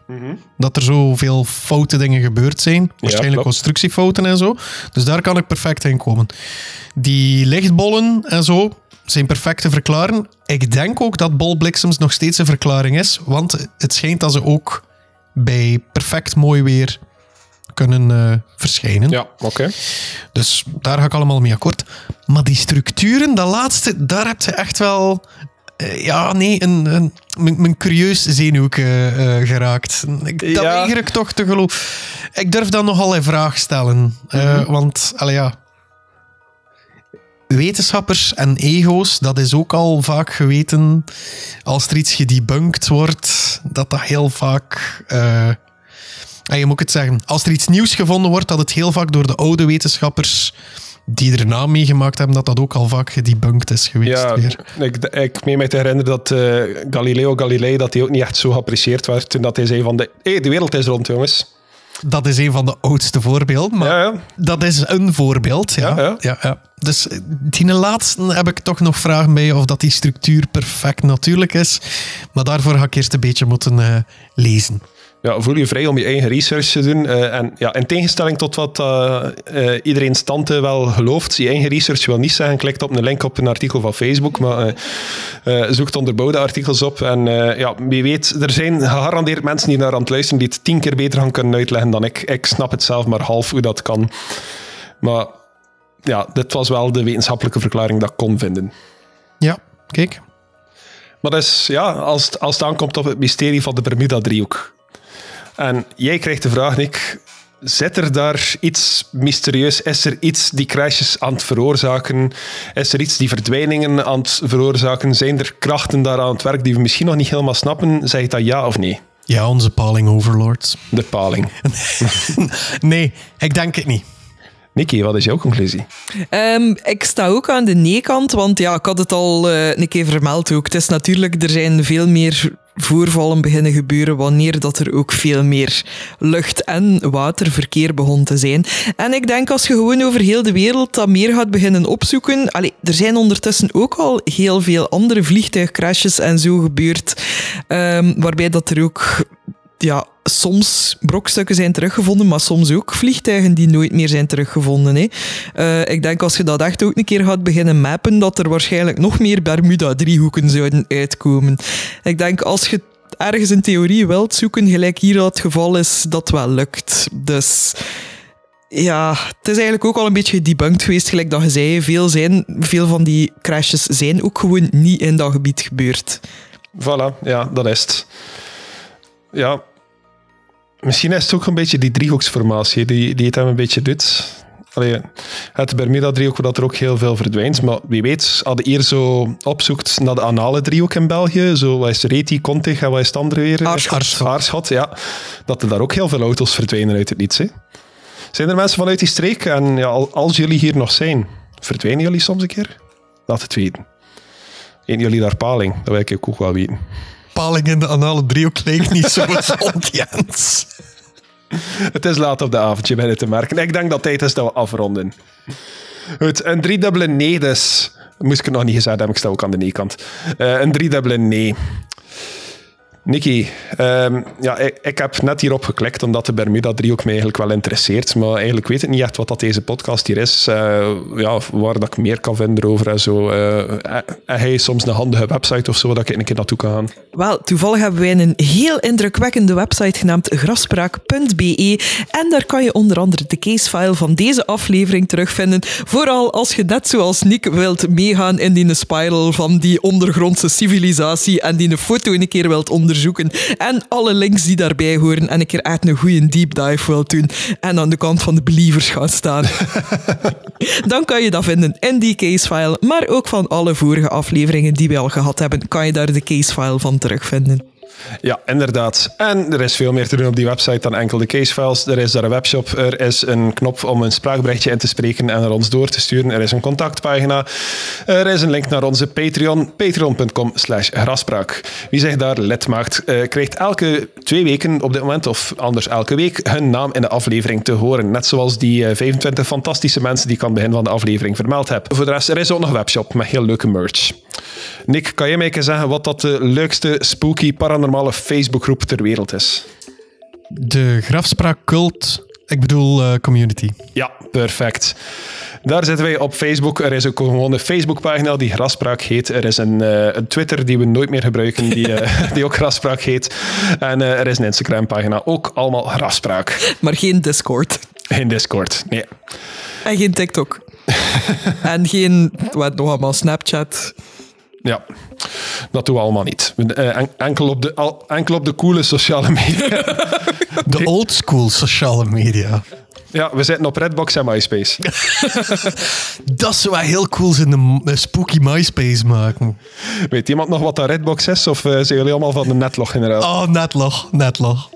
S3: dat er zoveel foute dingen gebeurd zijn. Waarschijnlijk constructiefouten en zo. Dus daar kan ik perfect in komen. Die lichtbollen en zo zijn perfect te verklaren. Ik denk ook dat bolbliksems nog steeds een verklaring is, want het schijnt dat ze ook bij perfect mooi weer kunnen eh, verschijnen.
S1: Ja, oké.
S3: Dus daar ga ik allemaal mee akkoord. Maar die structuren, dat laatste, daar heb je echt wel... eh, ja, nee, een, een, mijn, mijn curieus zenuwke eh, geraakt. Ik, dat
S1: Ja.
S3: weiger ik toch te geloven. Ik durf dat nogal in vraag stellen. Eh, Want, allee, ja... Wetenschappers en ego's, dat is ook al vaak geweten. Als er iets gedebunked wordt, dat dat heel vaak... eh, en je moet het zeggen, als er iets nieuws gevonden wordt, dat het heel vaak door de oude wetenschappers die erna meegemaakt hebben, dat dat ook al vaak gedebunked is geweest.
S1: Ja,
S3: weer.
S1: ik, ik meen mij te herinneren dat eh, Galileo Galilei dat hij ook niet echt zo geapprecieerd werd toen dat hij zei van de, hey, de wereld is rond, jongens.
S3: Dat is een van de oudste voorbeelden, maar
S1: Ja, ja.
S3: dat is een voorbeeld. Ja,
S1: Ja, ja.
S3: ja. Dus die laatste heb ik toch nog vragen bij of dat die structuur perfect natuurlijk is. Maar daarvoor ga ik eerst een beetje moeten eh, lezen.
S1: Ja, voel je vrij om je eigen research te doen. Eh, en ja, in tegenstelling tot wat eh, eh, iedereen stante wel gelooft, je eigen research wil niet zeggen, klikt op een link op een artikel van Facebook, maar zoekt onderbouwde artikels op. En ja, wie weet, er zijn gegarandeerd mensen die naar aan het luisteren die het tien keer beter gaan kunnen uitleggen dan ik. Ik snap het zelf maar half hoe dat kan. Maar ja, dit was wel de wetenschappelijke verklaring dat ik kon vinden.
S3: Ja, kijk.
S1: Maar dus, ja, als het, als het aankomt op het mysterie van de Bermuda-driehoek. En jij krijgt de vraag, Nick, zit er daar iets mysterieus? Is er iets die crashes aan het veroorzaken? Is er iets die verdwijningen aan het veroorzaken? Zijn er krachten daar aan het werk die we misschien nog niet helemaal snappen? Zeg je dat ja of nee?
S3: Ja, onze paling overlords.
S1: De paling.
S3: nee, ik denk het niet.
S1: Nicky, wat is jouw conclusie?
S2: Ehm, ik sta ook aan de nee-kant, want ja, ik had het al uh, een keer vermeld ook. Het is natuurlijk, er zijn veel meer voorvallen beginnen gebeuren wanneer dat er ook veel meer lucht- en waterverkeer begon te zijn. En ik denk als je gewoon over heel de wereld dat meer gaat beginnen opzoeken... Allee, er zijn ondertussen ook al heel veel andere vliegtuigcrashes en zo gebeurd, um, waarbij dat er ook ja, soms brokstukken zijn teruggevonden, maar soms ook vliegtuigen die nooit meer zijn teruggevonden. Hè. Uh, ik denk als je dat echt ook een keer gaat beginnen mappen, dat er waarschijnlijk nog meer Bermuda-driehoeken zouden uitkomen. Ik denk als je ergens een theorie wilt zoeken, gelijk hier het geval is, dat wel lukt. Dus ja, het is eigenlijk ook al een beetje debunked geweest, gelijk dat je zei. Veel, zijn, veel van die crashes zijn ook gewoon niet in dat gebied gebeurd.
S1: Voilà, ja, dat is het. Ja, Misschien is het ook een beetje die driehoeksformatie die, die het hem een beetje doet. Allee, het Bermuda-driehoek, dat er ook heel veel verdwijnt. Maar wie weet, als je hier zo opzoekt naar de anale driehoek in België, zo wat is Reti, Contig en wat is het andere weer?
S2: Aarschot.
S1: Aarschot, ja. Dat er daar ook heel veel auto's verdwijnen uit het niets. Hè. Zijn er mensen vanuit die streek? En ja, als jullie hier nog zijn, verdwijnen jullie soms een keer? Laat het weten. Eén jullie daar paling? Dat wil ik ook wel weten
S3: paling in de anale driehoek leek niet zo gezond, Jens.
S1: Het is laat op de avond, je bent te merken. Ik denk dat tijd is dat we afronden. Goed, een driedubbele nee dus. Moest ik het nog niet gezegd hebben, ik sta ook aan de nee-kant. Uh, een driedubbele nee. Nicky, um, ja, ik, ik, heb net hierop geklikt omdat de Bermuda-driehoek mij eigenlijk wel interesseert. Maar eigenlijk weet ik niet echt wat dat deze podcast hier is. Uh, ja, waar dat ik meer kan vinden over en zo. Uh, hij soms een handige website of zo dat ik een keer naartoe kan gaan?
S2: Wel, toevallig hebben wij een heel indrukwekkende website genaamd grafspraak.be. En daar kan je onder andere de casefile van deze aflevering terugvinden. Vooral als je net zoals Nick wilt meegaan in die spiral van die ondergrondse civilisatie en die een foto een keer wilt onderzoeken onderzoeken. En alle links die daarbij horen. En een keer echt een goede deep dive wil doen. En aan de kant van de believers gaan staan. Dan kan je dat vinden in die casefile. Maar ook van alle vorige afleveringen die we al gehad hebben, kan je daar de casefile van terugvinden.
S1: Ja, inderdaad. En er is veel meer te doen op die website dan enkel de casefiles. Er is daar een webshop, er is een knop om een spraakberichtje in te spreken en naar ons door te sturen. Er is een contactpagina. Er is een link naar onze Patreon, patreon.com slash graspraak. Wie zich daar lid maakt, uh, krijgt elke twee weken op dit moment, of anders elke week, hun naam in de aflevering te horen. Net zoals die 25 eh, fantastische mensen die ik aan het begin van de aflevering vermeld heb. Voor de rest, er is ook nog een webshop met heel leuke merch. Nick, kan je mij zeggen wat dat de leukste spooky paranormale Facebookgroep ter wereld is?
S3: De Grafspraak Cult, ik bedoel uh, community.
S1: Ja, perfect. Daar zitten wij op Facebook. Er is ook gewoon een Facebookpagina die Graspraak heet. Er is een, uh, een Twitter die we nooit meer gebruiken, die, uh, die ook Graspraak heet. En uh, er is een Instagram-pagina, ook allemaal Graspraak.
S2: Maar geen Discord.
S1: Geen Discord, nee.
S2: En geen TikTok. en geen, wat nog allemaal, Snapchat.
S1: Ja, dat doen we allemaal niet. Uh, enkel, op de, enkel op de coole sociale media.
S3: De old school sociale media.
S1: Ja, we zitten op Redbox en MySpace.
S3: dat zou wel heel cool zijn, een spooky MySpace maken.
S1: Weet iemand nog wat dat Redbox is? Of uh, zijn jullie allemaal van de netlog generaal?
S3: Oh, netlog, netlog.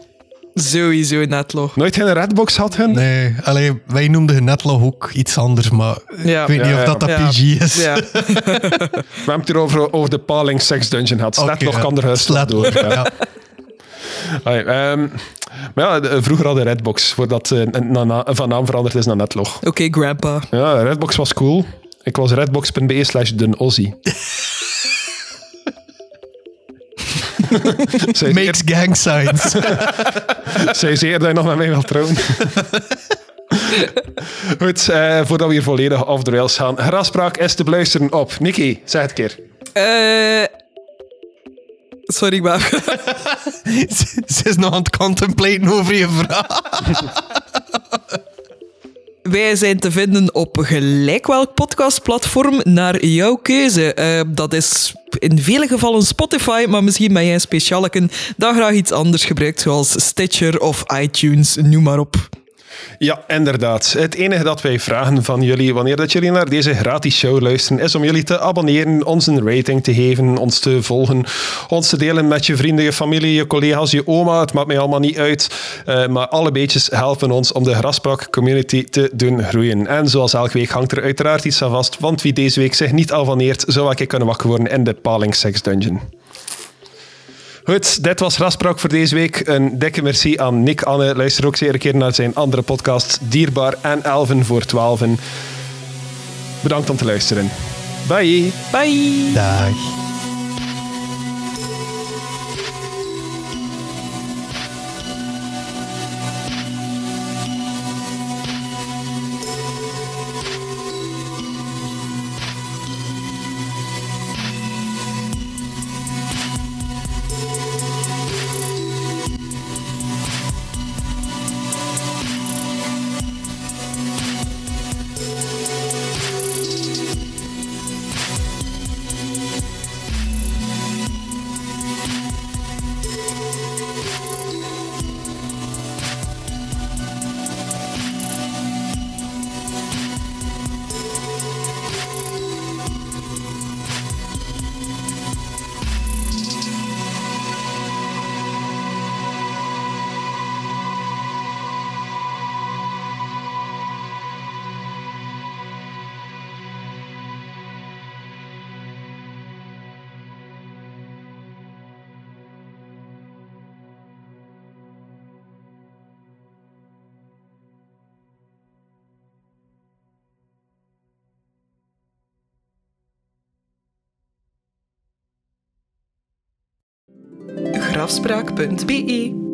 S2: Sowieso netlog.
S1: Nooit geen redbox had hun?
S3: Nee, alleen wij noemden netlog ook iets anders, maar ja. ik weet niet of dat dat PG is. Ja.
S1: We hebben het hier over, over de Paling Sex Dungeon gehad. Okay, netlog kan er huis door. Ja. Allee, um, maar ja, vroeger hadden Redbox, voordat uh, van naam veranderd is naar Netlog.
S2: Oké, okay, grandpa.
S1: Ja, Redbox was cool. Ik was redbox.be slash den
S3: Makes gang signs.
S1: Zij zeer dat je nog met mij wilt trouwen. Goed, uh, voordat we hier volledig off the rails gaan. Graspraak is te beluisteren op. Nicky, zeg het een keer.
S2: Uh, sorry, maar...
S3: Ze is nog aan het contemplaten over je vraag.
S2: Wij zijn te vinden op gelijk welk podcastplatform naar jouw keuze. Uh, dat is in vele gevallen Spotify, maar misschien ben jij specialeken dat graag iets anders gebruikt, zoals Stitcher of iTunes, noem maar op.
S1: Ja, inderdaad. Het enige dat wij vragen van jullie, wanneer dat jullie naar deze gratis show luisteren, is om jullie te abonneren, ons een rating te geven, ons te volgen, ons te delen met je vrienden, je familie, je collega's, je oma. Het maakt mij allemaal niet uit. Uh, maar alle beetjes helpen ons om de Graspak community te doen groeien. En zoals elke week hangt er uiteraard iets aan vast, want wie deze week zich niet abonneert, zou ik kunnen wakker worden in de Paling Sex Dungeon. Goed, dit was Raspraak voor deze week. Een dikke merci aan Nick Anne. Luister ook zeer een keer naar zijn andere podcast, Dierbaar en Elven voor Twaalfen. Bedankt om te luisteren. Bye.
S2: Bye.
S3: Dag.
S2: afspraak.be